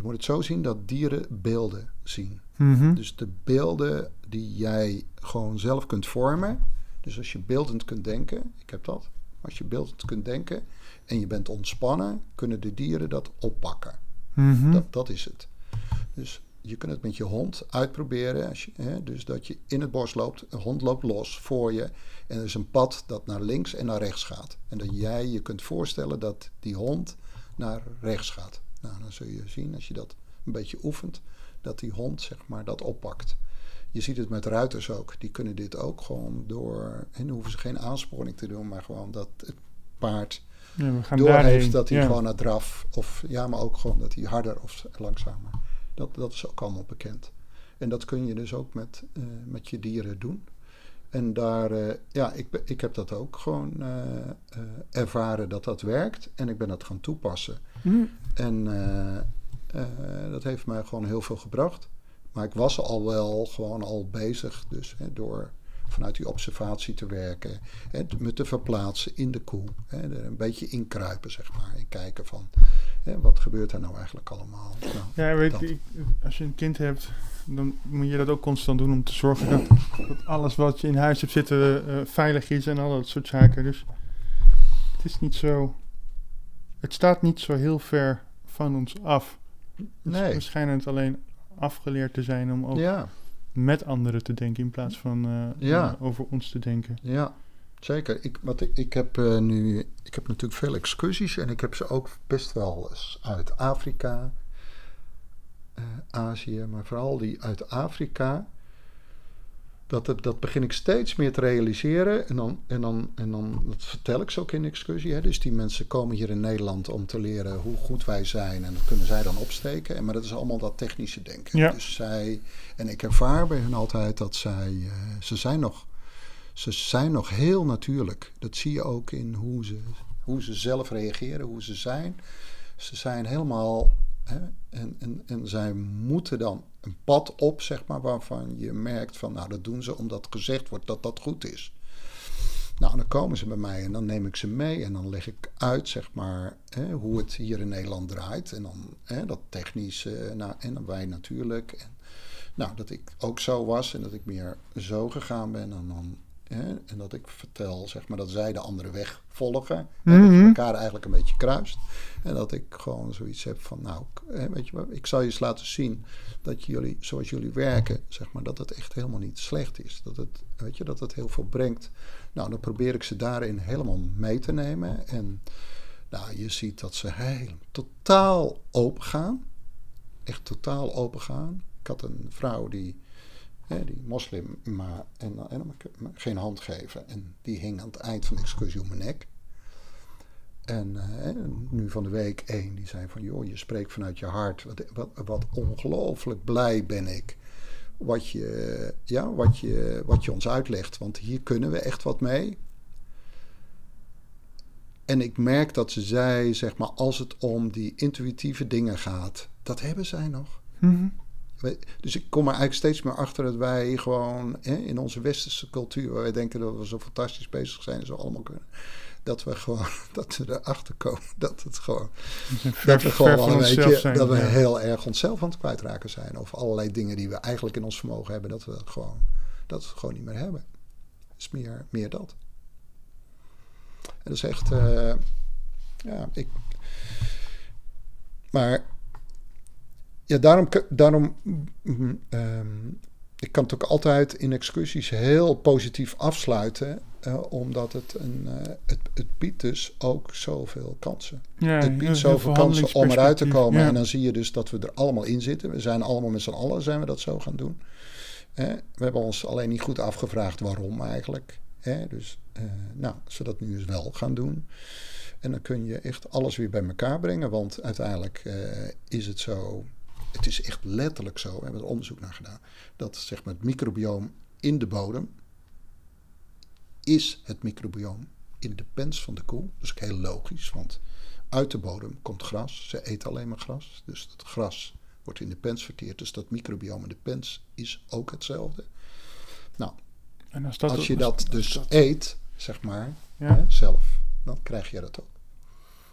je moet het zo zien dat dieren beelden zien. Mhm. Dus de beelden die jij gewoon zelf kunt vormen. Dus als je beeldend kunt denken, ik heb dat. Als je beeldend kunt denken en je bent ontspannen, kunnen de dieren dat oppakken. Mhm. Dat, dat is het. Dus je kunt het met je hond uitproberen. Als je, hè, dus dat je in het bos loopt, een hond loopt los voor je. En er is een pad dat naar links en naar rechts gaat. En dat jij je kunt voorstellen dat die hond naar rechts gaat. Nou, dan zul je zien als je dat een beetje oefent, dat die hond zeg maar dat oppakt. Je ziet het met ruiters ook. Die kunnen dit ook gewoon door. En dan hoeven ze geen aansporing te doen, maar gewoon dat het paard Ja, we gaan door daarheen. heeft dat hij ja. gewoon naar draf. Of ja, maar ook gewoon dat hij harder of langzamer. Dat, dat is ook allemaal bekend. En dat kun je dus ook met, eh, met je dieren doen. En daar, eh, ja, ik, ik heb dat ook gewoon eh, eh, ervaren dat dat werkt. En ik ben dat gaan toepassen. Hm. En eh, eh, dat heeft mij gewoon heel veel gebracht. Maar ik was al wel gewoon al bezig, dus hè, door vanuit die observatie te werken. Hè, te- me te verplaatsen in de koe. Hè, er een beetje inkruipen, zeg maar. En kijken van, hè, wat gebeurt er nou eigenlijk allemaal? Nou, Ja, weet je, ik- als je een kind hebt, dan moet je dat ook constant doen om te zorgen dat, dat alles wat je in huis hebt zitten eh, veilig is en al dat soort zaken. Dus het is niet zo. Het staat niet zo heel ver van ons af. nee, We schijnen het alleen afgeleerd te zijn om ook ja, met anderen te denken in plaats van eh, Ja. eh, over ons te denken. ja. Zeker. Ik, wat ik, ik heb eh, nu, ik heb natuurlijk veel excursies en ik heb ze ook best wel eens uit Afrika, eh, Azië, maar vooral die uit Afrika. Dat, het, dat begin ik steeds meer te realiseren. En dan, en dan, en dan dat vertel ik ze ook in de excursie. Hè. Dus die mensen komen hier in Nederland om te leren hoe goed wij zijn. En dat kunnen zij dan opsteken. En, maar dat is allemaal dat technische denken. Ja. Dus zij, en ik ervaar bij hun altijd dat zij, eh, ze zijn nog, ze zijn nog heel natuurlijk. Dat zie je ook in hoe ze, hoe ze zelf reageren, hoe ze zijn. Ze zijn helemaal, en, en, en zij moeten dan een pad op, zeg maar, waarvan je merkt van, nou, dat doen ze omdat gezegd wordt dat dat goed is. Nou, dan komen ze bij mij en dan neem ik ze mee en dan leg ik uit, zeg maar, hè, hoe het hier in Nederland draait. En dan hè, dat technisch, nou, en dan wij natuurlijk. En, nou, dat ik ook zo was en dat ik meer zo gegaan ben en dan. Hè, en dat ik vertel, zeg maar, dat zij de andere weg volgen. En dat je Mhm. elkaar eigenlijk een beetje kruist. En dat ik gewoon zoiets heb van, nou, weet je ik zal je eens laten zien dat jullie, zoals jullie werken, zeg maar, dat het echt helemaal niet slecht is. Dat het, weet je, dat het heel veel brengt. Nou, dan probeer ik ze daarin helemaal mee te nemen. En nou, je ziet dat ze heel totaal open gaan. Echt totaal open gaan. Ik had een vrouw die, die moslim, maar en, en geen hand geven. En die hing aan het eind van de excursie om mijn nek. En eh, nu van de week één, die zei van... joh, je spreekt vanuit je hart. Wat, wat, wat ongelooflijk blij ben ik. Wat je, ja, wat, je, wat je ons uitlegt. Want hier kunnen we echt wat mee. En ik merk dat ze zei, zeg maar, als het om die intuïtieve dingen gaat... dat hebben zij nog. We- Dus ik kom er eigenlijk steeds meer achter dat wij gewoon hè, in onze westerse cultuur, waar wij denken dat we zo fantastisch bezig zijn en zo allemaal kunnen, dat we gewoon dat we erachter komen dat het gewoon ver, dat we gewoon wel een beetje zijn. dat we ja. heel erg onszelf aan het kwijtraken zijn of allerlei dingen die we eigenlijk in ons vermogen hebben dat we dat gewoon dat we gewoon niet meer hebben. Het is meer meer dat. En dat is echt eh, ja ik maar ja, daarom, daarom mm, ehm, ik kan het ook altijd in excursies heel positief afsluiten, eh, omdat het, een, eh, het, het biedt dus ook zoveel kansen. Ja, het biedt zoveel veel kansen om eruit te komen. En dan zie je dus dat we er allemaal in zitten. We zijn allemaal met z'n allen zijn we dat zo gaan doen. Eh, we hebben ons alleen niet goed afgevraagd waarom eigenlijk. Eh, dus eh, nou, als we dat nu eens wel gaan doen. En dan kun je echt alles weer bij elkaar brengen. Want uiteindelijk is het zo. Het is echt letterlijk zo. We hebben er onderzoek naar gedaan. Dat zeg maar het microbioom in de bodem. Is het microbioom in de pens van de koe. Dat is ook heel logisch. Want uit de bodem komt gras. Ze eten alleen maar gras. Dus dat gras wordt in de pens verteerd. Dus dat microbioom in de pens is ook hetzelfde. Nou, En als, dat, als je dat dus eet, zeg maar, Ja. hè, zelf, dan krijg je dat ook.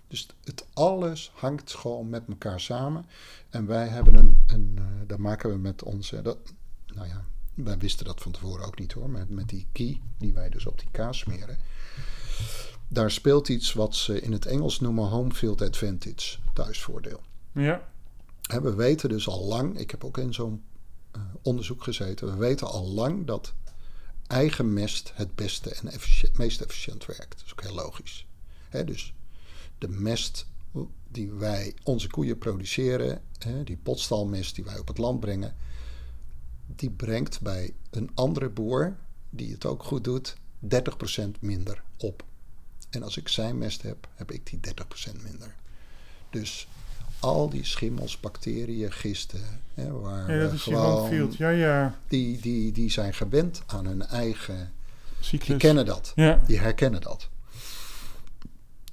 Dus het alles hangt gewoon met elkaar samen. En wij hebben een, een uh, daar maken we met onze, dat, nou ja, wij wisten dat van tevoren ook niet hoor, met, met die key die wij dus op die kaas smeren. Daar speelt iets wat ze in het Engels noemen home field advantage, thuisvoordeel. Ja. En we weten dus al lang, ik heb ook in zo'n uh, onderzoek gezeten, we weten al lang dat eigen mest het beste en efficiënt, meest efficiënt werkt. Dat is ook heel logisch. Dus de mest die wij onze koeien produceren, hè, die potstalmest die wij op het land brengen, die brengt bij een andere boer die het ook goed doet 30% minder op. En als ik zijn mest heb, heb ik die 30% minder. Dus al die schimmels, bacteriën, gisten, hè, waar ja, dat is gewoon. Ja, ja. Die, die, die zijn gewend aan hun eigen Cyclus. Die kennen dat. Ja. Die herkennen dat.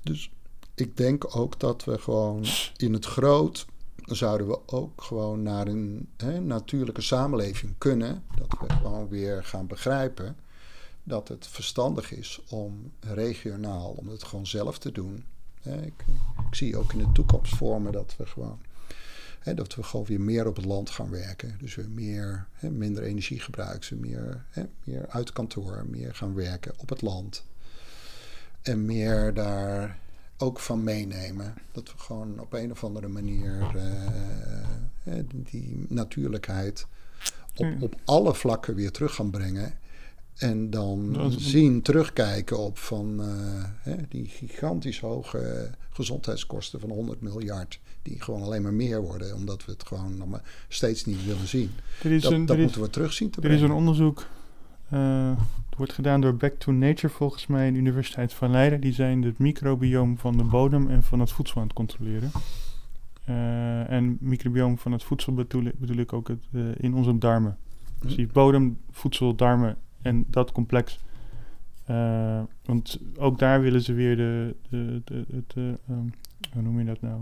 Dus ik denk ook dat we gewoon in het groot zouden we ook gewoon naar een hè, natuurlijke samenleving kunnen. Dat we gewoon weer gaan begrijpen dat het verstandig is om regionaal, om het gewoon zelf te doen. Ik, ik, zie ook in de toekomst vormen dat we gewoon. Dat we gewoon weer meer op het land gaan werken. Dus weer meer, minder energiegebruik, meer, meer uit kantoor, meer gaan werken op het land. En meer daar ook van meenemen. Dat we gewoon op een of andere manier uh, die natuurlijkheid op, op alle vlakken weer terug gaan brengen. En dan zien, terugkijken op van uh, hè, die gigantisch hoge gezondheidskosten van 100 miljard. Die gewoon alleen maar meer worden, omdat we het gewoon nog maar steeds niet willen zien. dat, een, dat moeten we terugzien te Er is een onderzoek uh, het wordt gedaan door Back to Nature volgens mij in de Universiteit van Leiden. Die zijn het microbioom van de bodem en van het voedsel aan het controleren. Uh, en microbioom van het voedsel bedoel, ik ook het, uh, in onze darmen. Dus die bodem, voedsel, darmen en dat complex. Uh, want ook daar willen ze weer de, de, de, um, hoe noem je dat nou,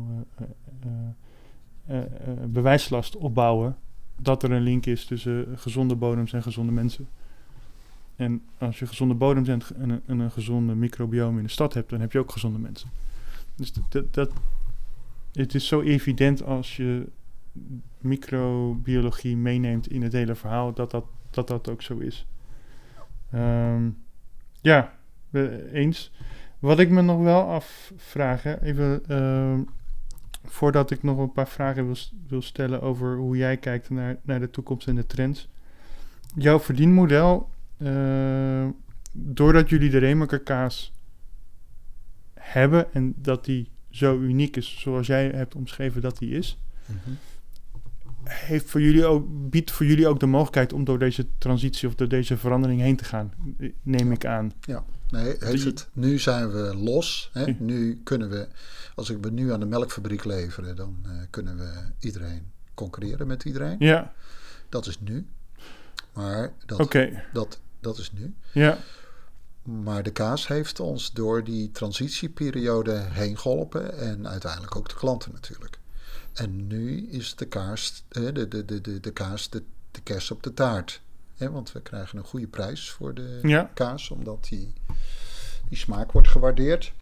bewijslast opbouwen. Dat er een link is tussen gezonde bodems en gezonde mensen. En als je gezonde bodems en een, een, een gezonde microbiome in de stad hebt, dan heb je ook gezonde mensen. Dus dat, dat, het is zo evident als je microbiologie meeneemt in het hele verhaal, dat dat, dat, dat ook zo is. Um, ja, eens. Wat ik me nog wel afvraag, even uh, voordat ik nog een paar vragen wil, wil stellen over hoe jij kijkt naar, naar de toekomst en de trends. Jouw verdienmodel uh, doordat jullie de Remaker kaas hebben en dat die zo uniek is zoals jij hebt omschreven dat die is, mm-hmm. heeft voor jullie ook, biedt voor jullie ook de mogelijkheid om door deze transitie of door deze verandering heen te gaan, neem ja. ik aan. Ja, nee, heeft het, nu zijn we los. Hè? Nu kunnen we, als ik we nu aan de melkfabriek leveren, dan uh, kunnen we iedereen concurreren met iedereen. Ja. Dat is nu. Maar dat, okay. dat dat is nu. Ja. Maar de kaas heeft ons door die transitieperiode heen geholpen en uiteindelijk ook de klanten natuurlijk. En nu is de kaas de, de, de, de, de, kaas de, de kerst op de taart. want we krijgen een goede prijs voor de ja. kaas, omdat die, die smaak wordt gewaardeerd.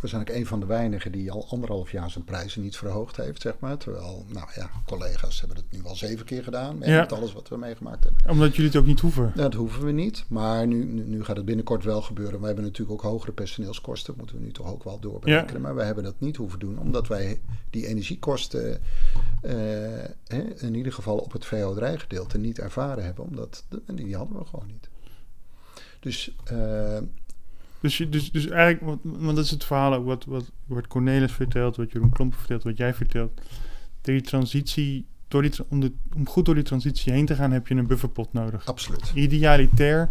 We zijn ook een van de weinigen die al anderhalf jaar zijn prijzen niet verhoogd heeft, zeg maar. Terwijl, nou ja, collega's hebben het nu al zeven keer gedaan met Ja. alles wat we meegemaakt hebben. Omdat jullie het ook niet hoeven. Dat hoeven we niet, maar nu, nu, nu gaat het binnenkort wel gebeuren. We hebben natuurlijk ook hogere personeelskosten, moeten we nu toch ook wel doorberekenen. Maar wij hebben dat niet hoeven doen, omdat wij die energiekosten eh, hè, in ieder geval op het VO-gedeelte niet ervaren hebben. Omdat, die hadden we gewoon niet. Dus... eh, Dus, je- dus, dus eigenlijk, want, dat is het verhaal ook wat, wat, wat Cornelis vertelt, wat Jeroen Klompen vertelt, wat jij vertelt. Die transitie, door die, om, de, om goed door die transitie heen te gaan, heb je een bufferpot nodig. absoluut. Idealitair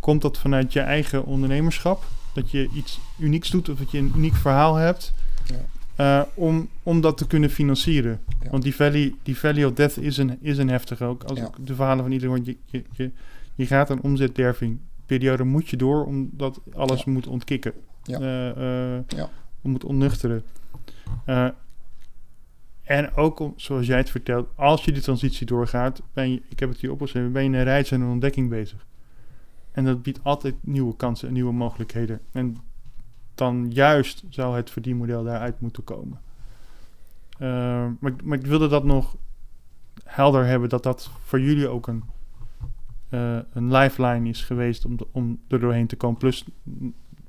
komt dat vanuit je eigen ondernemerschap. Dat je iets unieks doet of dat je een uniek verhaal hebt. Ja. eh, om, om dat te kunnen financieren. Ja. Want die valley, die valley of death is een, is een heftige ook. Als Ja. ik de verhalen van iedereen je, je, je, je gaat een omzetderving. Periode moet je door omdat alles Ja. moet ontkikken. Ja. Eh, eh, Ja. Moet ontnuchteren. Eh, en ook, om, zoals jij het vertelt, als je die transitie doorgaat, ben je, ik heb het hier opgeschreven, ben je een reis en een ontdekking bezig. En dat biedt altijd nieuwe kansen en nieuwe mogelijkheden. En dan juist zou het verdienmodel daaruit moeten komen. Uh, maar, maar ik wilde dat nog helder hebben, dat dat voor jullie ook een, uh, een lifeline is geweest om, de, om er doorheen te komen. Plus,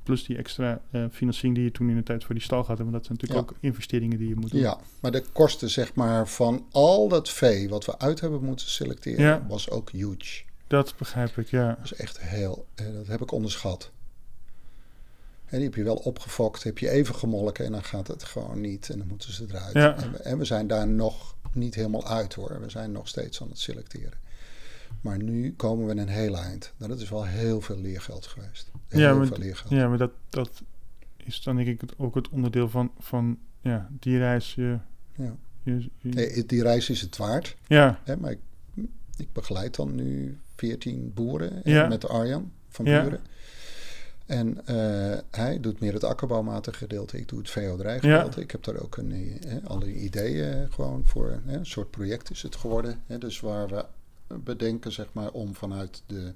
plus die extra uh, financiering die je toen in de tijd voor die stal had. Want dat zijn natuurlijk ook investeringen die je moet doen. Ja, maar de kosten zeg maar van al dat vee wat we uit hebben moeten selecteren, ja. was ook huge. Dat begrijp ik, ja. Dat is echt heel, dat heb ik onderschat. En die heb je wel opgefokt, heb je even gemolken en dan gaat het gewoon niet. En dan moeten ze eruit. Ja. En, we, en, we, zijn daar nog niet helemaal uit hoor. We zijn nog steeds aan het selecteren. Maar nu komen we een heel eind. Nou, dat is wel heel veel leergeld geweest. Heel ja, maar, veel leergeld. Ja, maar dat, dat is dan denk ik ook het onderdeel van, van ja, die reis. Je, ja. je, je, nee, die reis is het waard. Ja. Hè, maar ik, ik begeleid dan nu 14 boeren Ja. met Arjan van Ja. Buren. En eh, hij doet meer het akkerbouwmatige gedeelte. Ik doe het veehouderijgedeelte. Ik heb daar ook een, eh, alle ideeën gewoon voor. Een soort project is het geworden. Dus waar we bedenken, zeg maar, om vanuit de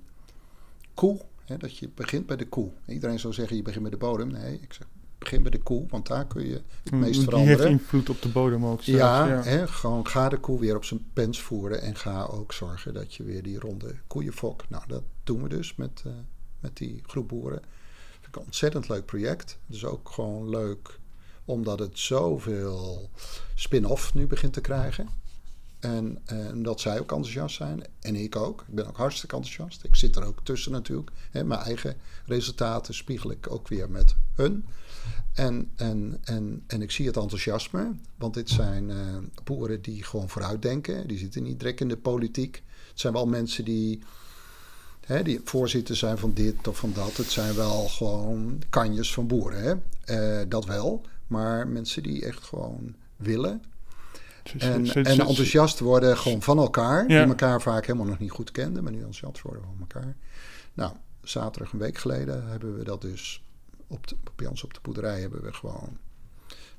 koe. Hè, dat je begint bij de koe. Iedereen zou zeggen, je begint bij de bodem. Nee, ik zeg, begin bij de koe. Want daar kun je het meest die veranderen. heeft invloed op de bodem ook. zelfs, Ja, ja. Hè, gewoon ga de koe weer op zijn pens voeren en ga ook zorgen dat je weer die ronde koeien fok. Nou, dat doen we dus met, uh, met die groep boeren. Vind ik een ontzettend leuk project. Dus ook gewoon leuk omdat het zoveel spin-off nu begint te krijgen. En, en dat zij ook enthousiast zijn. En ik ook. Ik ben ook hartstikke enthousiast. Ik zit er ook tussen natuurlijk. Hè, mijn eigen resultaten spiegel ik ook weer met hun. En, en, en, en ik zie het enthousiasme. Want dit zijn uh, boeren die gewoon vooruitdenken. Die zitten niet direct in de politiek. Het zijn wel mensen die, hè, die voorzitter zijn van dit of van dat. Het zijn wel gewoon kanjes van boeren. Hè? Uh, dat wel. Maar mensen die echt gewoon willen. En, en, enthousiast worden gewoon van elkaar. Die elkaar vaak helemaal nog niet goed kenden. Maar nu enthousiast worden van elkaar. Nou, zaterdag een week geleden hebben we dat dus op de, bij ons op de boerderij hebben we gewoon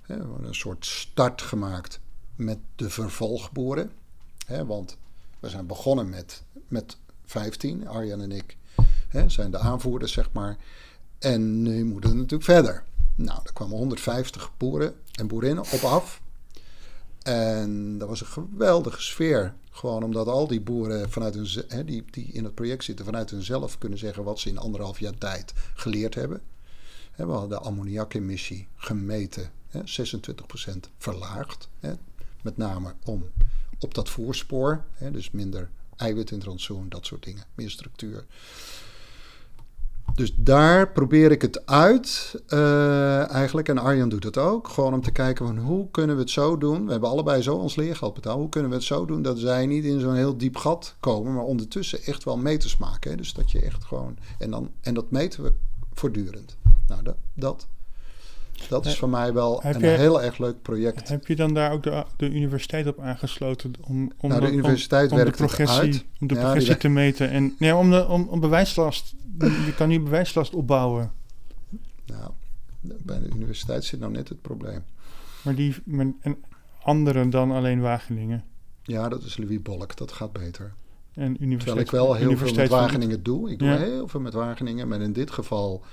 hè, een soort start gemaakt met de vervolgboeren. Hè, want we zijn begonnen met, met 15, Arjan en ik hè, zijn de aanvoerders, zeg maar. En nu moeten we natuurlijk verder. Nou, er kwamen 150 boeren en boerinnen op af. En dat was een geweldige sfeer. Gewoon omdat al die boeren vanuit hun, hè, die, die in het project zitten, vanuit hunzelf kunnen zeggen wat ze in anderhalf jaar tijd geleerd hebben. We hadden de ammoniakemissie gemeten, hè, 26% verlaagd. Hè, met name om op dat voorspoor, hè, dus minder eiwit in het rantsoen, dat soort dingen, meer structuur. Dus daar probeer ik het uit uh, eigenlijk. En Arjan doet het ook. Gewoon om te kijken van hoe kunnen we het zo doen. We hebben allebei zo ons leergeld betaald. Hoe kunnen we het zo doen dat zij niet in zo'n heel diep gat komen. Maar ondertussen echt wel meters maken. Hè? Dus dat je echt gewoon... En, dan, en dat meten we voortdurend. Nou, dat, dat, dat is voor mij wel heb een je, heel erg leuk project. Heb je dan daar ook de, de universiteit op aangesloten? Om, om nou, de universiteit om, om werkt de progressie, uit. Om de progressie te meten. En, nee, om, de, om, om bewijslast. Je kan nu bewijslast opbouwen. Nou, bij de universiteit zit nou net het probleem. Maar die maar, en anderen dan alleen Wageningen. Ja, dat is Louis Bolk. Dat gaat beter. En Terwijl ik wel heel veel met Wageningen doe. Ik doe Ja. heel veel met Wageningen. Maar in dit geval...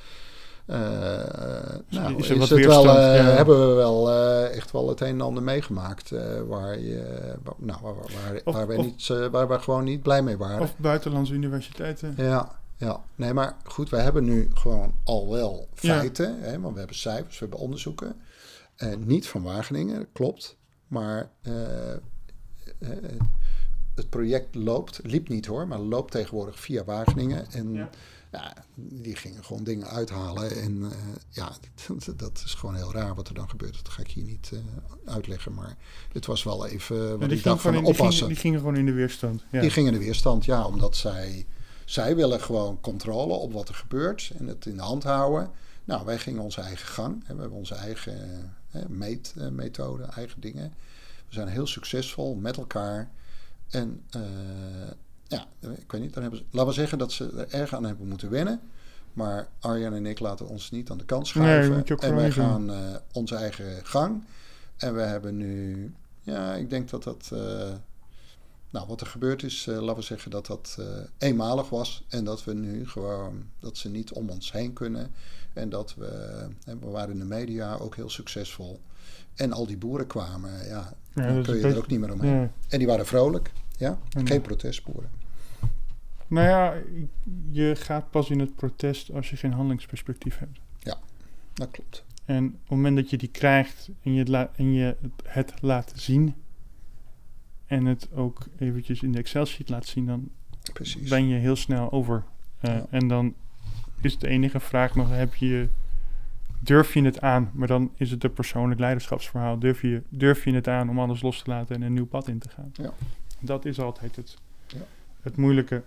eh, nou, is is er het wel, eh, ja. hebben we wel eh, echt wel het een en ander meegemaakt. waar, je, waar- nou, waar, waar, Of- waar, wij of- niet, waar we gewoon niet blij mee waren. Of buitenlandse universiteiten. Ja, ja. Nee, maar goed, wij hebben nu gewoon al wel Ja. feiten. Hè, want we hebben cijfers, we hebben onderzoeken. Niet van Wageningen, klopt. Maar het project loopt, liep niet hoor, maar loopt tegenwoordig via Wageningen. En Ja. Ja, die gingen gewoon dingen uithalen. En eh, ja, dat, dat is gewoon heel raar wat er dan gebeurt. Dat ga ik hier niet eh, uitleggen. Maar het was wel even Ja, wat die, ik dacht van die, oppassen. gingen, die gingen gewoon in de weerstand. Ja. Die gingen in de weerstand, ja, omdat zij, zij willen gewoon controle op wat er gebeurt en het in de hand houden. Nou, wij gingen onze eigen gang. Hè, we hebben onze eigen eh, meetmethode, eigen dingen. We zijn heel succesvol met elkaar. En ja, ik weet niet, dan hebben ze, laten we zeggen dat ze er erg aan hebben moeten wennen. Maar Arjan en ik laten ons niet aan de kant schuiven. en wij gaan eh, onze eigen gang. En we hebben nu, ja, ik denk dat dat. eh, Nou, wat er gebeurd is, uh, laten we zeggen dat dat uh, eenmalig was. En dat we nu gewoon, dat ze niet om ons heen kunnen. En dat we, en we waren in de media ook heel succesvol. En al die boeren kwamen, ja, ja dan kun je er ook niet meer omheen. Ja. En die waren vrolijk, ja, geen protestboeren. Nou ja, je gaat pas in het protest als je geen handelingsperspectief hebt. Ja, dat klopt. En op het moment dat je die krijgt en je het, la en je het laat zien... en het ook eventjes in de Excel-sheet laat zien... dan Precies. ben je heel snel over. Uh, En dan is de enige vraag nog, heb je, durf je het aan? Maar dan is het een persoonlijk leiderschapsverhaal. Durf je, durf je het aan om alles los te laten en een nieuw pad in te gaan? Ja. Dat is altijd het, ja. het moeilijke.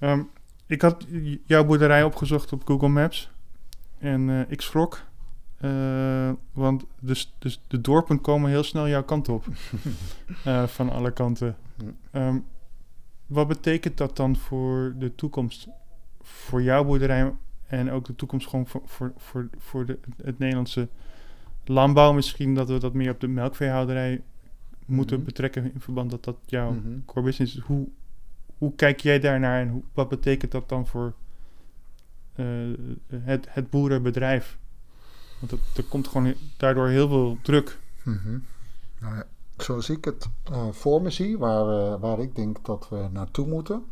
Um, ik had jouw boerderij opgezocht op Google Maps. En uh, ik schrok. Uh, want dus, dus de dorpen komen heel snel jouw kant op. uh, van alle kanten. Um, wat betekent dat dan voor de toekomst voor jouw boerderij en ook de toekomst gewoon voor, voor, voor, voor de, het Nederlandse landbouw misschien dat we dat meer op de melkveehouderij moeten mhm. betrekken in verband dat dat jouw mm core business is. Hoe, hoe kijk jij daarnaar en wat betekent dat dan voor uh, het, het boerenbedrijf? Want er komt gewoon daardoor heel veel druk. Mm nou ja, zoals ik het uh, voor me zie, waar, uh, waar ik denk dat we naartoe moeten,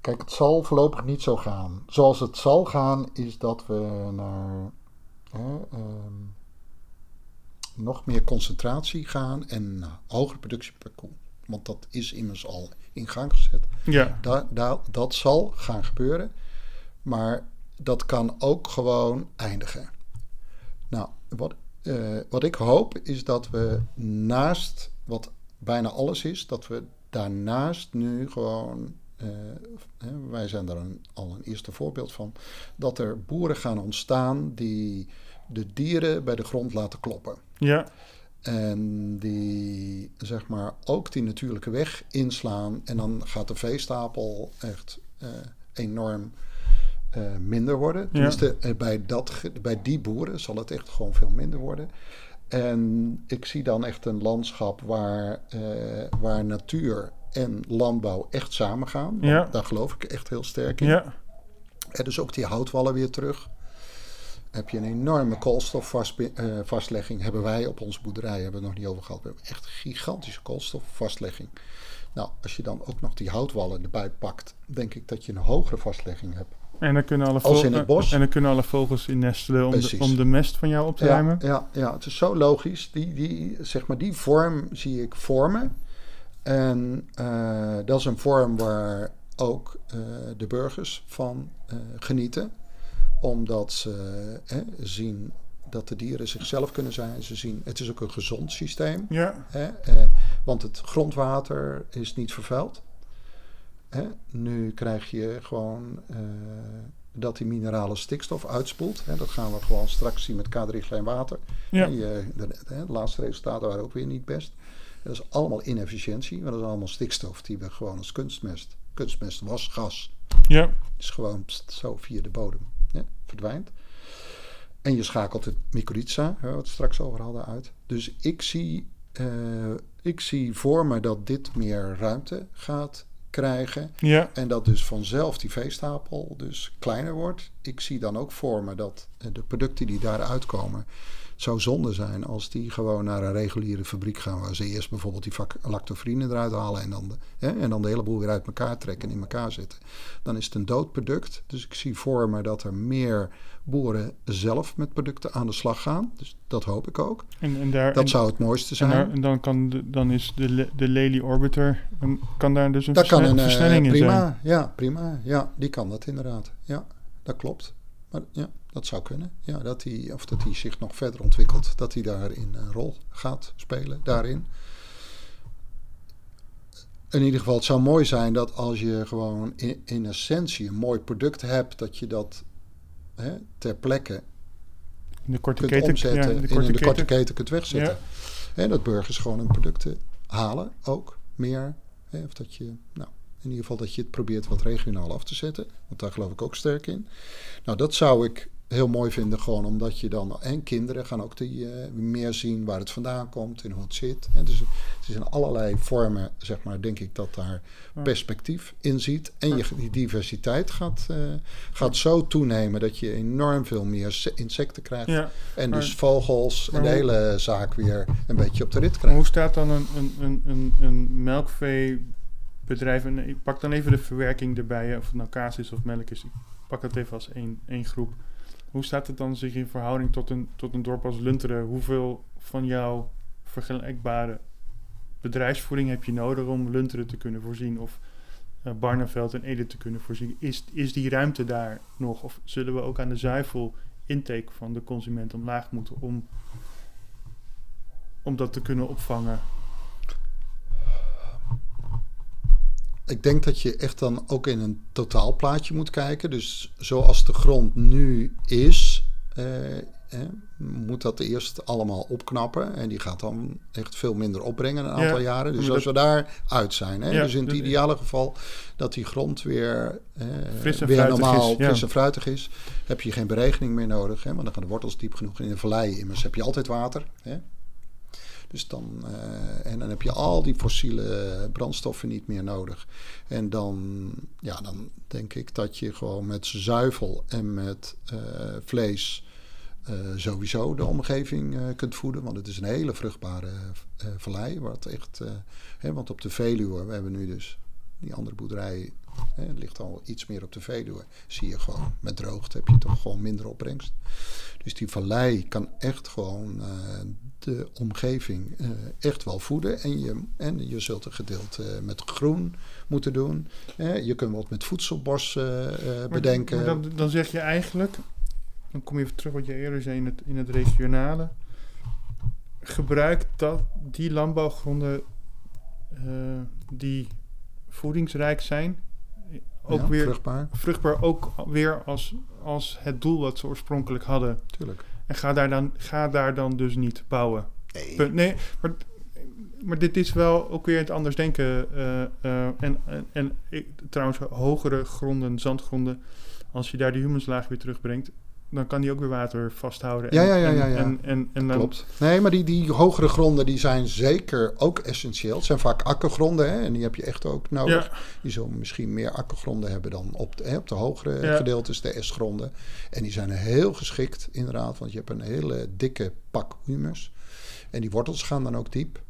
Kijk, het zal voorlopig niet zo gaan. Zoals het zal gaan, is dat we naar ehm, nog meer concentratie gaan en hogere productie per koe. Want dat is immers al in gang gezet. Ja. Da, da, dat zal gaan gebeuren. Maar dat kan ook gewoon eindigen. Nou, wat, uh, wat ik hoop is dat we naast wat bijna alles is, dat we daarnaast nu gewoon uh, wij zijn daar een, al een eerste voorbeeld van. Dat er boeren gaan ontstaan die de dieren bij de grond laten kloppen. Ja. En die zeg maar ook die natuurlijke weg inslaan. En dan gaat de veestapel echt uh, enorm uh, minder worden. Tenminste, ja. bij, dat, bij die boeren zal het echt gewoon veel minder worden. En ik zie dan echt een landschap waar, waar natuur en landbouw echt samengaan. Ja. Daar geloof ik echt heel sterk in. Ja. En dus ook die houtwallen weer terug. Heb je een enorme koolstofvastlegging. Uh, hebben wij op onze boerderij, hebben we het nog niet over gehad. We hebben echt gigantische koolstofvastlegging. Nou, als je dan ook nog die houtwallen erbij pakt, denk ik dat je een hogere vastlegging hebt. En dan kunnen alle, Als in het bos. En dan kunnen alle vogels in nestelen om de, om de, mest van jou op te ja, ruimen. Ja, ja, het is zo logisch. Die, die, zeg maar, die vorm zie ik vormen. En uh, dat is een vorm waar ook uh, de burgers van uh, genieten. Omdat ze zien dat de dieren zichzelf kunnen zijn. Ze zien, het is ook een gezond systeem. Ja. Hè? want het grondwater is niet vervuild. Hè? Nu krijg je gewoon dat die minerale stikstof uitspoelt. Hè? Dat gaan we gewoon straks zien met K3 water. Ja. Je, de, de, de laatste resultaten waren ook weer niet best. Dat is allemaal inefficiëntie, maar dat is allemaal stikstof die we gewoon als kunstmest. Kunstmest was gas. Ja. is gewoon zo via de bodem verdwijnt. En je schakelt het mycorrhiza, waar we straks over hadden, uit. Dus ik zie, uh, ik zie voor me dat dit meer ruimte gaat krijgen. Ja. En dat dus vanzelf die veestapel dus kleiner wordt. Ik zie dan ook voor me dat de producten die daaruit komen zou zonde zijn als die gewoon naar een reguliere fabriek gaan... waar ze eerst bijvoorbeeld die lactofrine eruit halen... En dan, de, hè, en dan de hele boel weer uit elkaar trekken en in elkaar zetten. Dan is het een dood product. Dus ik zie voor me dat er meer boeren zelf met producten aan de slag gaan. Dus dat hoop ik ook. En, en daar, dat zou het mooiste zijn. En, en dan, kan de, dan is de, de Lely Orbiter... kan daar dus een, dat kan een eh, versnelling uh, prima, in zijn? Ja, prima. Ja, die kan dat inderdaad. Ja, dat klopt. Maar ja, dat zou kunnen. Ja, dat hij, of dat hij zich nog verder ontwikkelt. Dat hij daarin een rol gaat spelen, daarin. In ieder geval, het zou mooi zijn dat als je gewoon in, in essentie een mooi product hebt, dat je dat hè, ter plekke in de korte kunt keten, omzetten. Ja, de korte in de korte keten kunt wegzetten. Ja. En dat burgers gewoon hun producten halen, ook meer. Hè, of dat je, nou, in ieder geval dat je het probeert wat regionaal af te zetten. Want daar geloof ik ook sterk in. Nou, dat zou ik heel mooi vinden, gewoon omdat je dan. En kinderen gaan ook die, eh, meer zien waar het vandaan komt en hoe het zit. En dus het is in allerlei vormen, zeg maar, denk ik dat daar perspectief in ziet. En je, die diversiteit gaat, eh, gaat zo toenemen dat je enorm veel meer se- insecten krijgt. Ja, en dus vogels en de hele zaak weer een beetje op de rit krijgt. hoe staat dan een, een, een, een, een melkveebedrijf... En ik pak dan even de verwerking erbij, of het nou kaas is of melk is. Ik pak dat even als één, één groep. Hoe staat het dan zich in verhouding tot een, tot een dorp als Lunteren? Hoeveel van jouw vergelijkbare bedrijfsvoering heb je nodig om Lunteren te kunnen voorzien? Of eh, Barneveld en Ede te kunnen voorzien? Is, is die ruimte daar nog? Of zullen we ook aan de zuivel intake van de consument omlaag moeten om, om dat te kunnen opvangen? Ik denk dat je echt dan ook in een totaalplaatje moet kijken. Dus zoals de grond nu is, eh, eh, moet dat eerst allemaal opknappen. En die gaat dan echt veel minder opbrengen een Ja, aantal jaren. Dus als we daar uit zijn. Hè, Ja, dus in het ideale geval dat die grond weer, eh, Fris en weer normaal is, ja. fris en fruitig is. Heb je geen beregening meer nodig. Hè, want dan gaan de wortels diep genoeg in de vallei. Immers heb je altijd water. Hè. Dus dan, eh, en dan heb je al die fossiele brandstoffen niet meer nodig. En dan, ja, dan denk ik dat je gewoon met zuivel en met eh, vlees eh, sowieso de omgeving kunt voeden. Want het is een hele vruchtbare eh, vallei. Wat echt, hè, want op de Veluwe, we hebben nu dus die andere boerderij, hè, het ligt al iets meer op de Veluwe. Zie je gewoon, met droogte heb je toch gewoon minder opbrengst. Dus die vallei kan echt gewoon eh, de omgeving eh, echt wel voeden. En je, en je zult een gedeelte met groen moeten doen. Eh, je kunt wat met voedselbos eh, eh, Maar- bedenken. maar dan, dan zeg je eigenlijk, dan kom je even terug wat je eerder zei in het, in het regionale. Gebruik dat, die landbouwgronden eh, die voedingsrijk zijn, ook Ja, weer vruchtbaar, vruchtbaar, ook weer als, als het doel wat ze oorspronkelijk hadden. tuurlijk. En ga daar dan, ga daar dan dus niet bouwen. Nee. Nee, maar, maar dit is wel ook weer het anders denken. eh, eh, en en, en trouwens, hogere gronden, zandgronden, als je daar de humuslaag weer terugbrengt, dan kan die ook weer water vasthouden. Ja, En- ja, ja, ja, ja. En, en, en dan, Klopt. Nee, maar die, die hogere gronden die zijn zeker ook essentieel. Het zijn vaak akkergronden hè, en die heb je echt ook nodig. Ja, Die zullen misschien meer akkergronden hebben dan op de, hè, op de hogere Ja. gedeeltes, de S-gronden. En die zijn heel geschikt inderdaad, want je hebt een hele dikke pak humus. En die wortels gaan dan ook diep.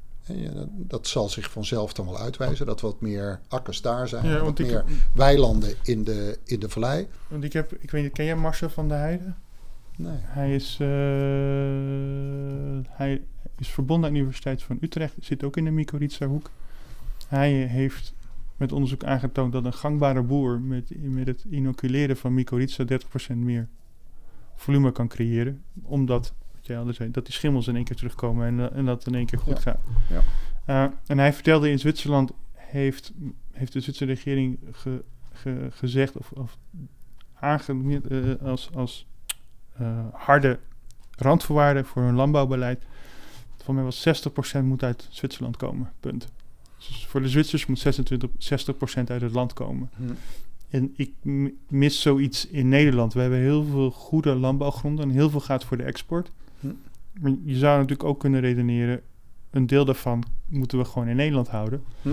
Dat, zal zich vanzelf dan wel uitwijzen, dat wat meer akkers daar zijn. ja wat ik, meer weilanden in de, in de vallei. want ik heb, ik weet niet, ken jij Marcel van der Heijden? Nee. Hij is, eh, hij is verbonden aan de Universiteit van Utrecht, zit ook in de Mycorrhiza hoek. Hij heeft met onderzoek aangetoond dat een gangbare boer met, met het inoculeren van mycorrhiza 30% meer volume kan creëren. Omdat, al zei, dat die schimmels in één keer terugkomen en, eh, en dat in één keer goed Ja. gaat. Ja. Eh, en hij vertelde in Zwitserland heeft, heeft de Zwitserse regering ge- ge- gezegd of, of aange, eh, als, als harde randvoorwaarden voor hun landbouwbeleid. Van mij was 60% moet uit Zwitserland komen. Punt. Dus voor de Zwitsers moet 26, 60% uit het land komen. Hm. En ik mis zoiets in Nederland. We hebben heel veel goede landbouwgronden en heel veel gaat voor de export. Maar je zou natuurlijk ook kunnen redeneren, een deel daarvan moeten we gewoon in Nederland houden. Hm.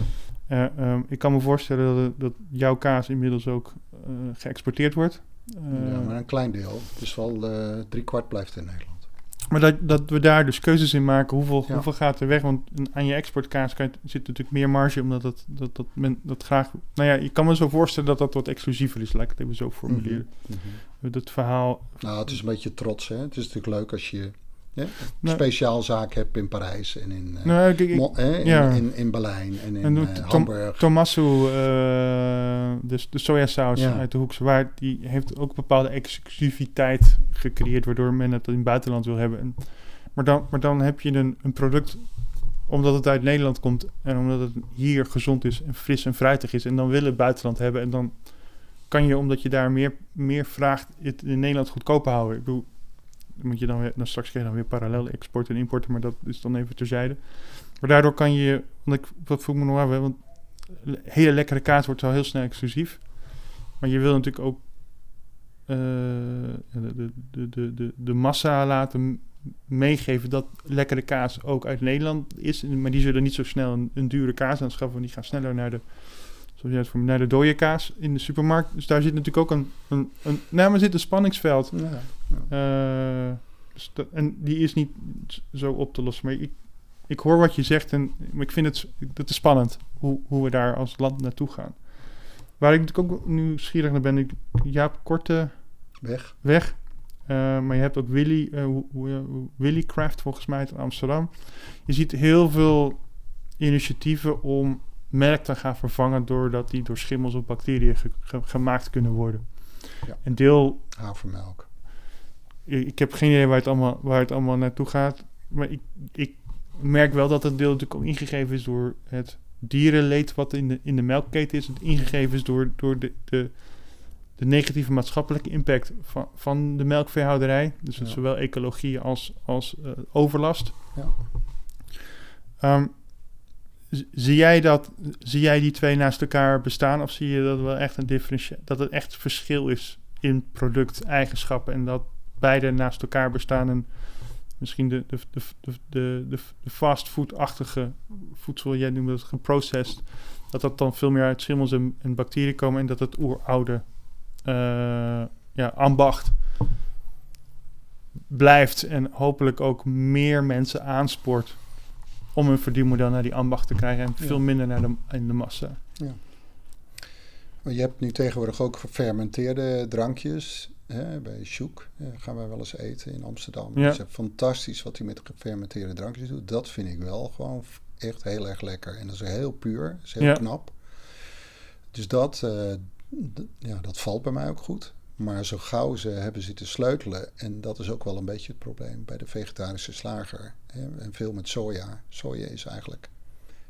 Eh, ehm, ik kan me voorstellen dat, dat jouw kaas inmiddels ook eh, geëxporteerd wordt. Eh, ja, maar een klein deel. Dus wel eh drie kwart blijft in Nederland. Maar dat, dat we daar dus keuzes in maken. Hoeveel, Ja. hoeveel gaat er weg? Want aan je exportkaas kan je, zit natuurlijk meer marge. Omdat dat, dat, dat men dat graag... Nou ja, je kan me zo voorstellen dat dat wat exclusiever is. Laat ik het even zo formuleren. Mhm, mhm. Dat verhaal... Nou, het is een beetje trots. Hè? Het is natuurlijk leuk als je Nou, speciaal zaak hebt in Parijs en in, eh, nou, ik, ik, hè, in, ja. in, in Berlijn en in En eh, Hamburg. Tommaso, eh, dus de sojasaus Ja. uit de Hoekse Waard... die heeft ook bepaalde exclusiviteit gecreëerd... waardoor men het in het buitenland wil hebben. En, maar, dan, maar dan heb je een, een product... omdat het uit Nederland komt... en omdat het hier gezond is en fris en fruitig is... en dan willen het buitenland hebben... en dan kan je, omdat je daar meer, meer vraagt... het in Nederland goedkoper houden. Ik bedoel, moet je dan weer... dan straks krijg dan weer parallel export en importen... maar dat is dan even terzijde. Maar daardoor kan je... Want ik, wat voel ik me nog af, want le- hele lekkere kaas wordt wel heel snel exclusief. Maar je wil natuurlijk ook de, de, de, de, de massa laten meegeven dat lekkere kaas ook uit Nederland is. Maar die zullen niet zo snel een, een dure kaas aanschaffen. Die gaan sneller naar de, zoals jij het voor naar de dode kaas in de supermarkt. Dus daar zit natuurlijk ook een, een, een nou, maar zit een spanningsveld. Ja, ja. Uh, dus dat, en die is niet zo op te lossen. Maar ik, ik hoor wat je zegt en ik vind het, dat is spannend hoe, hoe we daar als land naartoe gaan. Waar ik natuurlijk ook nieuwsgierig naar ben, ik, Jaap Korte... Weg. Weg. Uh, maar je hebt ook Willy, uh, Willy Craft volgens mij in Amsterdam. Je ziet heel veel initiatieven om melk te gaan vervangen doordat die door schimmels of bacteriën ge ge gemaakt kunnen worden. Ja. Een deel... Havermelk. Ik, ik, heb geen idee waar het allemaal, waar het allemaal naartoe gaat. Maar ik, ik merk wel dat het deel natuurlijk ook ingegeven is door het dierenleed wat in de, in de melkketen is. Het ingegeven is door, door de, de, de negatieve maatschappelijke impact van, van de melkveehouderij. Dus ja. zowel ecologie als, als uh, overlast. Ja. Um, zie jij dat, zie jij die twee naast elkaar bestaan? Of zie je dat wel echt een differentie, dat het echt verschil is in producteigenschappen en dat beide naast elkaar bestaan en misschien de, de, de, de, de, de fastfood-achtige voedsel, jij noemt het geprocessed, dat dat dan veel meer uit schimmels en, bacteriën komen en dat het oeroude uh, ja, ambacht blijft en hopelijk ook meer mensen aanspoort om een verdienmodel naar die ambacht te krijgen en veel minder naar de, in de massa. Ja. Maar je hebt nu tegenwoordig ook gefermenteerde drankjes. Hè, bij Sjoek gaan wij wel eens eten in Amsterdam. Ja. Het is fantastisch wat hij met gefermenteerde drankjes doet. Dat vind ik wel gewoon echt heel erg lekker. En dat is heel puur, dat is heel knap. Dus dat, uh, ja, dat valt bij mij ook goed. Maar zo gauw ze hebben zitten sleutelen, en dat is ook wel een beetje het probleem bij de vegetarische slager. Hè, en veel met soja. Soja is eigenlijk.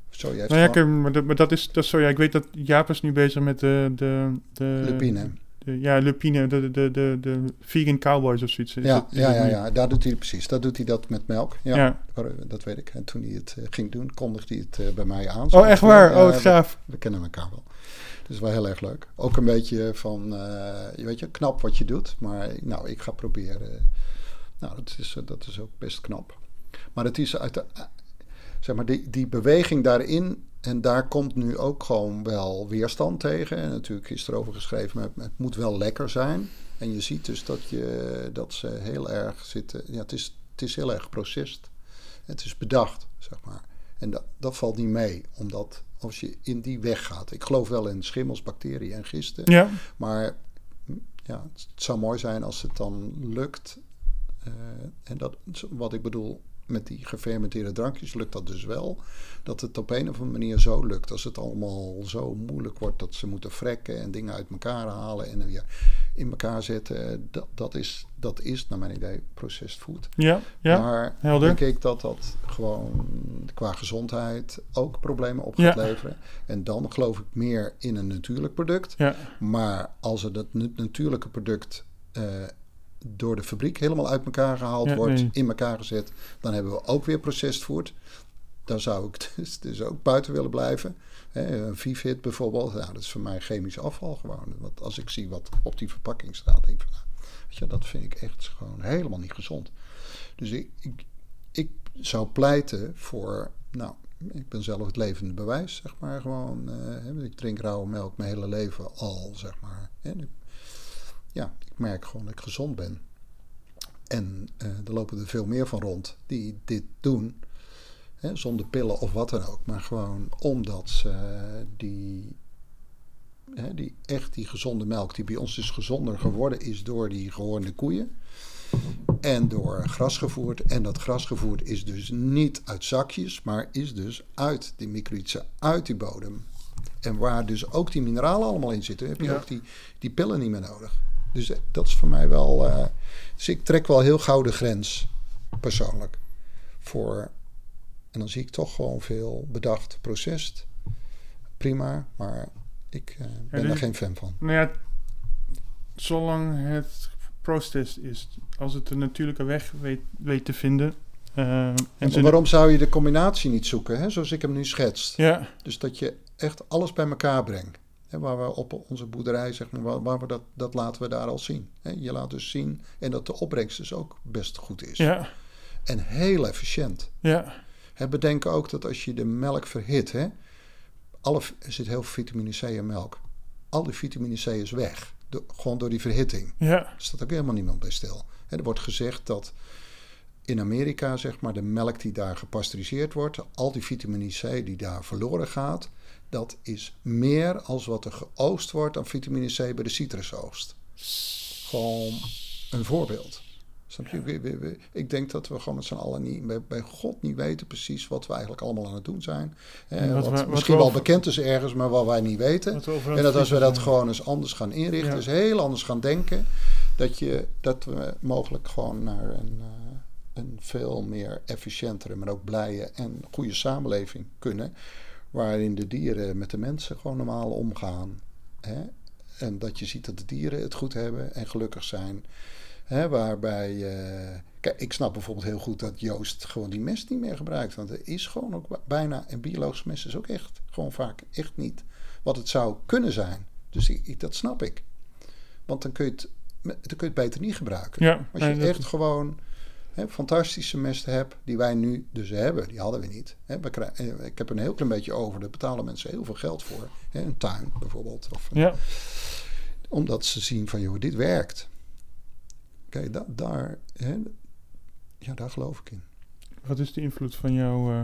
Soja nou ja, gewoon... maar, dat, maar dat is dat soja. Ik weet dat Jaap is nu bezig met de. de, de lupine. De, ja, lupine, de, de, de, de, vegan cowboys of zoiets. Ja, dat, ja, ja, ja, daar doet hij precies. Dat doet hij dat met melk. Ja, ja. dat weet ik. En toen hij het uh, ging doen, kondigde hij het uh, bij mij aan. Oh, echt waar? oh, het gaaf. We, we kennen elkaar wel. Dus wel heel erg leuk. Ook een beetje van, uh, je weet je, knap wat je doet. Maar nou, ik ga proberen. Nou, dat is, dat is ook best knap. Maar het is uit de, zeg maar, die, die beweging daarin. En daar komt nu ook gewoon wel weerstand tegen. En natuurlijk is erover geschreven, maar het moet wel lekker zijn. En je ziet dus dat, je, dat ze heel erg zitten. Ja, het is, het is heel erg geprocessed. Het is bedacht, zeg maar. En dat, dat valt niet mee, omdat als je in die weg gaat. Ik geloof wel in schimmels, bacteriën en gisten. Ja. Maar ja, het zou mooi zijn als het dan lukt. Uh, en dat, wat ik bedoel, met die gefermenteerde drankjes lukt dat dus wel. Dat het op een of andere manier zo lukt. Als het allemaal zo moeilijk wordt dat ze moeten frekken en dingen uit elkaar halen en weer in elkaar zetten. Dat, dat, is, dat is naar mijn idee processed food. Ja, ja maar helder. denk ik dat dat gewoon qua gezondheid ook problemen op gaat leveren. En dan geloof ik meer in een natuurlijk product. Ja. Maar als het dat natuurlijke product... Uh, door de fabriek helemaal uit elkaar gehaald wordt, in elkaar gezet, dan hebben we ook weer food. Dan zou ik dus, dus ook buiten willen blijven. een Vivit bijvoorbeeld, nou, dat is voor mij chemisch afval gewoon. Want als ik zie wat op die verpakking staat, denk ik van, nou, weet je, dat vind ik echt gewoon helemaal niet gezond. Dus ik, ik, ik zou pleiten voor, nou, ik ben zelf het levende bewijs, zeg maar, gewoon. Uh, ik drink rauwe melk mijn hele leven al, zeg maar. En ja, ik merk gewoon dat ik gezond ben. En uh, er lopen er veel meer van rond die dit doen. Hè, zonder pillen of wat dan ook. Maar gewoon omdat ze die, hè, die echt die gezonde melk, die bij ons dus gezonder geworden is door die gewone koeien. En door gras gevoerd. En dat gras gevoerd is dus niet uit zakjes, maar is dus uit die microïtsen, uit die bodem. En waar dus ook die mineralen allemaal in zitten, heb je ook die, die pillen niet meer nodig. Dus dat is voor mij wel. Uh, dus ik trek wel heel gauw de grens, persoonlijk. Voor. En dan zie ik toch gewoon veel bedacht, processed. Prima, maar ik uh, ben ja, er geen fan van. Nou ja, zolang het processed is, als het de natuurlijke weg weet, weet te vinden. Uh, en waarom zou je de combinatie niet zoeken, hè, zoals ik hem nu schetst? Ja. Dus dat je echt alles bij elkaar brengt. Waar we op onze boerderij, zeg maar, waar, we dat, dat laten we daar al zien. Hè. Je laat dus zien en dat de opbrengst dus ook best goed is. Ja, En heel efficiënt. ja, bedenk ook dat als je de melk verhit, hè, alle, er zit heel veel vitamine C in melk. Al die vitamine C is weg. Gewoon door die verhitting. ja, Er staat ook helemaal niemand bij stil. Hè, er wordt gezegd dat in Amerika, zeg maar, de melk die daar gepasteuriseerd wordt, al die vitamine C die daar verloren gaat, dat is meer als wat er geoost wordt aan vitamine C bij de citrusoogst. Gewoon een voorbeeld. Ik denk dat we gewoon met z'n allen niet, bij, bij God niet weten precies wat we eigenlijk allemaal aan het doen zijn. Eh, wat wat we- wat misschien we wel over- bekend is ergens, maar wat wij niet weten. En dat als we dat gewoon eens anders gaan inrichten, Ja. dus heel anders gaan denken, dat, je, dat we mogelijk gewoon naar een, eh, een veel meer efficiëntere, maar ook blije en goede samenleving kunnen. Waarin de dieren met de mensen gewoon normaal omgaan. Hè? En dat je ziet dat de dieren het goed hebben en gelukkig zijn. Hè, waarbij, eh, kijk, ik snap bijvoorbeeld heel goed dat Joost gewoon die mest niet meer gebruikt. Want er is gewoon ook bijna, en biologisch mest is ook echt, gewoon vaak echt niet wat het zou kunnen zijn. Dus ik, ik- dat snap ik. Want dan kun je het, dan kun je het beter niet gebruiken. Ja, Als je nee, echt gewoon hè, fantastische mest hebt, die wij nu dus hebben, die hadden we niet. Hè, we krij- eh, ik heb een heel klein beetje over, daar betalen mensen heel veel geld voor. Hè, een tuin bijvoorbeeld. Of een- Ja, omdat ze zien van, joh, dit werkt. Kijk, da- daar, hè, ja, daar geloof ik in. wat is de invloed van jouw eh,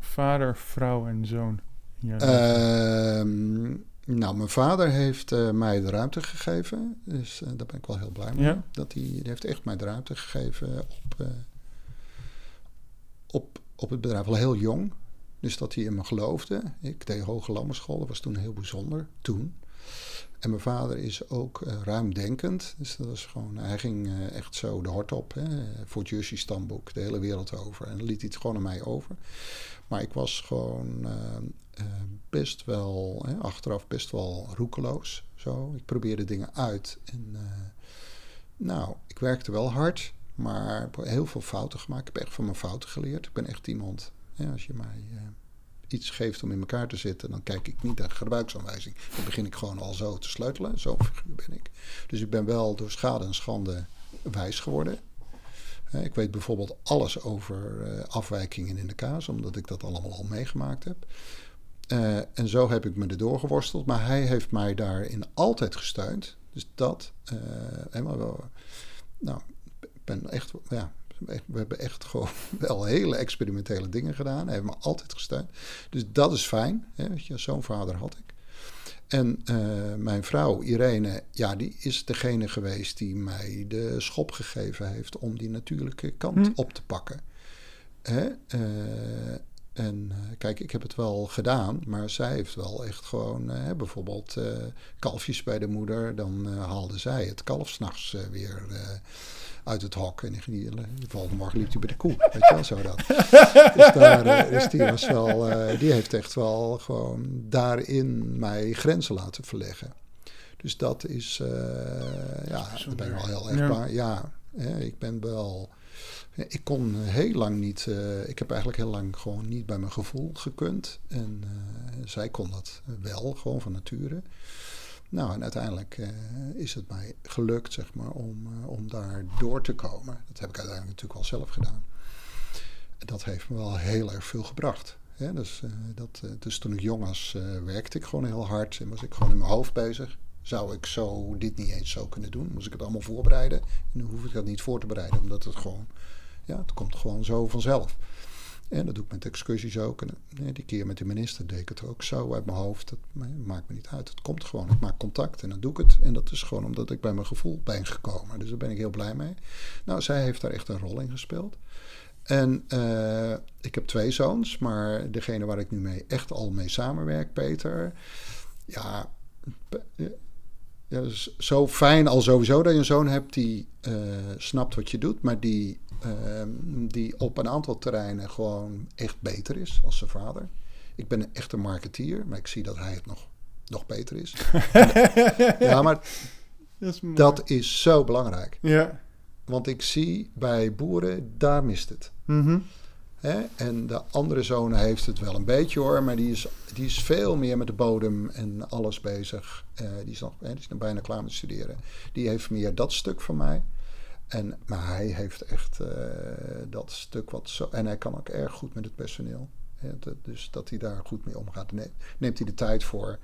vader, vrouw en zoon? in jouw leven? Nou, mijn vader heeft eh, mij de ruimte gegeven. Dus eh, daar ben ik wel heel blij mee. Ja. Dat hij, die heeft echt mij de ruimte gegeven op, eh, op, op het bedrijf. Al heel jong. Dus dat hij in me geloofde. Ik deed hoge lammerschool. Dat was toen heel bijzonder. Toen. En mijn vader is ook ruimdenkend. Dus dat was gewoon, hij ging echt zo de hort op. Hè, voor het Jussie stamboek. De hele wereld over. En dan liet hij het gewoon aan mij over. Maar ik was gewoon eh, best wel, hè, achteraf best wel roekeloos. Zo. Ik probeerde dingen uit. En eh, nou, ik werkte wel hard. Maar heb heel veel fouten gemaakt. Ik heb echt van mijn fouten geleerd. Ik ben echt iemand, hè, als je mij eh, iets geeft om in elkaar te zitten, dan kijk ik niet naar gebruiksaanwijzing. Dan begin ik gewoon al zo te sleutelen. Zo'n figuur ben ik. Dus ik ben wel door schade en schande wijs geworden. Ik weet bijvoorbeeld alles over afwijkingen in de kaas, omdat ik dat allemaal al meegemaakt heb. Eh, en zo heb ik me erdoor geworsteld. Maar hij heeft mij daarin altijd gesteund. Dus dat. eh, helemaal wel. Nou, ik ben echt. Ja, we hebben echt gewoon wel hele experimentele dingen gedaan. Hij heeft me altijd gesteund. Dus dat is fijn. Hè, weet je, zo'n vader had ik. En eh, mijn vrouw Irene, ja, die is degene geweest die mij de schop gegeven heeft om die natuurlijke kant Hm. op te pakken. Hè? En eh, kijk, ik heb het wel gedaan, maar zij heeft wel echt gewoon, eh, bijvoorbeeld eh, kalfjes bij de moeder, dan eh, haalde zij het kalf s'nachts weer eh, uit het hok. En die, de volgende morgen liep hij bij de koe, weet je wel, zo dat. Dus, daar, dus die, was wel, eh, die heeft echt wel gewoon daarin mij grenzen laten verleggen. Dus dat is, eh, ja, daar ben ik wel heel erg Ja. blij. Ja, hè, ik ben wel... Ik kon heel lang niet... eh, ik heb eigenlijk heel lang gewoon niet bij mijn gevoel gekund. En eh, zij kon dat wel, gewoon van nature. Nou, en uiteindelijk eh, is het mij gelukt, zeg maar, om, om daar door te komen. Dat heb ik uiteindelijk natuurlijk wel zelf gedaan. Dat heeft me wel heel erg veel gebracht. Hè? Dus, dat, dus toen ik jong was, werkte ik gewoon heel hard en was ik gewoon in mijn hoofd bezig. Zou ik zo dit niet eens zo kunnen doen? Moest ik het allemaal voorbereiden? En nu hoef ik dat niet voor te bereiden, omdat het gewoon, ja, het komt gewoon zo vanzelf. En dat doe ik met excursies ook. En eh, die keer met de minister deed ik het ook zo uit mijn hoofd. Dat ma- maakt me niet uit. Het komt gewoon. Ik maak contact en dan doe ik het. En dat is gewoon omdat ik bij mijn gevoel ben gekomen. Dus daar ben ik heel blij mee. Nou, zij heeft daar echt een rol in gespeeld. En eh, ik heb twee zoons, maar degene waar ik nu mee echt al mee samenwerk, Peter. Ja, ja, is zo fijn al sowieso dat je een zoon hebt die eh, snapt wat je doet, maar die, die op een aantal terreinen gewoon echt beter is als zijn vader. Ik ben een echte marketeer, maar ik zie dat hij het nog, nog beter is. ja, maar dat is mooi. dat is zo belangrijk. Ja. Want ik zie bij boeren, daar mist het. Mhm. Hè? En de andere zoon heeft het wel een beetje hoor, maar die is, die is veel meer met de bodem en alles bezig. Uh, die, is nog, hè, die is nog bijna klaar met studeren. Die heeft meer dat stuk van mij. En, maar hij heeft echt uh, dat stuk wat zo. En hij kan ook erg goed met het personeel. Hè? dus dat hij daar goed mee omgaat. Neemt, neemt hij de tijd voor.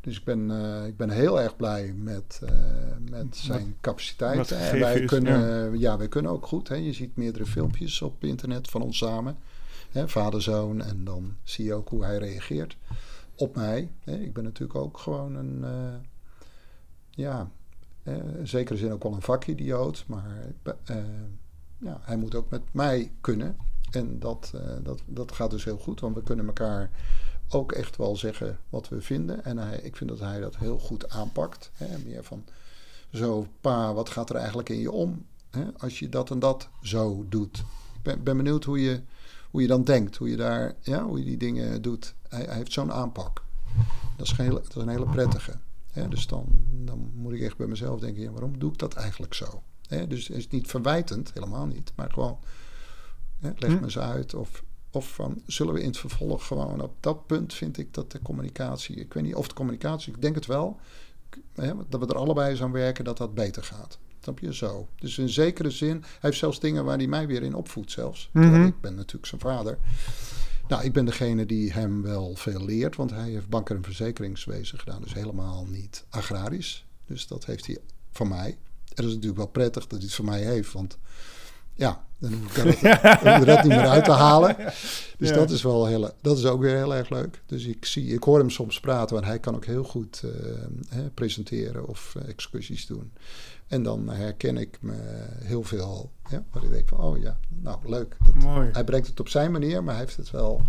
Dus ik ben, uh, ik ben heel erg blij met, uh, met zijn capaciteit. En wij, kunnen, ja. ja. wij kunnen ook goed. Hè. Je ziet meerdere filmpjes op internet van ons samen. Hè, vader, zoon. En dan zie je ook hoe hij reageert op mij. Hè. Ik ben natuurlijk ook gewoon een... Ja, in zekere zin ook wel een vakidioot. Maar ja, hij moet ook met mij kunnen. En dat, dat, dat gaat dus heel goed. Want we kunnen elkaar ook echt wel zeggen wat we vinden. En hij, ik vind dat hij dat heel goed aanpakt. Hè? Meer van, zo pa, wat gaat er eigenlijk in je om? Hè? Als je dat en dat zo doet. Ik ben, ben, benieuwd hoe je, hoe je dan denkt. Hoe je, daar, ja, hoe je die dingen doet. Hij, hij heeft zo'n aanpak. Dat is, dat is een hele prettige. Dus dan, dan moet ik echt bij mezelf denken, ja, waarom doe ik dat eigenlijk zo? Dus het is niet verwijtend, helemaal niet. Maar gewoon, leg hm. me eens uit. Of of van, zullen we in het vervolg gewoon op dat punt vind ik dat de communicatie, ik weet niet of de communicatie, ik denk het wel, dat we er allebei eens aan werken dat dat beter gaat. Snap je? Zo. Dus in zekere zin, hij heeft zelfs dingen waar hij mij weer in opvoedt zelfs. Mm Ik ben natuurlijk zijn vader. Nou, ik ben degene die hem wel veel leert, want hij heeft banken- en verzekeringswezen gedaan. Dus helemaal niet agrarisch. Dus dat heeft hij van mij. En dat is natuurlijk wel prettig dat hij het van mij heeft, want ja, dan hoef ik dat, dat niet meer uit te halen. Dus dat is wel heel, dat is ook weer heel erg leuk. Dus ik zie, ik hoor hem soms praten, want hij kan ook heel goed uh, hè, presenteren of uh, excursies doen. En dan herken ik me heel veel, ja, waar ik denk van, oh ja, nou leuk. Dat, Mooi. Hij brengt het op zijn manier, maar hij heeft het wel.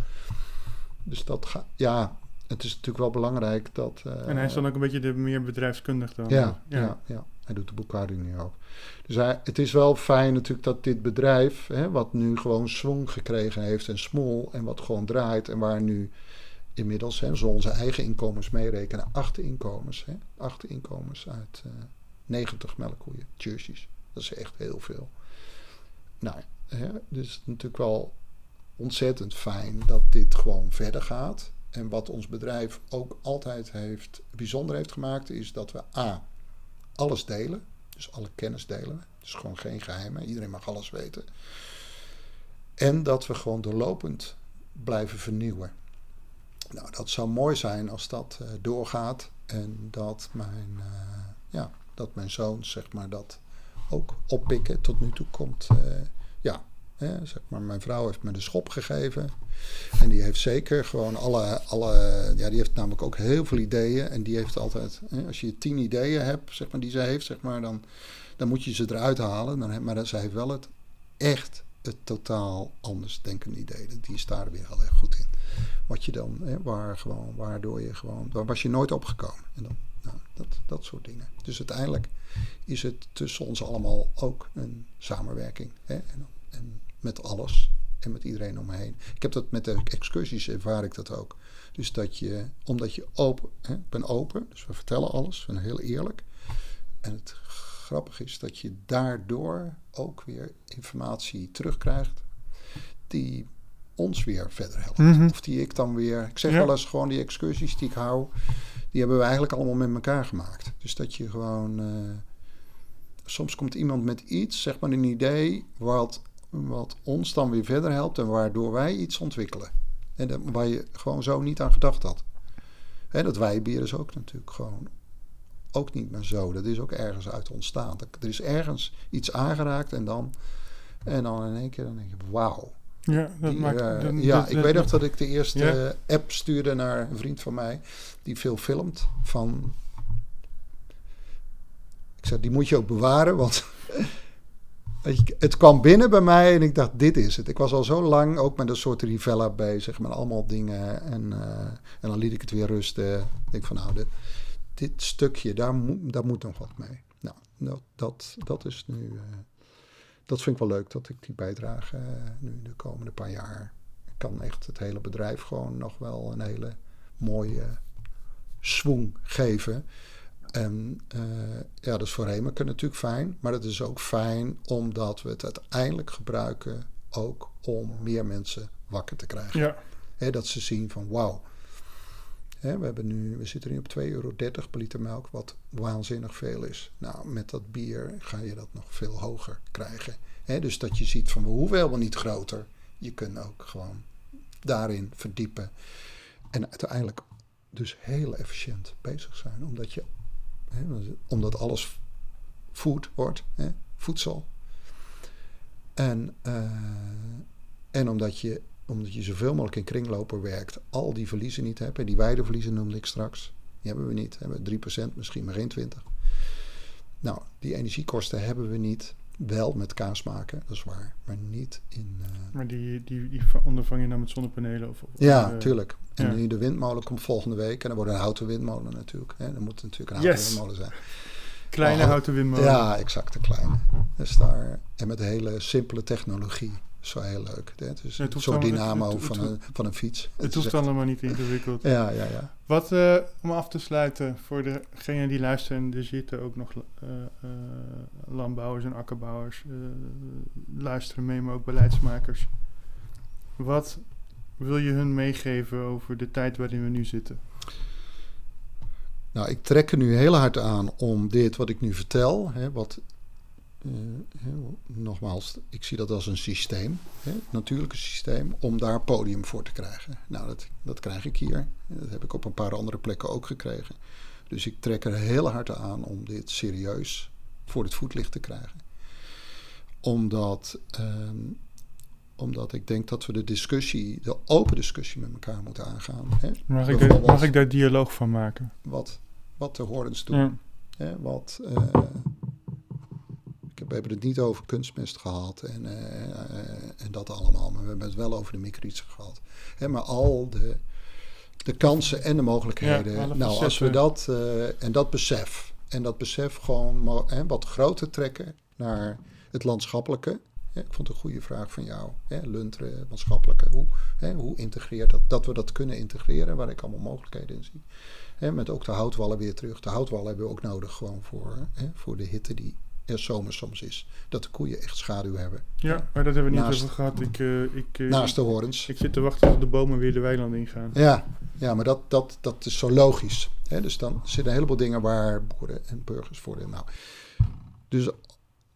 Dus dat gaat, ja, het is natuurlijk wel belangrijk dat. Uh, en hij is dan ook een beetje de meer bedrijfskundig dan. Ja, ja, ja. ja. Hij doet de boekhouding nu ook. Dus hij, het is wel fijn natuurlijk dat dit bedrijf, hè, wat nu gewoon zwong gekregen heeft en smol en wat gewoon draait en waar nu inmiddels, hè, zo onze eigen inkomens meerekenen, acht inkomens, hè, acht inkomens uit uh, 90 melkkoeien, jerseys. Dat is echt heel veel. Nou, hè, dus natuurlijk wel ontzettend fijn dat dit gewoon verder gaat. En wat ons bedrijf ook altijd heeft, bijzonder heeft gemaakt, is dat we A alles delen. Dus alle kennis delen. Dus gewoon geen geheimen. Iedereen mag alles weten. En dat we gewoon doorlopend blijven vernieuwen. Nou, dat zou mooi zijn als dat uh, doorgaat. En dat mijn, uh, ja, dat mijn zoons, zeg maar, dat ook oppikken. Tot nu toe komt, uh, ja, hè, zeg maar, mijn vrouw heeft me de schop gegeven. En die heeft zeker gewoon alle, alle, ja, die heeft namelijk ook heel veel ideeën. En die heeft altijd, hè, als je tien ideeën hebt, zeg maar, die ze heeft, zeg maar, dan, dan moet je ze eruit halen. Dan, maar zij heeft wel het echt het totaal anders denkende idee. Die is daar weer heel erg goed in. Wat je dan, hè, waar gewoon, waardoor je gewoon, waar was je nooit opgekomen. En dan, nou, dat, dat soort dingen. Dus uiteindelijk is het tussen ons allemaal ook een samenwerking. Hè, en, en met alles en met iedereen om me heen. Ik heb dat met de excursies, ervaar ik dat ook. Dus dat je, omdat je open, hè, ik ben open, dus we vertellen alles, we zijn heel eerlijk. En het grappige is dat je daardoor ook weer informatie terugkrijgt die ons weer verder helpt. Mhm. Of die ik dan weer, ik zeg wel eens gewoon die excursies die ik hou, die hebben we eigenlijk allemaal met elkaar gemaakt. Dus dat je gewoon, uh, soms komt iemand met iets, zeg maar een idee, wat wat ons dan weer verder helpt en waardoor wij iets ontwikkelen. En waar je gewoon zo niet aan gedacht had. En dat wijbier is ook natuurlijk gewoon ook niet meer zo. Dat is ook ergens uit ontstaan. Er is ergens iets aangeraakt en dan, en dan in één keer dan denk je, wauw. Ja, dat maakt, uh, ja ik weet nog dat ik de eerste app stuurde naar een vriend van mij die veel filmt van. Ik zei, die moet je ook bewaren, want het kwam binnen bij mij en ik dacht, dit is het. Ik was al zo lang ook met een soort Rivella bezig, met allemaal dingen. En, uh, en dan liet ik het weer rusten. Ik denk van, nou, dit, dit stukje, daar, moet daar moet nog wat mee. Nou, dat, dat, dat is nu... Uh, dat vind ik wel leuk, dat ik die bijdrage uh, nu de komende paar jaar... kan echt het hele bedrijf gewoon nog wel een hele mooie swing geven... En uh, ja, dat is voor Hemeke natuurlijk fijn. Maar het is ook fijn omdat we het uiteindelijk gebruiken ook om meer mensen wakker te krijgen. Ja. Dat ze zien van wauw. We, hebben nu, we zitten nu op 2,30 euro per liter melk, wat waanzinnig veel is. Nou, met dat bier ga je dat nog veel hoger krijgen. Hè, dus dat je ziet van we hoeven helemaal niet groter. Je kunt ook gewoon daarin verdiepen. En uiteindelijk dus heel efficiënt bezig zijn. Omdat, je, omdat alles food wordt, voedsel. En, uh, en omdat je omdat je zoveel mogelijk in kringlopen werkt, al die verliezen niet hebt. En die weideverliezen noemde ik straks. Die hebben we niet. We hebben 3%, misschien maar geen 20%. Nou, die energiekosten hebben we niet. Wel met kaas maken, dat is waar. Maar niet in... Uh... Maar die, die, die ondervang je dan met zonnepanelen? Of, of ja, uh, tuurlijk. En ja. nu de windmolen komt volgende week. En dan wordt een houten windmolen natuurlijk. Hè. Dan moet natuurlijk een houten Yes. windmolen zijn. Kleine Oh, houten windmolen. Ja, exact, een kleine. Dus daar, en met hele simpele technologie. Zo heel leuk. hè. Het is Het een hoeft soort allemaal- dynamo het- het- van, een, van een fiets. Het is hoeft allemaal niet ingewikkeld. Ja, ja, ja. Wat, eh, om af te sluiten, voor degenen die luisteren, er zitten ook nog eh, eh, landbouwers en akkerbouwers, luisteren mee, maar ook beleidsmakers. Wat wil je hun meegeven over de tijd waarin we nu zitten? Nou, ik trek er nu heel hard aan om dit wat ik nu vertel, hè, wat nogmaals, ik zie dat als een systeem, hè, het natuurlijke systeem, om daar podium voor te krijgen. Nou, dat, dat krijg ik hier. Dat heb ik op een paar andere plekken ook gekregen. Dus ik trek er heel hard aan om dit serieus voor het voetlicht te krijgen. Omdat, ehm, omdat ik denk dat we de discussie, de open discussie met elkaar moeten aangaan. Hè? Mag ik, daar, mag ik daar dialoog van maken? Wat, wat de horens doen. Ja. Hè, wat, eh, we hebben het niet over kunstmest gehad en, eh, eh, en dat allemaal, maar we hebben het wel over de microïtsen gehad. Hè, maar al de, de kansen en de mogelijkheden. Ja, nou, als we dat eh, en dat besef, en dat besef gewoon hè, wat groter trekken naar het landschappelijke. Hè, ik vond het een goede vraag van jou, hè, Lunteren, maatschappelijke. Hoe, hè, hoe integreert dat? Dat we dat kunnen integreren, waar ik allemaal mogelijkheden in zie. Hè, met ook de houtwallen weer terug. De houtwallen hebben we ook nodig gewoon voor, hè, voor de hitte die er zomer soms is. Dat de koeien echt schaduw hebben. ja, maar dat hebben we niet over gehad. Ik, eh, ik, eh, Naast de horens. ik zit te wachten tot de bomen weer de weiland ingaan. Ja, ja maar dat, dat, dat is zo logisch. Hè? Dus dan zitten een heleboel dingen waar boeren en burgers voor Nou, dus,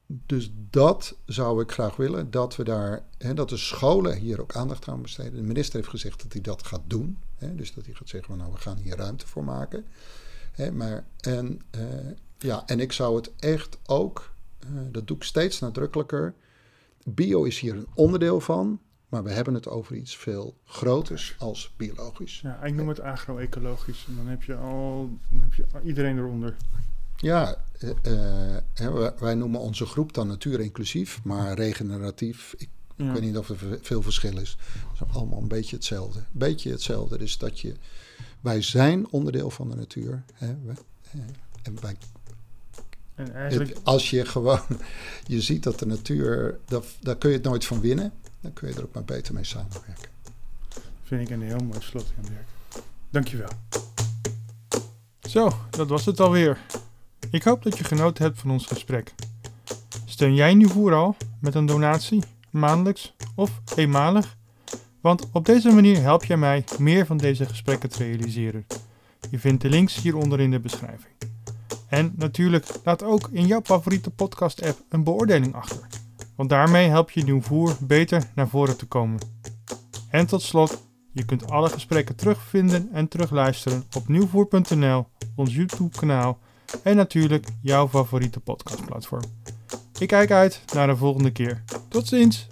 dus dat zou ik graag willen. Dat we daar, hè, dat de scholen hier ook aandacht aan besteden. De minister heeft gezegd dat hij dat gaat doen. Hè? Dus dat hij gaat zeggen, nou we gaan hier ruimte voor maken. Hè? Maar, en, eh, ja, en ik zou het echt ook, eh, dat doe ik steeds nadrukkelijker. Bio is hier een onderdeel van. Maar we hebben het over iets veel groters als biologisch. Ja, ik noem het agro-ecologisch. En dan heb je al dan heb je iedereen eronder. Ja, eh, eh, wij- noemen onze groep dan natuur inclusief, maar regeneratief. Ik, Ja. ik weet niet of er ve- veel verschil is. Het is allemaal een beetje hetzelfde. Beetje hetzelfde. Dus dat je, wij zijn onderdeel van de natuur. Hè, we- en wij, En eigenlijk, het- als je gewoon, je ziet dat de natuur, dat, daar kun je het nooit van winnen. Dan kun je er ook maar beter mee samenwerken. vind ik een heel mooi slot, Jan Dirk. Dankjewel. Zo, dat was het alweer. Ik hoop dat je genoten hebt van ons gesprek. Steun jij nu vooral met een donatie, maandelijks of eenmalig? Want op deze manier help jij mij meer van deze gesprekken te realiseren. Je vindt de links hieronder in de beschrijving. En natuurlijk, laat ook in jouw favoriete podcast-app een beoordeling achter. Want daarmee help je Nieuw Voer beter naar voren te komen. En tot slot, je kunt alle gesprekken terugvinden en terugluisteren op nieuwvoer.nl, ons YouTube-kanaal en natuurlijk jouw favoriete podcastplatform. Ik kijk uit naar de volgende keer. Tot ziens!